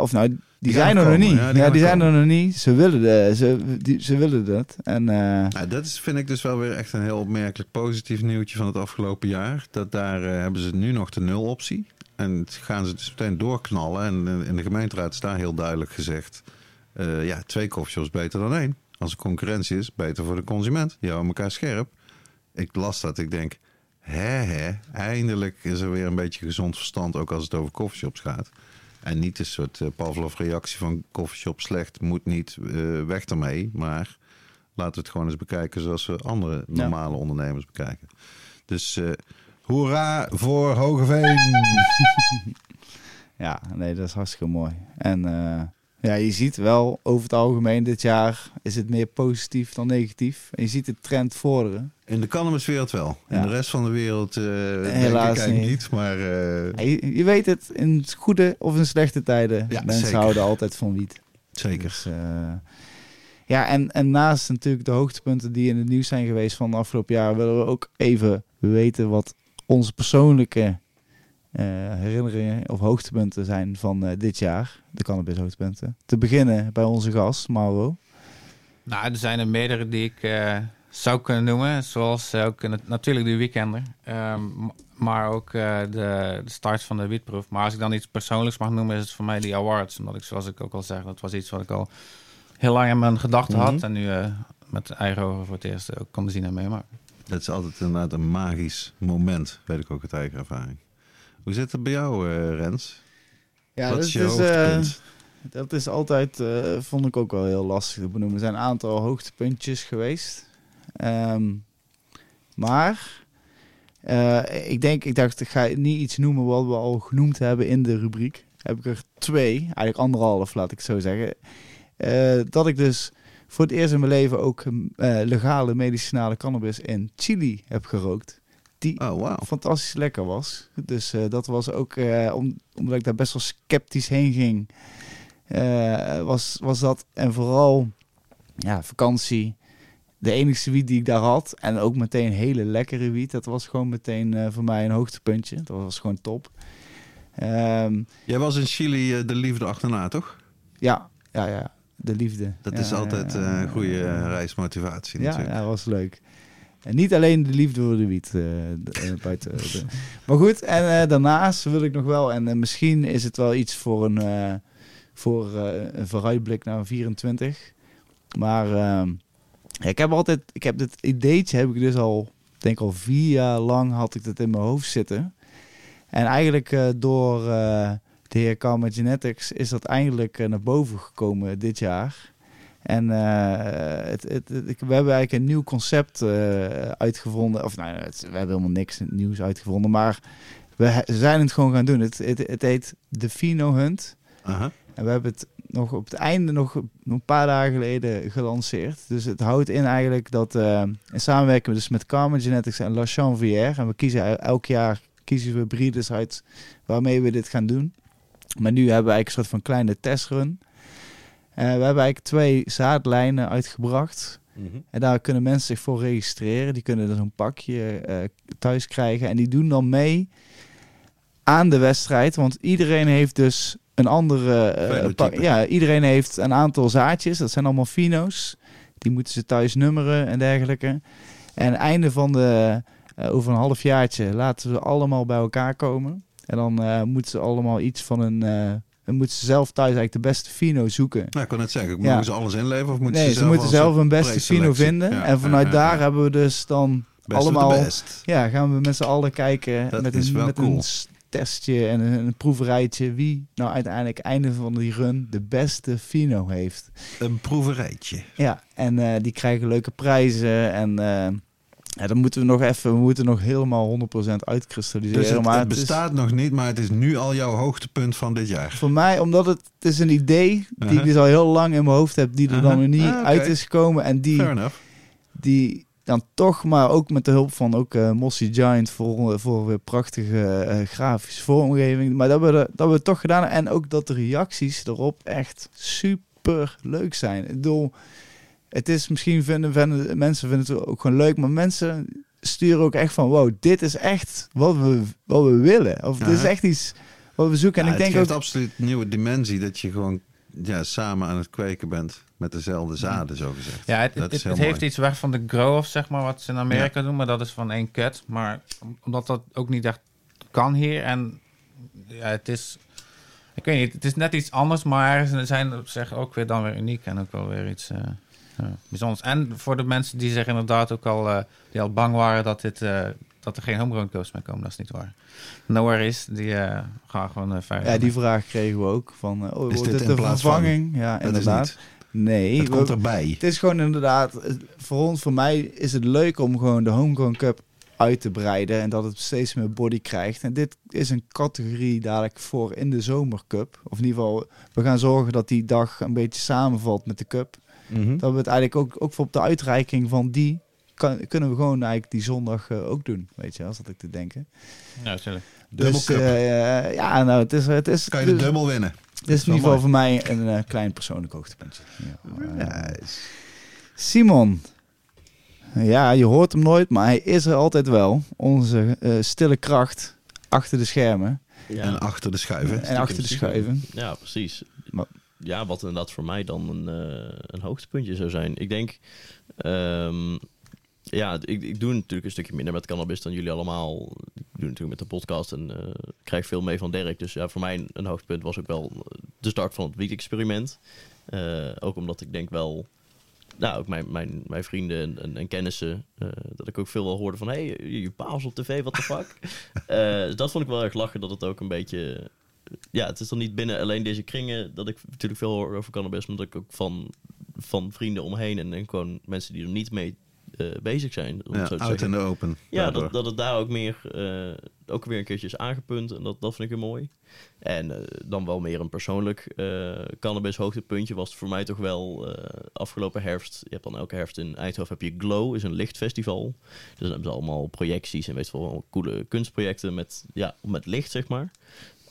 Of nou, die, zijn er komen. nog niet. Ja, Ja, die zijn er nog niet. Ze willen, de, ze, die, ze willen dat. En Nou, dat is, vind ik dus wel weer echt een heel opmerkelijk positief nieuwtje van het afgelopen jaar. Dat daar hebben ze nu nog de nuloptie. En het gaan ze dus meteen doorknallen. En in de gemeenteraad is daar heel duidelijk gezegd... eh, ja, twee koffieshops beter dan één. Als er concurrentie is, beter voor de consument. Die houden elkaar scherp. Ik las dat, ik denk... Hè, hè, eindelijk is er weer een beetje gezond verstand... ook als het over koffieshops gaat. En niet een soort eh, Pavlov-reactie van koffieshop slecht... moet niet eh, weg ermee, maar... Laten we het gewoon eens bekijken zoals we andere normale ondernemers bekijken. Dus hoera voor Hogeveen! ja, nee, dat is hartstikke mooi. En eh, ja, je ziet wel, over het algemeen dit jaar is het meer positief dan negatief. En je ziet de trend vorderen. In de cannabiswereld wel. In Ja. de rest van de wereld denk Helaas niet. niet. Maar eh, Ja, je, je weet het, in goede of in slechte tijden. Ja, mensen zeker. houden altijd van wiet. zeker. Dus, ja, en, en naast natuurlijk de hoogtepunten die in het nieuws zijn geweest van de afgelopen jaar, willen we ook even weten wat onze persoonlijke eh, herinneringen of hoogtepunten zijn van eh, dit jaar. De cannabis hoogtepunten. Te beginnen bij onze gast, Mauro. Nou, er zijn er meerdere die ik eh, zou kunnen noemen. Zoals ook nat- natuurlijk de weekender. Ehm, maar ook de, de start van de wietproef. Maar als ik dan iets persoonlijks mag noemen, is het voor mij die awards. Omdat ik, zoals ik ook al zeg, dat was iets wat ik al heel lang in mijn gedachten Mhm. had. En nu met eigen ogen voor het eerst ook kon zien en meemaken. Dat is altijd inderdaad een magisch moment, weet ik ook uit eigen ervaring. Hoe zit het bij jou, eh, Rens? Ja, Wat dat is je is, eh, hoogtepunt? dat is altijd, eh, vond ik ook wel heel lastig te benoemen. Er zijn een aantal hoogtepuntjes geweest. Ehm, maar eh, ik denk, ik dacht, ik ga niet iets noemen wat we al genoemd hebben in de rubriek. Heb ik er twee, eigenlijk anderhalf, laat ik zo zeggen. Eh, dat ik dus voor het eerst in mijn leven ook eh, legale medicinale cannabis in Chili heb gerookt. Die Oh, wauw. fantastisch lekker was. Dus eh, dat was ook, eh, om, omdat ik daar best wel sceptisch heen ging, was, was dat. En vooral, ja, vakantie. De enige wiet die ik daar had, en ook meteen hele lekkere wiet, dat was gewoon meteen voor mij een hoogtepuntje. Dat was gewoon top. Ehm, Jij was in Chili de liefde achterna, toch? ja, ja, ja, de liefde. Dat Ja, is altijd ja, eh, ja, een goede eh, reismotivatie Ja, natuurlijk. ja, was leuk. En niet alleen de liefde voor de wiet. eh, de- buiten de- Maar goed, en daarnaast wil ik nog wel, en misschien is het wel iets voor een, voor, een vooruitblik naar 24. Maar ja, ik heb altijd, ik heb dit ideetje, heb ik dus al, ik denk al vier jaar lang had ik dat in mijn hoofd zitten. En eigenlijk door de heer Karma Genetics is dat eigenlijk eh, naar boven gekomen dit jaar. En eh, het, het, we hebben eigenlijk een nieuw concept eh, uitgevonden. Of nou, het- we hebben helemaal niks nieuws uitgevonden. Maar we zijn het gewoon gaan doen. Het, het, heet de Fino Hunt. En we hebben het nog op het einde, nog, een paar dagen geleden gelanceerd. Dus het houdt in eigenlijk dat in samenwerking dus met Carmen Genetics en La Chanvière. En we kiezen el- elk jaar kiezen we breeders uit waarmee we dit gaan doen. Maar nu hebben we eigenlijk een soort van kleine testrun. Eh, we hebben eigenlijk twee zaadlijnen uitgebracht. Mhm. En daar kunnen mensen zich voor registreren. Die kunnen dan zo'n pakje eh, thuis krijgen. En die doen dan mee aan de wedstrijd. Want iedereen heeft dus een andere... eh, ja, iedereen heeft een aantal zaadjes. Dat zijn allemaal fino's. Die moeten ze thuis nummeren en dergelijke. En einde van de... over een halfjaartje laten ze allemaal bij elkaar komen. En dan eh, moeten ze allemaal iets van een... dan moeten ze zelf thuis eigenlijk de beste fino zoeken. Nou, ik kon net zeggen, Ja. mogen ze alles inleveren of moeten nee, ze ze, moeten zelf een beste fino vinden. Ja, en vanuit ja, daar hebben we dus dan Best allemaal... best. Ja, gaan we met z'n allen kijken Dat met, is een, wel met cool. een testje en een, een proeverijtje wie nou uiteindelijk einde van die run de beste fino heeft. Een proeverijtje. Ja, en eh, die krijgen leuke prijzen en Ja, dan moeten we nog even, we moeten nog helemaal 100% uitkristalliseren. Dus het, maar het is- bestaat nog niet, maar het is nu al jouw hoogtepunt van dit jaar. voor mij, omdat het, het is een idee die Uh-huh. ik dus al heel lang in mijn hoofd heb, die er dan Uh-huh. nog niet Ah, uit is gekomen. En die, die dan toch, maar ook met de hulp van ook eh, Mossy Giant voor, voor weer prachtige eh, grafische vormgeving. Maar dat we, de- dat we toch gedaan hebben. En ook dat de reacties erop echt super leuk zijn. Ik bedoel, het is misschien vinden, vinden mensen vinden het ook gewoon leuk, maar mensen sturen ook echt van wow, dit is echt wat we, wat we willen. Of dit is echt iets wat we zoeken. Ja, en ik het denk geeft ook, absoluut een nieuwe dimensie dat je gewoon ja, samen aan het kweken bent met dezelfde zaden, zo gezegd. Ja, het, dat het, is heel het heeft iets weg van de grow-off, zeg maar, wat ze in Amerika doen. Maar dat is van één cut. Maar om- omdat dat ook niet echt kan hier. En ja, het is... Ik weet niet, het is net iets anders. Maar ze zijn op zich ook weer dan weer uniek. En ook wel weer iets eh, ja. En voor de mensen die zich inderdaad ook al... eh, die al bang waren dat, dit, eh, dat er geen homegrown coaches meer komen. Dat is niet waar. No worries, die eh, gaan gewoon eh veilig. ja, die vraag kregen we ook van, oh, Is wordt dit een van? vervanging? Ja, Dat is inderdaad. Nee, Het komt erbij. Het is gewoon inderdaad, voor ons, voor mij is het leuk om gewoon de Homegrown Cup uit te breiden en dat het steeds meer body krijgt. En dit is een categorie dadelijk voor in de zomercup. Of in ieder geval, we gaan zorgen dat die dag een beetje samenvalt met de cup. Mhm. Dat we het eigenlijk ook, ook voor op de uitreiking van die, kan, kunnen we gewoon eigenlijk die zondag eh, ook doen. Weet je, als dat ik te denken. Ja, natuurlijk. Dus eh, ja, nou, het is, het is, kan je de dubbel winnen. dit is in ieder geval mooi. voor mij een eh, klein persoonlijk hoogtepuntje. Ja, eh, Nice. Simon. Ja, je hoort hem nooit, maar hij is er altijd wel. Onze eh, stille kracht achter de schermen En achter de schuiven. en achter de schuiven. ja precies. Maar- Ja, wat inderdaad voor mij dan een, eh, een hoogtepuntje zou zijn. Ik denk, ehm, ja, ik, ik doe natuurlijk een stukje minder met cannabis dan jullie allemaal. Ik doe natuurlijk met de podcast en eh, krijg veel mee van Dirk. Dus ja, voor mij een, een hoogtepunt was ook wel de start van het wiet-experiment. Eh, ook omdat ik denk wel, nou, ook mijn, mijn, mijn vrienden en, en, en kennissen, dat ik ook veel wel hoorde van, hé, hey, je, je paas op tv, what the fuck? Dus dat vond ik wel erg lachen, dat het ook een beetje... Ja, het is dan niet binnen alleen deze kringen dat ik natuurlijk veel hoor over cannabis, maar dat ik ook van, van vrienden omheen en, en gewoon mensen die er niet mee eh, bezig zijn. Om Ja, zo te out in the open. Ja, Daardoor. dat, dat het daar ook meer, eh, ook weer een keertje is aangepunt. En dat, dat vind ik heel mooi. En eh, dan wel meer een persoonlijk cannabis hoogtepuntje was voor mij toch wel afgelopen herfst. Je hebt dan elke herfst in Eindhoven heb je Glow, is een lichtfestival. Dus dan hebben ze allemaal projecties en weet je wel, allemaal coole kunstprojecten met, ja, met licht, zeg maar.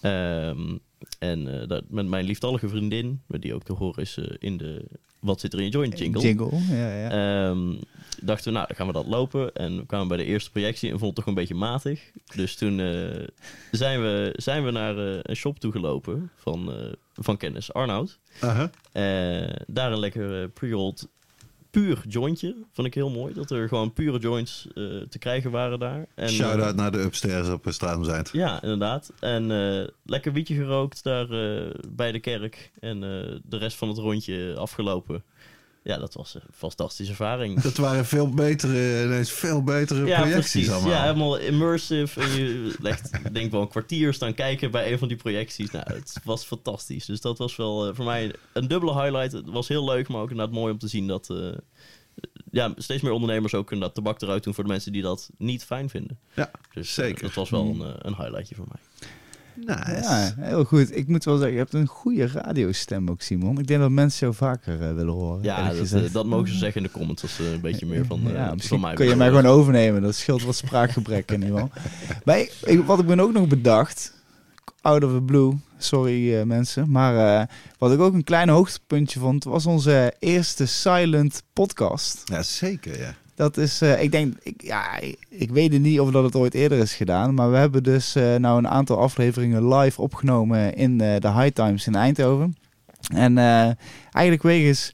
Ehm, en eh, dat, met mijn lieftallige vriendin, die ook te horen is eh, in de Wat zit er in je joint jingle. Jingle, ja, ja. Ehm, dachten we, nou, dan gaan we dat lopen. En we kwamen bij de eerste projectie en vonden het toch een beetje matig. Dus toen eh, zijn, we, zijn we naar eh, een shop toe gelopen van, eh, van kennis, Arnoud. Eh, daar een lekker pre-rolled puur jointje. Vond ik heel mooi. Dat er gewoon pure joints eh, te krijgen waren daar. En, Shout-out eh, naar de upstairs op Stratum Zuid. ja, inderdaad. En eh, lekker wietje gerookt daar bij de kerk. En de rest van het rondje afgelopen. Ja, dat was een fantastische ervaring. Dat waren veel betere, ineens veel betere Ja, projecties precies. allemaal. Ja, helemaal immersive. En je legt, ik denk wel een kwartier staan kijken bij een van die projecties. Nou, het was fantastisch. Dus dat was wel eh, voor mij een dubbele highlight. Het was heel leuk, maar ook inderdaad mooi om te zien dat... eh, ja, steeds meer ondernemers ook kunnen dat tabak eruit doen voor de mensen die dat niet fijn vinden. Ja, Dus eh, zeker. dat was wel een, eh, een highlightje voor mij. Nice. Ja, heel goed. Ik moet wel zeggen, je hebt een goede radiostem ook, Simon. Ik denk dat mensen jou vaker eh, willen horen. Ja, dat, eh, dat mogen ze zeggen in de comments. Dat is eh, een beetje meer van, eh, ja, van misschien mij. kun je mij gewoon overnemen. Dat scheelt wat spraakgebrek in ieder geval. Maar ik, ik- wat ik me ook nog bedacht, out of the blue, sorry eh, mensen, maar eh, wat ik ook een klein hoogtepuntje vond, was onze eerste silent podcast. Ja, zeker, ja. Dat is, eh, ik denk, ik, ja, ik, weet het niet of dat het ooit eerder is gedaan, maar we hebben dus eh, nou een aantal afleveringen live opgenomen in eh, de High Times in Eindhoven. En eigenlijk wegens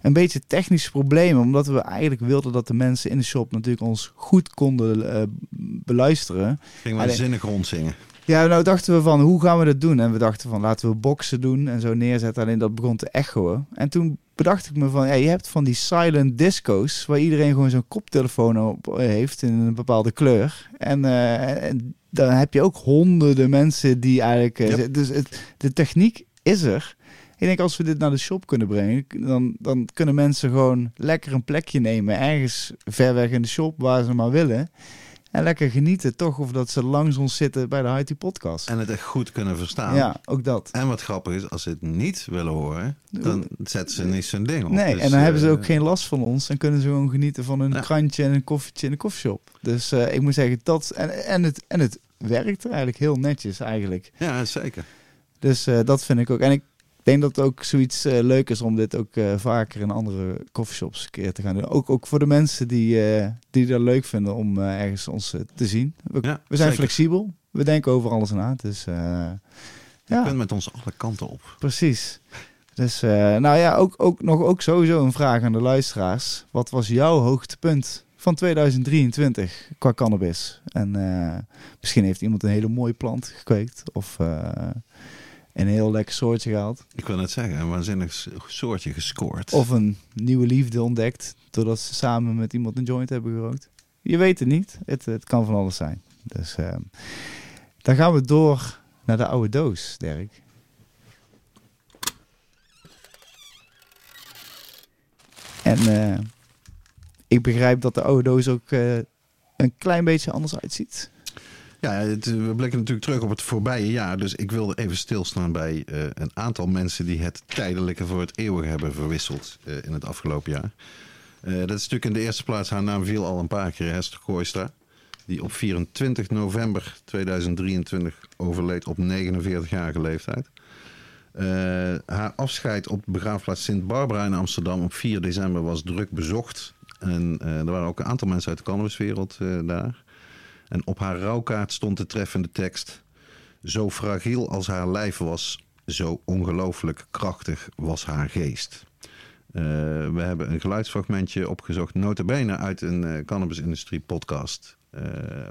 een beetje technische problemen, omdat we eigenlijk wilden dat de mensen in de shop natuurlijk ons goed konden beluisteren. Gingen we zinnig rondzingen. Ja, nou dachten we van, hoe gaan we dat doen? En we dachten van, laten we boksen doen en zo neerzetten. Alleen dat begon te echoen. En toen bedacht ik me van, ja, je hebt van die silent disco's... waar iedereen gewoon zo'n koptelefoon op eh, heeft in een bepaalde kleur. En, en dan heb je ook honderden mensen die eigenlijk... eh, Yep. Dus het, de techniek is er. Ik denk als we dit naar de shop kunnen brengen, dan, dan kunnen mensen gewoon lekker een plekje nemen. Ergens ver weg in de shop waar ze maar willen. En lekker genieten, toch? Of dat ze langs ons zitten bij de Haiti podcast. En het echt goed kunnen verstaan. Ja, ook dat. En wat grappig is, als ze het niet willen horen, dan zetten ze niet zo'n ding op. Nee, Dus, en dan hebben ze eh, ook geen last van ons. Dan kunnen ze gewoon genieten van een Ja. krantje en een koffietje in de koffieshop. Dus eh, ik moet zeggen, dat... En, en, het, en het werkt eigenlijk heel netjes eigenlijk. Ja, zeker. Dus eh, dat vind ik ook. En ik denk dat het ook zoiets eh, leuk is om dit ook eh, vaker in andere coffeeshops een keer te gaan doen. Ook, ook voor de mensen die, eh, die dat leuk vinden om ergens ons te zien. We, Ja, we zijn zeker. flexibel. We denken over alles na. Dus eh, Je ja, kunt met ons alle kanten op. precies. Dus nou ja, ook, ook nog ook sowieso een vraag aan de luisteraars. Wat was jouw hoogtepunt van 2023 qua cannabis? En misschien heeft iemand een hele mooie plant gekweekt of een heel lekker soortje gehaald. Ik wil net zeggen, een waanzinnig soortje gescoord. Of een nieuwe liefde ontdekt doordat ze samen met iemand een joint hebben gerookt. Je weet het niet. Het, het kan van alles zijn. Dus eh, dan gaan we door naar de oude doos, Dirk. En eh, ik begrijp dat de oude doos ook eh, een klein beetje anders uitziet. Ja, we blikken natuurlijk terug op het voorbije jaar. Dus ik wilde even stilstaan bij eh, een aantal mensen die het tijdelijke voor het eeuwige hebben verwisseld eh, in het afgelopen jaar. Eh, dat is natuurlijk in de eerste plaats, haar naam viel al een paar keer, Hester Kooistra. Die op 24 november 2023 overleed op 49-jarige leeftijd. Haar afscheid op de begraafplaats Sint Barbara in Amsterdam op 4 december was druk bezocht. En er waren ook een aantal mensen uit de cannabiswereld daar. En op haar rouwkaart stond de treffende tekst: Zo fragiel als haar lijf was, zo ongelooflijk krachtig was haar geest. Eh, we hebben een geluidsfragmentje opgezocht, notabene uit een eh, cannabisindustrie podcast eh,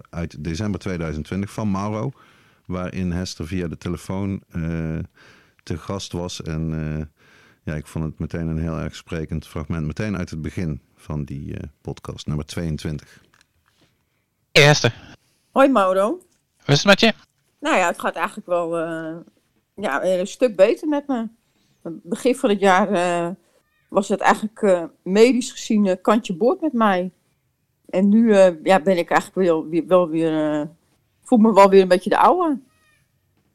uit december 2020 van Mauro, waarin Hester via de telefoon te gast was. En ja, ik vond het meteen een heel erg sprekend fragment, meteen uit het begin van die podcast, nummer 22. Hester, Hoi Mauro. hoe is het met je? Nou ja, het gaat eigenlijk wel eh, ja, een stuk beter met me. Begin van het jaar eh, was het eigenlijk eh, medisch gezien kantje boord met mij. En nu ja, ben ik eigenlijk wel, weer- wel weer, voel me wel weer een beetje de oude.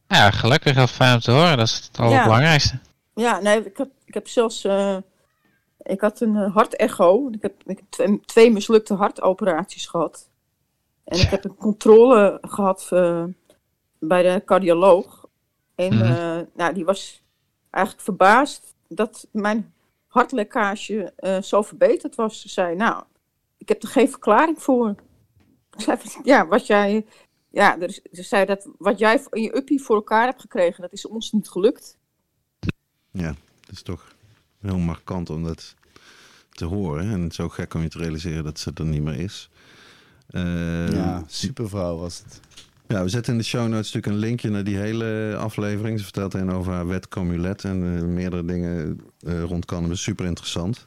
Ja, gelukkig of fijn om te horen, dat is het allerbelangrijkste. Ja, nee, ik, had, ik heb zelfs, ik had een hartecho. Ik heb, ik heb twee, twee mislukte hartoperaties gehad. En ik heb een controle gehad eh, bij de cardioloog. En Mhm. eh, nou, die was eigenlijk verbaasd dat mijn hartlekkage eh, zo verbeterd was. Ze zei, nou, ik heb er geen verklaring voor. Ik zei, van, ja, wat jij, ja, ze zei dat wat jij in je uppie voor elkaar hebt gekregen, dat is ons niet gelukt. Ja, het is toch heel markant om dat te horen. En zo gek om je te realiseren dat ze er niet meer is. Eh, ja, supervrouw was het. Ja, we zetten in de show notes natuurlijk een linkje naar die hele aflevering. Ze vertelt een over haar wet Camulet en eh, meerdere dingen eh, rond cannabis. Super interessant.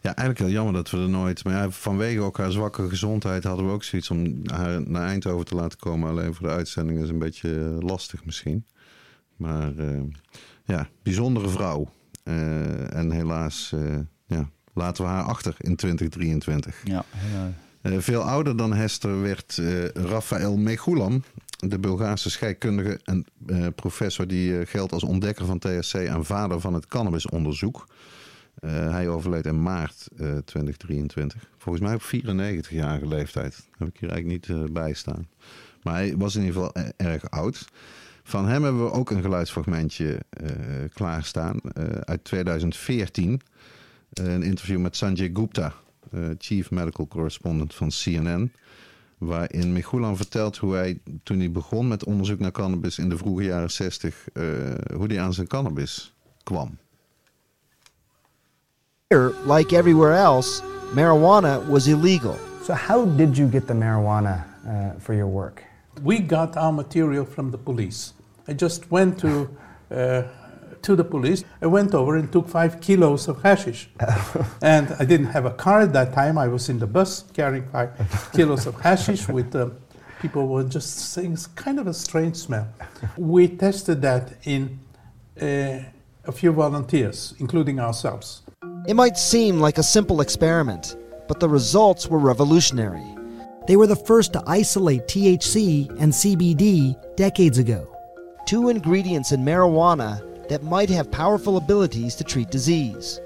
Ja, eigenlijk heel jammer dat we er nooit... Maar ja, vanwege ook haar zwakke gezondheid hadden we ook zoiets om haar naar Eindhoven te laten komen. Alleen voor de uitzending is een beetje eh, lastig misschien. Maar ja, bijzondere vrouw. En helaas ja, laten we haar achter in 2023. Ja, ja. Eh, veel ouder dan Hester werd eh Rafael Megulam, de Bulgaarse scheikundige en eh, professor die geldt als ontdekker van THC en vader van het cannabisonderzoek. Hij overleed in maart eh, 2023. Volgens mij op 94-jarige leeftijd. heb ik hier eigenlijk niet bij staan. Maar hij was in ieder geval erg oud. Van hem hebben we ook een geluidsfragmentje klaarstaan uit 2014. Eh, een interview met Sanjay Gupta, Chief Medical Correspondent van CNN. Waarin Michulan vertelt hoe hij, toen hij begon met onderzoek naar cannabis in de vroege jaren 60, eh, hoe hij aan zijn cannabis kwam. Here, like everywhere else, marijuana was illegal. So, how did you get the marijuana uh, for your work? We got our material from the police. I just went to uh, to the police. I went over and took five kilos of hashish. and I didn't have a car at that time. I was in the bus carrying five kilos of hashish with um, people were just saying it's kind of a strange smell. We tested that in uh, a few volunteers, including ourselves. It might seem like a simple experiment, but the results were revolutionary. They were the first to isolate THC and CBD decades ago, two ingredients in marijuana that might have powerful abilities to treat disease.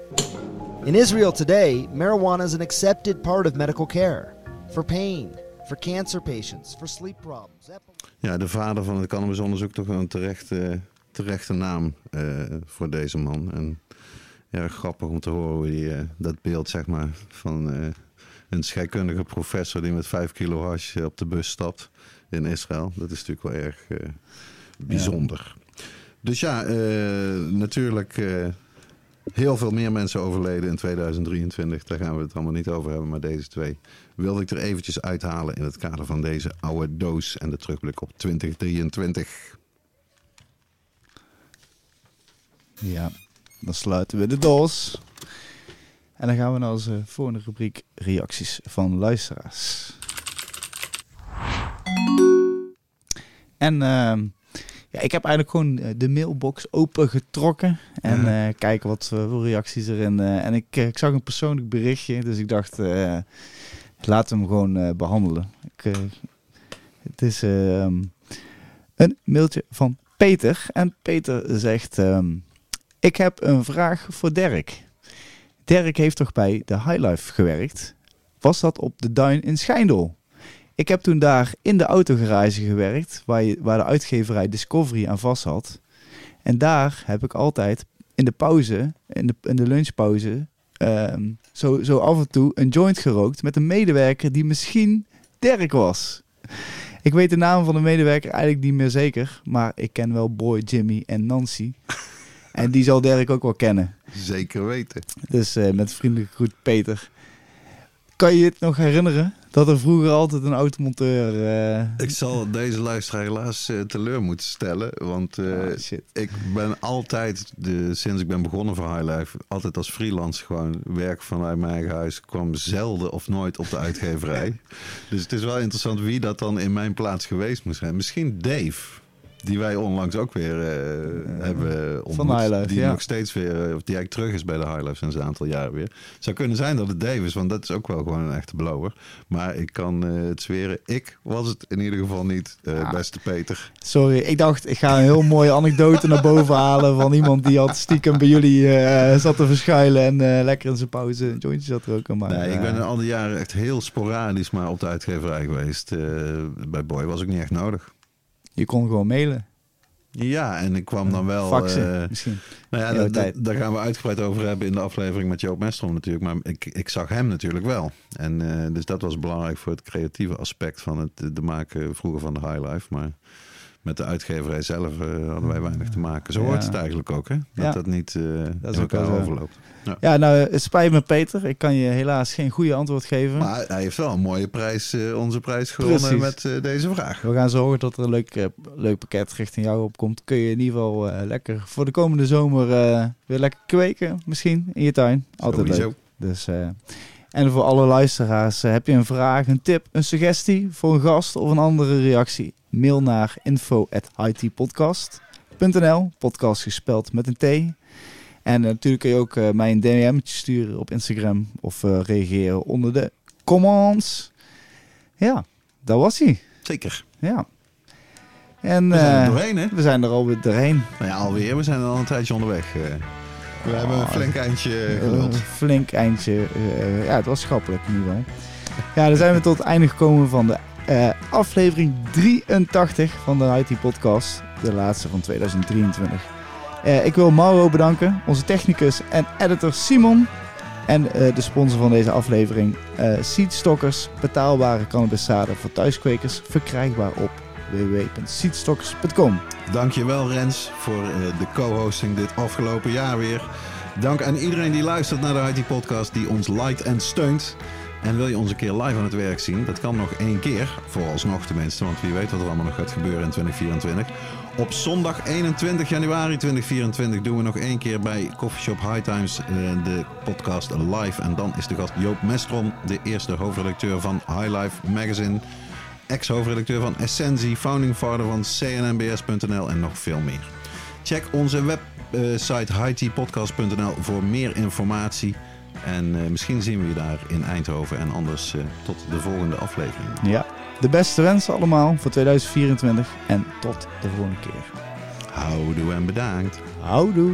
In Israel today, marijuana is an accepted part of medical care for pain, for cancer patients, for sleep problems. Ja, de vader van het cannabisonderzoek toch wel een terechte, terechte naam eh, voor deze man. En ja, grappig om te horen hoe die, eh, dat beeld zeg maar, van eh, een scheikundige professor die met 5 kilo hash op de bus stapt in Israël. Dat is natuurlijk wel erg eh, bijzonder. Dus ja, eh, natuurlijk eh, heel veel meer mensen overleden in 2023. Daar gaan we het allemaal niet over hebben, maar deze twee wilde ik er eventjes uithalen in het kader van deze oude doos en de terugblik op 2023. Ja, dan sluiten we de doos. En dan gaan we naar onze volgende rubriek reacties van luisteraars. En ehm, ja, ik heb eigenlijk gewoon eh, de mailbox opengetrokken. En Ja. eh, kijken wat eh, voor reacties erin. en ik, ik zag een persoonlijk berichtje, dus ik dacht, eh laat hem gewoon eh, behandelen. Ik, het is ehm, een mailtje van Peter. En Peter zegt: ehm, Ik heb een vraag voor Dirk. Dirk heeft toch bij de Highlife gewerkt? Was dat op de Duin in Schijndel? Ik heb toen daar in de autogarage gewerkt, waar, je, waar de uitgeverij Discovery aan vast had. En daar heb ik altijd in de pauze, in de, in de lunchpauze, ehm, zo, zo af en toe een joint gerookt met een medewerker die misschien Dirk was. Ik weet de naam van de medewerker eigenlijk niet meer zeker, maar ik ken wel Boy, Jimmy en Nancy. En die zal Dirk ook wel kennen. Zeker weten. Dus eh, met vriendelijke groet Peter. Kan je het nog herinneren dat er vroeger altijd een automonteur... eh, Ik zal deze luisteraar helaas eh, teleur moeten stellen. Want eh, ik ben altijd, de, sinds ik ben begonnen voor Highlife, altijd als freelance gewoon werk vanuit mijn eigen huis. Ik kwam zelden of nooit op de uitgeverij. dus het is wel interessant wie dat dan in mijn plaats geweest moet zijn. Misschien Dave. Die wij onlangs ook weer eh, hebben ontmoet. Highlife, die ja. nog steeds weer, eh, of die eigenlijk terug is bij de Highlife sinds een aantal jaren weer. Zou kunnen zijn dat het Dave is, want dat is ook wel gewoon een echte blower. Maar ik kan eh, het zweren, ik was het in ieder geval niet, beste Peter. Sorry, ik dacht ik ga een heel mooie anekdote naar boven halen van iemand die had stiekem bij jullie zat te verschuilen en lekker in zijn pauze een jointje zat roken. Maar, Nee, ik ben al die jaren echt heel sporadisch maar op de uitgeverij geweest. Bij Boy was ik niet echt nodig. Je kon gewoon mailen. Ja, en ik kwam dan wel... Faxen, eh, misschien. Nou ja, Jouw da- da- tijd. daar gaan we uitgebreid over hebben in de aflevering met Joop Mestrom natuurlijk. Maar ik, ik zag hem natuurlijk wel. En eh, dus dat was belangrijk voor het creatieve aspect van het de maken vroeger van de Highlife. Maar met de uitgeverij zelf eh, hadden wij weinig te maken. Zo Ja. hoort het eigenlijk ook, hè? Dat Ja. dat niet eh Dat in elkaar overloopt. Ja. Ja, nou, het spijt me Peter. Ik kan je helaas geen goede antwoord geven. Maar hij heeft wel een mooie prijs, eh, onze prijs gewonnen Precies. met eh, deze vraag. We gaan zorgen dat er een leuk, eh, leuk pakket richting jou opkomt. Kun je in ieder geval eh, lekker voor de komende zomer eh, weer lekker kweken, misschien in je tuin. Altijd Sowieso. leuk. Dus, eh, en voor alle luisteraars, eh, heb je een vraag, een tip, een suggestie voor een gast of een andere reactie? Mail naar info@itpodcast.nl. Podcast gespeld met een T. En eh, natuurlijk kun je ook eh, mij een DM'tje sturen op Instagram of eh, reageren onder de comments. Ja, dat was hij. Zeker. Ja. En, We zijn er doorheen, hè? We zijn er alweer doorheen. Nou ja, alweer. We zijn al een tijdje onderweg. we hebben een flink eindje geluld. Een flink eindje. ja, het was schappelijk ieder geval. Ja, dan zijn we tot het einde gekomen van de eh, aflevering 83 van de IT Podcast. De laatste van 2023. Eh, ik wil Mauro bedanken, onze technicus en editor Simon. En eh, de sponsor van deze aflevering, Seedstockers. Betaalbare cannabiszaden voor thuiskwekers. Verkrijgbaar op www.seedstockers.com. Dankjewel Rens voor de co-hosting dit afgelopen jaar weer. Dank aan iedereen die luistert naar de IT Podcast, die ons liked en steunt. En wil je ons een keer live aan het werk zien? Dat kan nog één keer, vooralsnog tenminste, want wie weet wat er allemaal nog gaat gebeuren in 2024. Op zondag 21 januari 2024 doen we nog één keer bij Coffeeshop High Times eh, de podcast live. En dan is de gast Joop Mestrom, de eerste hoofdredacteur van High Life Magazine. Ex-hoofdredacteur van Essentie, founding father van cnnbs.nl en nog veel meer. Check onze website hightpodcast.nl voor meer informatie. En eh, misschien zien we je daar in Eindhoven. En anders eh, tot de volgende aflevering. Ja, de beste wensen allemaal voor 2024. En tot de volgende keer. Houdoe en bedankt. Houdoe.